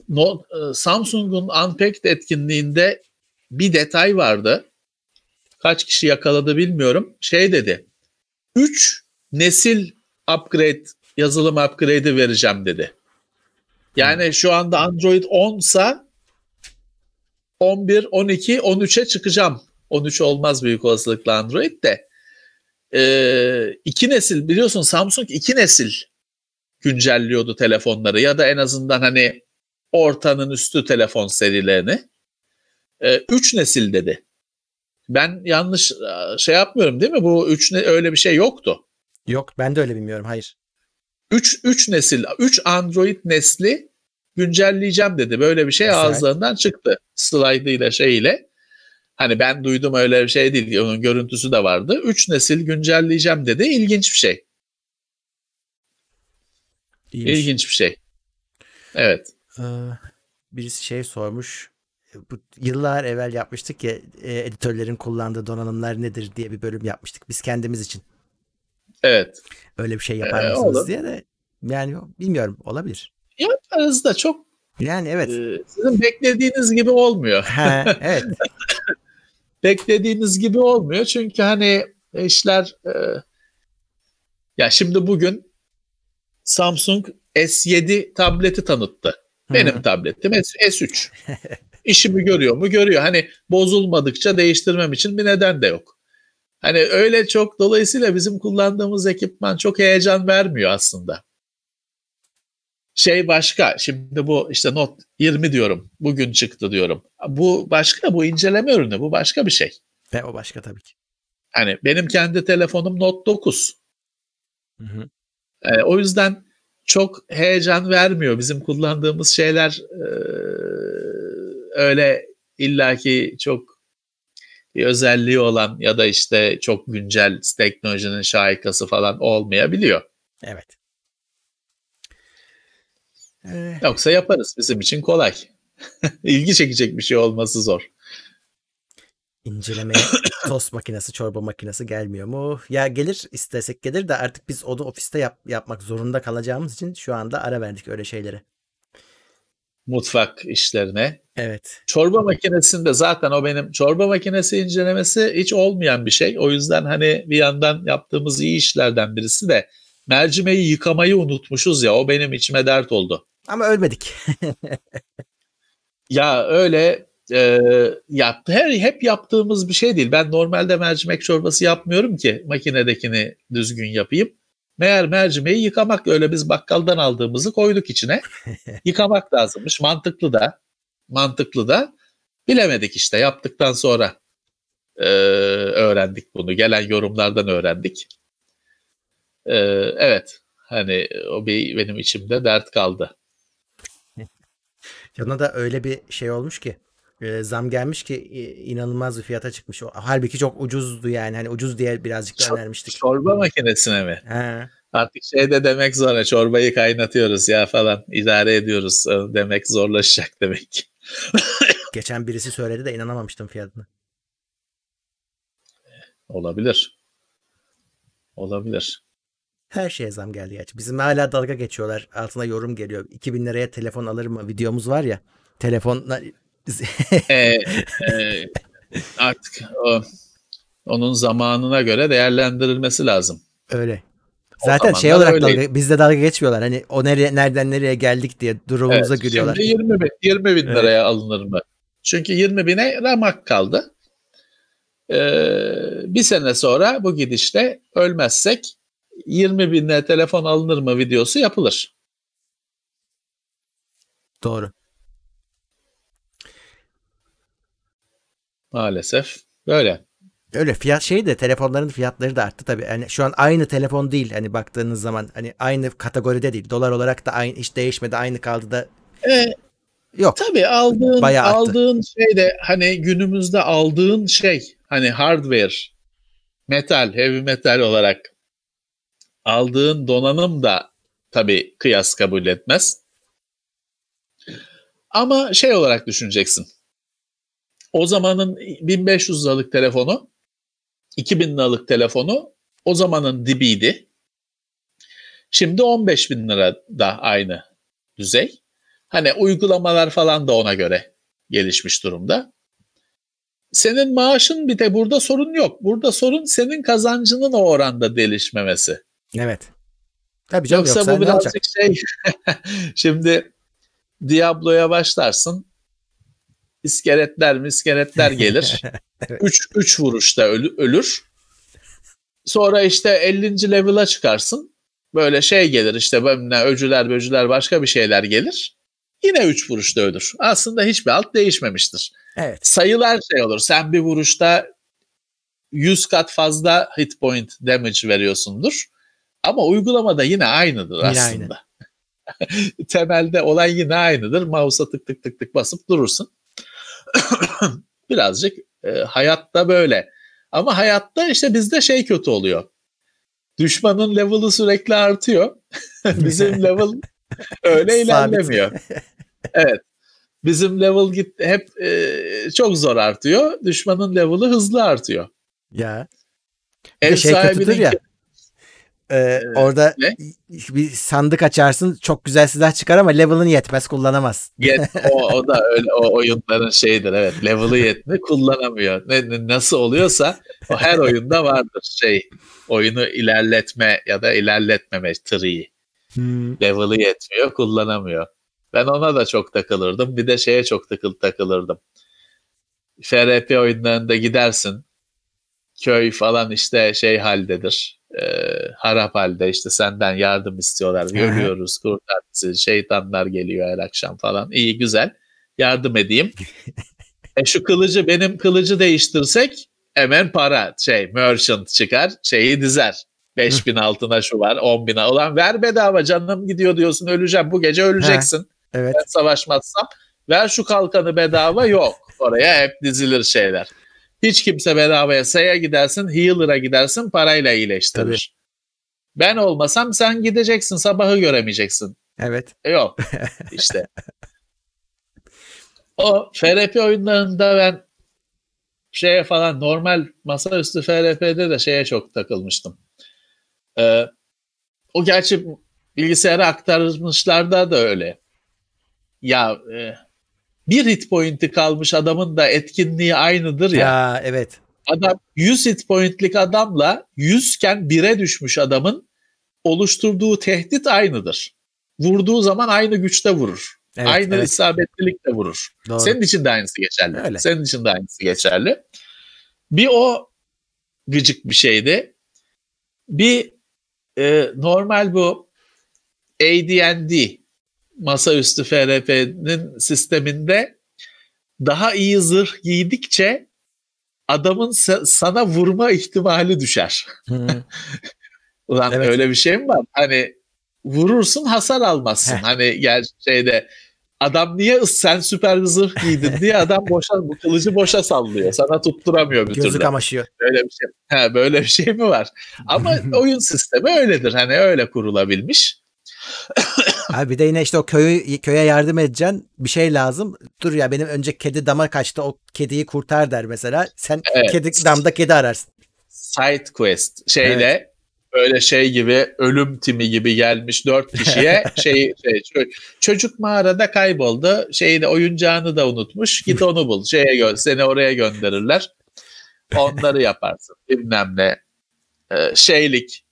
no, e, Samsung'un Unpacked etkinliğinde bir detay vardı. Kaç kişi yakaladı bilmiyorum. Şey dedi. 3 nesil upgrade, yazılım upgrade'i vereceğim dedi. Yani şu anda Android 10 sa 11, 12, 13'e çıkacağım. 13 olmaz büyük olasılıkla Android de. Ee, iki nesil biliyorsun Samsung iki nesil güncelliyordu telefonları ya da en azından hani ortanın üstü telefon serilerini. Ee, üç nesil dedi. Ben yanlış e, şey yapmıyorum değil mi? Bu üç ne, öyle bir şey yoktu. Yok ben de öyle bilmiyorum hayır. 3 3 nesil 3 Android nesli güncelleyeceğim dedi. Böyle bir şey Güzel. ağızlarından çıktı. Slide'ıyla şeyle. Hani ben duydum öyle bir şey değil. Onun görüntüsü de vardı. 3 nesil güncelleyeceğim dedi. İlginç bir şey. İyiymiş. İlginç bir şey. Evet. Ee, birisi şey sormuş. Bu yıllar evvel yapmıştık ya e, editörlerin kullandığı donanımlar nedir diye bir bölüm yapmıştık biz kendimiz için. Evet. Öyle bir şey yapar ee, mısınız olur. diye de yani bilmiyorum olabilir. Yaparız da çok yani evet. E, sizin beklediğiniz gibi olmuyor. Ha, evet. beklediğiniz gibi olmuyor çünkü hani işler e, ya şimdi bugün Samsung S7 tableti tanıttı. Benim Hı-hı. tabletim S3. İşimi görüyor mu? Görüyor. Hani bozulmadıkça değiştirmem için bir neden de yok. Hani öyle çok dolayısıyla bizim kullandığımız ekipman çok heyecan vermiyor aslında. Şey başka. Şimdi bu işte Note 20 diyorum. Bugün çıktı diyorum. Bu başka. Bu inceleme ürünü. Bu başka bir şey. Ve o başka tabii ki. Hani benim kendi telefonum Note 9. Hı hı. E, o yüzden çok heyecan vermiyor. Bizim kullandığımız şeyler e, öyle illaki çok bir özelliği olan ya da işte çok güncel teknolojinin şahikası falan olmayabiliyor. Evet. Ee... Yoksa yaparız. Bizim için kolay. İlgi çekecek bir şey olması zor. İncelemeye tost makinesi, çorba makinesi gelmiyor mu? Ya gelir istesek gelir de artık biz onu ofiste yap, yapmak zorunda kalacağımız için şu anda ara verdik öyle şeylere mutfak işlerine. Evet. Çorba makinesinde zaten o benim çorba makinesi incelemesi hiç olmayan bir şey. O yüzden hani bir yandan yaptığımız iyi işlerden birisi de mercimeği yıkamayı unutmuşuz ya o benim içime dert oldu. Ama ölmedik. ya öyle e, yaptı her hep yaptığımız bir şey değil. Ben normalde mercimek çorbası yapmıyorum ki makinedekini düzgün yapayım. Meğer mercimeği yıkamak öyle biz bakkaldan aldığımızı koyduk içine. yıkamak lazımmış. Mantıklı da. Mantıklı da. Bilemedik işte yaptıktan sonra e, öğrendik bunu. Gelen yorumlardan öğrendik. E, evet. Hani o bir benim içimde dert kaldı. Yana da öyle bir şey olmuş ki e, zam gelmiş ki inanılmaz bir fiyata çıkmış. Halbuki çok ucuzdu yani. Hani ucuz diye birazcık da önermiştik. Çorba makinesine mi? He. Artık şey de demek zor. Çorbayı kaynatıyoruz ya falan. idare ediyoruz demek zorlaşacak demek. Geçen birisi söyledi de inanamamıştım fiyatına. Olabilir. Olabilir. Her şeye zam geldi gerçi. Bizim hala dalga geçiyorlar. Altına yorum geliyor. 2000 liraya telefon alır mı? Videomuz var ya. Telefon e, e, artık o, onun zamanına göre değerlendirilmesi lazım. Öyle. Zaten şey olarak dalga, bizde dalga geçmiyorlar. Hani o nereye, nereden nereye geldik diye durumumuza evet, gülüyorlar. Şimdi 20 bin, 20 bin evet. liraya alınır mı? Çünkü 20 bine ramak kaldı. Ee, bir sene sonra bu gidişle ölmezsek 20 binle telefon alınır mı videosu yapılır. Doğru. Maalesef böyle. Öyle fiyat şey de telefonların fiyatları da arttı tabii. Yani şu an aynı telefon değil hani baktığınız zaman hani aynı kategoride değil. Dolar olarak da aynı hiç değişmedi aynı kaldı da. Ee, Yok. Tabii aldığın Bayağı aldığın şey de hani günümüzde aldığın şey hani hardware metal, heavy metal olarak aldığın donanım da tabii kıyas kabul etmez. Ama şey olarak düşüneceksin. O zamanın 1500 liralık telefonu 2000 liralık telefonu o zamanın dibiydi. Şimdi 15 bin lira da aynı düzey. Hani uygulamalar falan da ona göre gelişmiş durumda. Senin maaşın bir de burada sorun yok. Burada sorun senin kazancının o oranda delişmemesi. Evet. Tabii canım yoksa, yoksa bu birazcık şey şimdi Diablo'ya başlarsın. İskeletler miskeletler gelir. evet. üç, üç vuruşta ölü, ölür. Sonra işte 50. level'a çıkarsın. Böyle şey gelir işte böyle öcüler böcüler başka bir şeyler gelir. Yine 3 vuruşta ölür. Aslında hiçbir alt değişmemiştir. Evet. Sayılar şey olur. Sen bir vuruşta 100 kat fazla hit point damage veriyorsundur. Ama uygulamada yine aynıdır yine aslında. Aynı. Temelde olay yine aynıdır. Mouse'a tık tık tık tık basıp durursun. Birazcık e, hayatta böyle. Ama hayatta işte bizde şey kötü oluyor. Düşmanın level'ı sürekli artıyor. Bizim level öyle ilerlemiyor. evet. Bizim level git hep e, çok zor artıyor. Düşmanın level'ı hızlı artıyor. Ya. Ev şey sahibinin ya. Ee, ee, orada ne? bir sandık açarsın çok güzel silah çıkar ama level'ın yetmez kullanamaz. Yet, o, o da öyle o oyunların şeyidir evet level'ı yetme kullanamıyor. Ne, ne, nasıl oluyorsa o her oyunda vardır şey oyunu ilerletme ya da ilerletmeme tree'i. Hmm. Level'ı yetmiyor kullanamıyor. Ben ona da çok takılırdım. Bir de şeye çok takıl takılırdım. FRP oyunlarında gidersin. Köy falan işte şey haldedir e, harap halde işte senden yardım istiyorlar. Görüyoruz kurtar bizi şeytanlar geliyor her akşam falan. İyi güzel yardım edeyim. e şu kılıcı benim kılıcı değiştirsek hemen para şey merchant çıkar şeyi dizer. 5000 altına şu var 10 bin olan ver bedava canım gidiyor diyorsun öleceğim bu gece öleceksin. evet. Ben savaşmazsam ver şu kalkanı bedava yok. Oraya hep dizilir şeyler. Hiç kimse bedavaya saya gidersin, healer'a gidersin, parayla iyileştirir. Tabii. Ben olmasam sen gideceksin, sabahı göremeyeceksin. Evet. E, yok. işte. o FRP oyunlarında ben şeye falan normal masaüstü FRP'de de şeye çok takılmıştım. Ee, o gerçi bilgisayara aktarmışlarda da öyle. Ya e, bir hit point'i kalmış adamın da etkinliği aynıdır ya. Ya evet. Adam 100 hit point'lik adamla 100 iken 1'e düşmüş adamın oluşturduğu tehdit aynıdır. Vurduğu zaman aynı güçte vurur. Evet, aynı evet. isabetlilikle vurur. Doğru. Senin için de aynısı geçerli. Öyle. Senin için de aynısı geçerli. Bir o gıcık bir şeydi. Bir e, normal bu AD&D masaüstü FRP'nin sisteminde daha iyi zırh giydikçe adamın sana vurma ihtimali düşer. Ulan evet. öyle bir şey mi var? Hani vurursun hasar almazsın. hani gel şeyde adam niye sen süper zırh giydin diye adam boşa bu kılıcı boşa sallıyor. Sana tutturamıyor bir Gözü türlü. kamaşıyor. Böyle bir şey. Ha, böyle bir şey mi var? Ama oyun sistemi öyledir. Hani öyle kurulabilmiş. Abi bir de yine işte o köyü köye yardım edeceksin. Bir şey lazım. Dur ya benim önce kedi dama kaçtı. O kediyi kurtar der mesela. Sen evet. kedi damda kedi ararsın. Side quest şeyle evet. böyle şey gibi ölüm timi gibi gelmiş dört kişiye şey, şey çocuk mağarada kayboldu. Şeyi de oyuncağını da unutmuş. Git onu bul. Şeye gö seni oraya gönderirler. Onları yaparsın. Bilmem ne. Ee, şeylik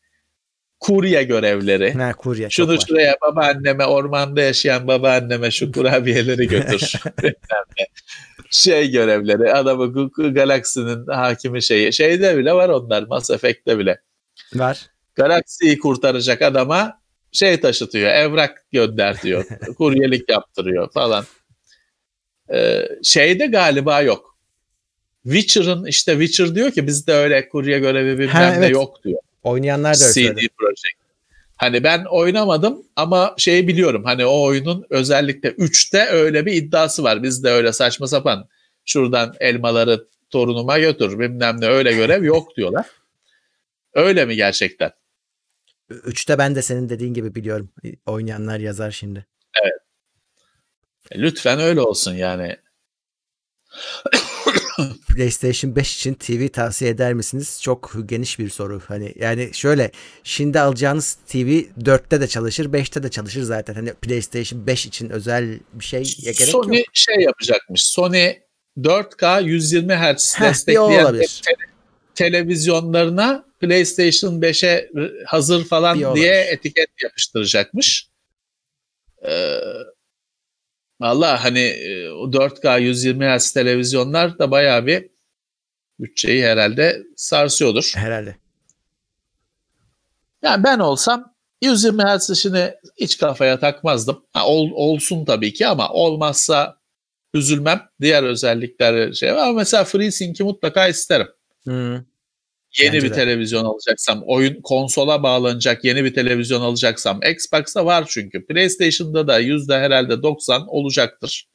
kurye görevleri. Ha, kurye, Şunu şuraya babaanneme ormanda yaşayan babaanneme şu kurabiyeleri götür. şey görevleri adamı galaksinin hakimi şeyi. Şeyde bile var onlar Mass Effect'te bile. Var. Galaksiyi kurtaracak adama şey taşıtıyor, evrak gönder diyor. kuryelik yaptırıyor falan. Ee, şeyde galiba yok. Witcher'ın işte Witcher diyor ki bizde öyle kurye görevi bilmem ha, evet. ne yok diyor. Oynayanlar da CD Projekt. Hani ben oynamadım ama şeyi biliyorum. Hani o oyunun özellikle 3'te öyle bir iddiası var. Bizde öyle saçma sapan şuradan elmaları torunuma götür bilmem ne öyle görev yok diyorlar. Öyle mi gerçekten? Üçte ben de senin dediğin gibi biliyorum. Oynayanlar yazar şimdi. Evet. E, lütfen öyle olsun yani. PlayStation 5 için TV tavsiye eder misiniz? Çok geniş bir soru. Hani yani şöyle şimdi alacağınız TV 4'te de çalışır, 5'te de çalışır zaten. Hani PlayStation 5 için özel bir şey gerek Sony yok. şey yapacakmış. Sony 4K 120 Hz destekleyen olabilir. te- televizyonlarına PlayStation 5'e hazır falan diye etiket yapıştıracakmış. Ee, Valla hani e, o 4K 120 Hz televizyonlar da bayağı bir bütçeyi herhalde sarsıyordur. Herhalde. Yani ben olsam 120 Hz işini hiç kafaya takmazdım. Ha, ol- olsun tabii ki ama olmazsa üzülmem. Diğer özellikler şey ama mesela FreeSync'i mutlaka isterim. Hı. Yeni Bence bir de. televizyon alacaksam, oyun konsola bağlanacak yeni bir televizyon alacaksam, Xbox'ta var çünkü. PlayStation'da da yüzde herhalde 90 olacaktır.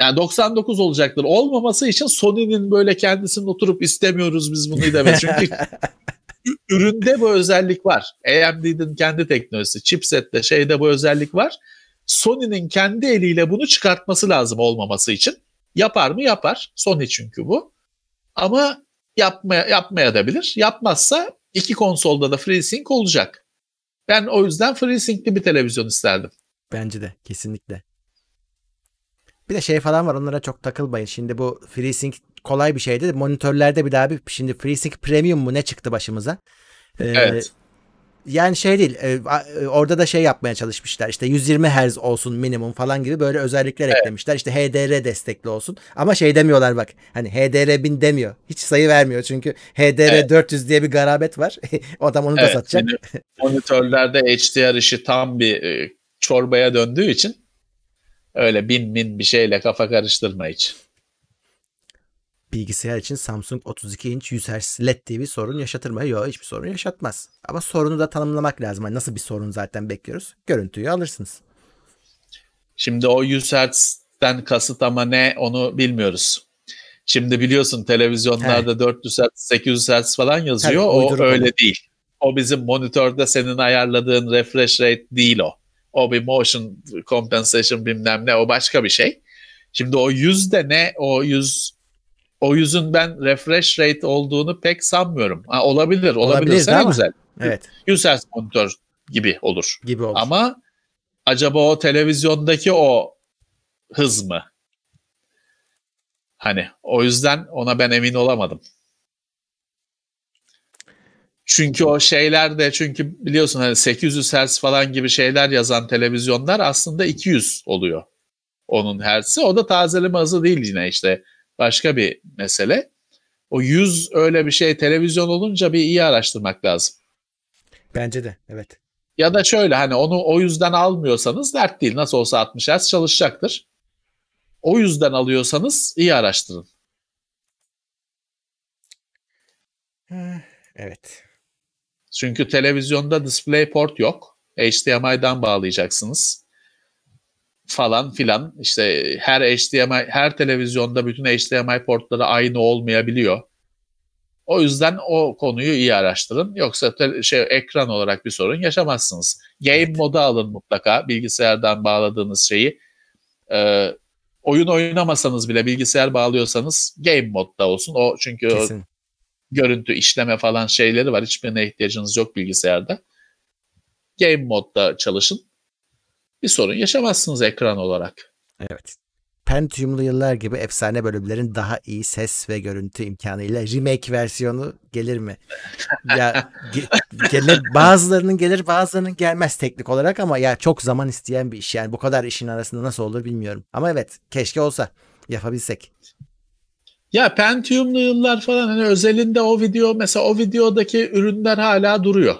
Yani 99 olacaktır. Olmaması için Sony'nin böyle kendisinin oturup istemiyoruz biz bunu demesi. Çünkü üründe bu özellik var. AMD'nin kendi teknolojisi, chipsette şeyde bu özellik var. Sony'nin kendi eliyle bunu çıkartması lazım olmaması için. Yapar mı? Yapar. Sony çünkü bu. Ama yapmaya, yapmaya da bilir. Yapmazsa iki konsolda da FreeSync olacak. Ben o yüzden FreeSync'li bir televizyon isterdim. Bence de kesinlikle. Bir de şey falan var onlara çok takılmayın. Şimdi bu FreeSync kolay bir şeydi. Monitörlerde bir daha bir şimdi FreeSync Premium mu ne çıktı başımıza? Ee, Evet. Yani şey değil. e, e, orada da şey yapmaya çalışmışlar. İşte 120 Hz olsun minimum falan gibi böyle özellikler eklemişler. İşte HDR destekli olsun. Ama şey demiyorlar bak. Hani HDR 1000 demiyor. Hiç sayı vermiyor çünkü HDR Evet. 400 diye bir garabet var. o adam onu da Evet, satacak. şimdi monitörlerde HDR işi tam bir e, çorbaya döndüğü için öyle bin bin bir şeyle kafa karıştırma hiç. Bilgisayar için Samsung 32 inç 100 Hz LED TV sorun yaşatır mı? Yok hiçbir sorun yaşatmaz. Ama sorunu da tanımlamak lazım. Hani nasıl bir sorun zaten bekliyoruz? Görüntüyü alırsınız. Şimdi o 100 Hz'den kasıt ama ne onu bilmiyoruz. Şimdi biliyorsun televizyonlarda 400 Hz, 800 Hz falan yazıyor. Tabii, o öyle değil. O bizim monitörde senin ayarladığın refresh rate değil o. O bir motion compensation bilmem ne o başka bir şey. Şimdi o 100 de ne o 100 o yüzün ben refresh rate olduğunu pek sanmıyorum. Ha, olabilir. Olabilirse ne ama. güzel. Evet 100 Hz monitör gibi olur. gibi oldu. Ama acaba o televizyondaki o hız mı? Hani o yüzden ona ben emin olamadım. Çünkü o şeyler de çünkü biliyorsun hani 800 Hz falan gibi şeyler yazan televizyonlar aslında 200 oluyor. Onun hertz'i. O da tazeleme hızı değil yine işte başka bir mesele. O 100 öyle bir şey televizyon olunca bir iyi araştırmak lazım. Bence de evet. Ya da şöyle hani onu o yüzden almıyorsanız dert değil. Nasıl olsa 60 Hz çalışacaktır. O yüzden alıyorsanız iyi araştırın. Evet. Çünkü televizyonda DisplayPort yok. HDMI'dan bağlayacaksınız. Falan filan. İşte her HDMI, her televizyonda bütün HDMI portları aynı olmayabiliyor. O yüzden o konuyu iyi araştırın. Yoksa şey ekran olarak bir sorun yaşamazsınız. Game Evet. modu alın mutlaka. Bilgisayardan bağladığınız şeyi. Ee, oyun oynamasanız bile bilgisayar bağlıyorsanız game modda olsun. O çünkü o görüntü işleme falan şeyleri var. Hiçbirine ihtiyacınız yok bilgisayarda. Game modda çalışın. Bir sorun yaşamazsınız ekran olarak. Evet. Pentium'lu yıllar gibi efsane bölümlerin daha iyi ses ve görüntü imkanıyla remake versiyonu gelir mi? Ya ge- gele, bazılarının gelir bazılarının gelmez teknik olarak ama ya çok zaman isteyen bir iş. Yani bu kadar işin arasında nasıl olur bilmiyorum. Ama evet keşke olsa yapabilsek. Ya Pentium'lu yıllar falan hani özelinde o video mesela o videodaki ürünler hala duruyor.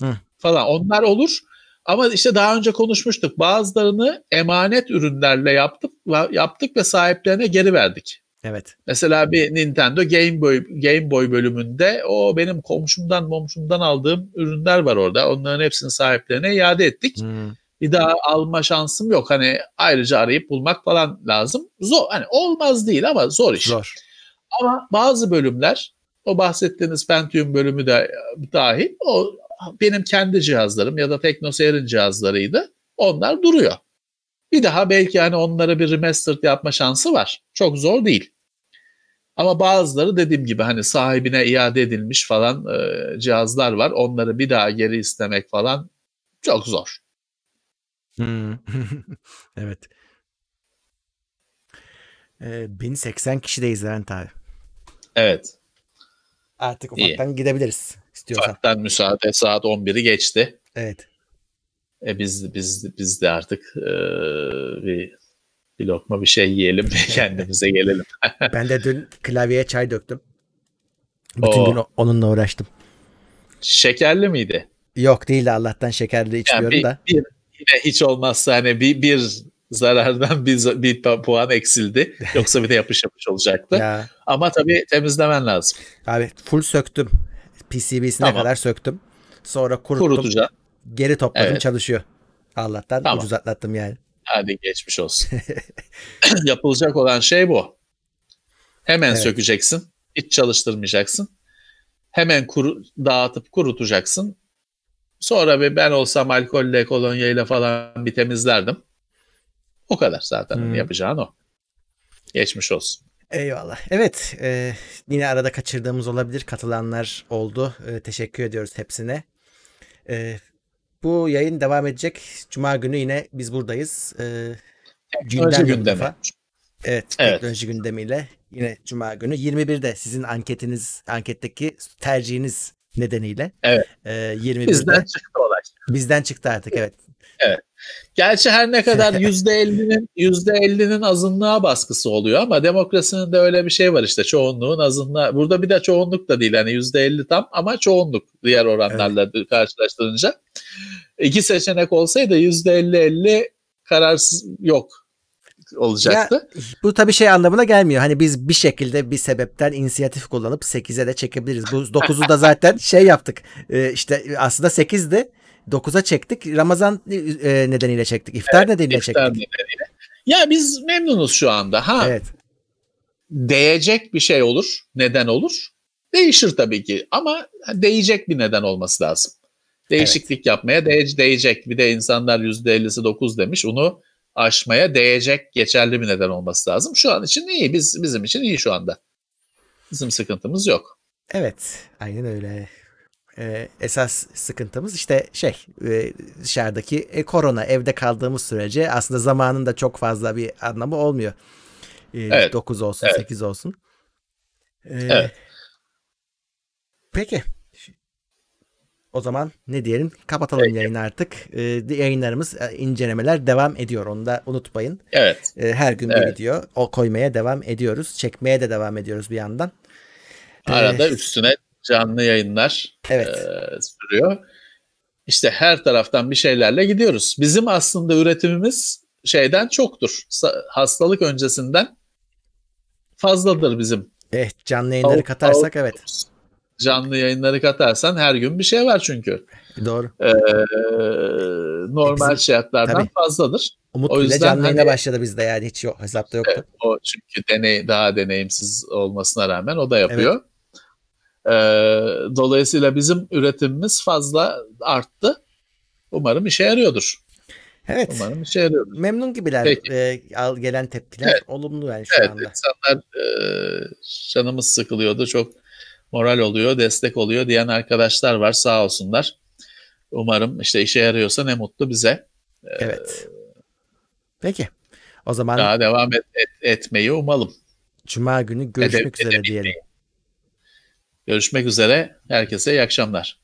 Hı. Falan onlar olur. Ama işte daha önce konuşmuştuk. Bazılarını emanet ürünlerle yaptık yaptık ve sahiplerine geri verdik. Evet. Mesela bir Nintendo Game Boy Game Boy bölümünde o benim komşumdan momşumdan aldığım ürünler var orada. Onların hepsini sahiplerine iade ettik. Hmm. Bir daha alma şansım yok. Hani ayrıca arayıp bulmak falan lazım. Zor hani olmaz değil ama zor iş. Zor. Ama bazı bölümler o bahsettiğiniz Pentium bölümü de dahil o benim kendi cihazlarım ya da TeknoSeyir'in cihazlarıydı. Onlar duruyor. Bir daha belki hani onlara bir remastered yapma şansı var. Çok zor değil. Ama bazıları dediğim gibi hani sahibine iade edilmiş falan e, cihazlar var. Onları bir daha geri istemek falan çok zor. Hmm. evet. Ee, 1080 kişideyiz Levent abi. Evet. Artık ufaktan İyi. gidebiliriz istiyorsan. Ufaktan müsaade saat 11'i geçti. Evet. E biz biz biz de artık e, bir bir lokma bir şey yiyelim kendimize gelelim. ben de dün klavyeye çay döktüm. Bütün o. gün onunla uğraştım. Şekerli miydi? Yok değil Allah'tan şekerli içmiyorum yani bir, da. Bir, yine hiç olmazsa hani bir, bir zarardan bir, bir puan eksildi. Yoksa bir de yapış yapış olacaktı. ya. Ama tabii temizlemen lazım. Abi full söktüm. PCB'sine tamam. kadar söktüm. Sonra kuruttum. Kurutacağım. Geri topladım evet. çalışıyor. Allah'tan tamam. ucuz atlattım yani. Hadi geçmiş olsun. Yapılacak olan şey bu. Hemen evet. sökeceksin. Hiç çalıştırmayacaksın. Hemen kuru, dağıtıp kurutacaksın. Sonra bir ben olsam alkolle, kolonyayla falan bir temizlerdim. O kadar zaten hmm. yapacağın o. Geçmiş olsun. Eyvallah. Evet e, yine arada kaçırdığımız olabilir. Katılanlar oldu. E, teşekkür ediyoruz hepsine. E, bu yayın devam edecek. Cuma günü yine biz buradayız. E, gündem gündemi. Evet, evet, teknoloji gündemiyle yine Cuma günü 21'de sizin anketiniz, anketteki tercihiniz nedeniyle. Evet. E, 21'de. Bizden çıktı olay. Bizden çıktı artık evet. Evet. Gerçi her ne kadar %50'nin %50'nin azınlığa baskısı oluyor ama demokrasinin de öyle bir şey var işte çoğunluğun azınlığa. Burada bir de çoğunluk da değil hani %50 tam ama çoğunluk diğer oranlarla evet. karşılaştırınca. İki seçenek olsaydı %50-50 kararsız yok olacaktı. Ya, bu tabii şey anlamına gelmiyor. Hani biz bir şekilde bir sebepten inisiyatif kullanıp 8'e de çekebiliriz. Bu 9'u da zaten şey yaptık. Ee, işte aslında 8'di. 9'a çektik. Ramazan e, nedeniyle çektik. İftar evet, nedeniyle iftar çektik. Nedeniyle. Ya biz memnunuz şu anda. Ha. Evet. Değecek bir şey olur. Neden olur? Değişir tabii ki ama değecek bir neden olması lazım. Değişiklik evet. yapmaya değe, değecek. Bir de insanlar %50'si 9 demiş. Onu aşmaya değecek geçerli bir neden olması lazım. Şu an için iyi. Biz bizim için iyi şu anda. Bizim sıkıntımız yok. Evet, aynen öyle. Ee, esas sıkıntımız işte şey e, dışarıdaki e, korona evde kaldığımız sürece aslında zamanın da çok fazla bir anlamı olmuyor. Ee, evet. 9 olsun evet. 8 olsun. Ee, evet. Peki. O zaman ne diyelim? Kapatalım Peki. yayını artık. Yayınlarımız, e, incelemeler devam ediyor. Onu da unutmayın. Evet. Her gün evet. bir video o koymaya devam ediyoruz. Çekmeye de devam ediyoruz bir yandan. Arada ee, üstüne canlı yayınlar evet. e, sürüyor. İşte her taraftan bir şeylerle gidiyoruz. Bizim aslında üretimimiz şeyden çoktur. Hastalık öncesinden fazladır bizim. Evet canlı yayınları Avuk, katarsak evet. Canlı yayınları katarsan her gün bir şey var çünkü. Doğru. Ee, normal bizim, şartlardan tabii. fazladır. Umut o yüzden canlı yayına hani, başladı bizde yani hiç yok hesapta yoktu. Evet, o çünkü deney daha deneyimsiz olmasına rağmen o da yapıyor. Evet. Ee, dolayısıyla bizim üretimimiz fazla arttı. Umarım işe yarıyordur. Evet. Umarım işe yarıyordur. Memnun gibiler Peki. e, gelen tepkiler evet. olumlu yani şu evet, anda. insanlar e, canımız sıkılıyordu. Çok moral oluyor, destek oluyor diyen arkadaşlar var sağ olsunlar. Umarım işte işe yarıyorsa ne mutlu bize. Ee, evet. Peki. O zaman daha devam et, et, etmeyi umalım. Cuma günü görüşmek Edep, üzere diyelim. Görüşmek üzere. Herkese iyi akşamlar.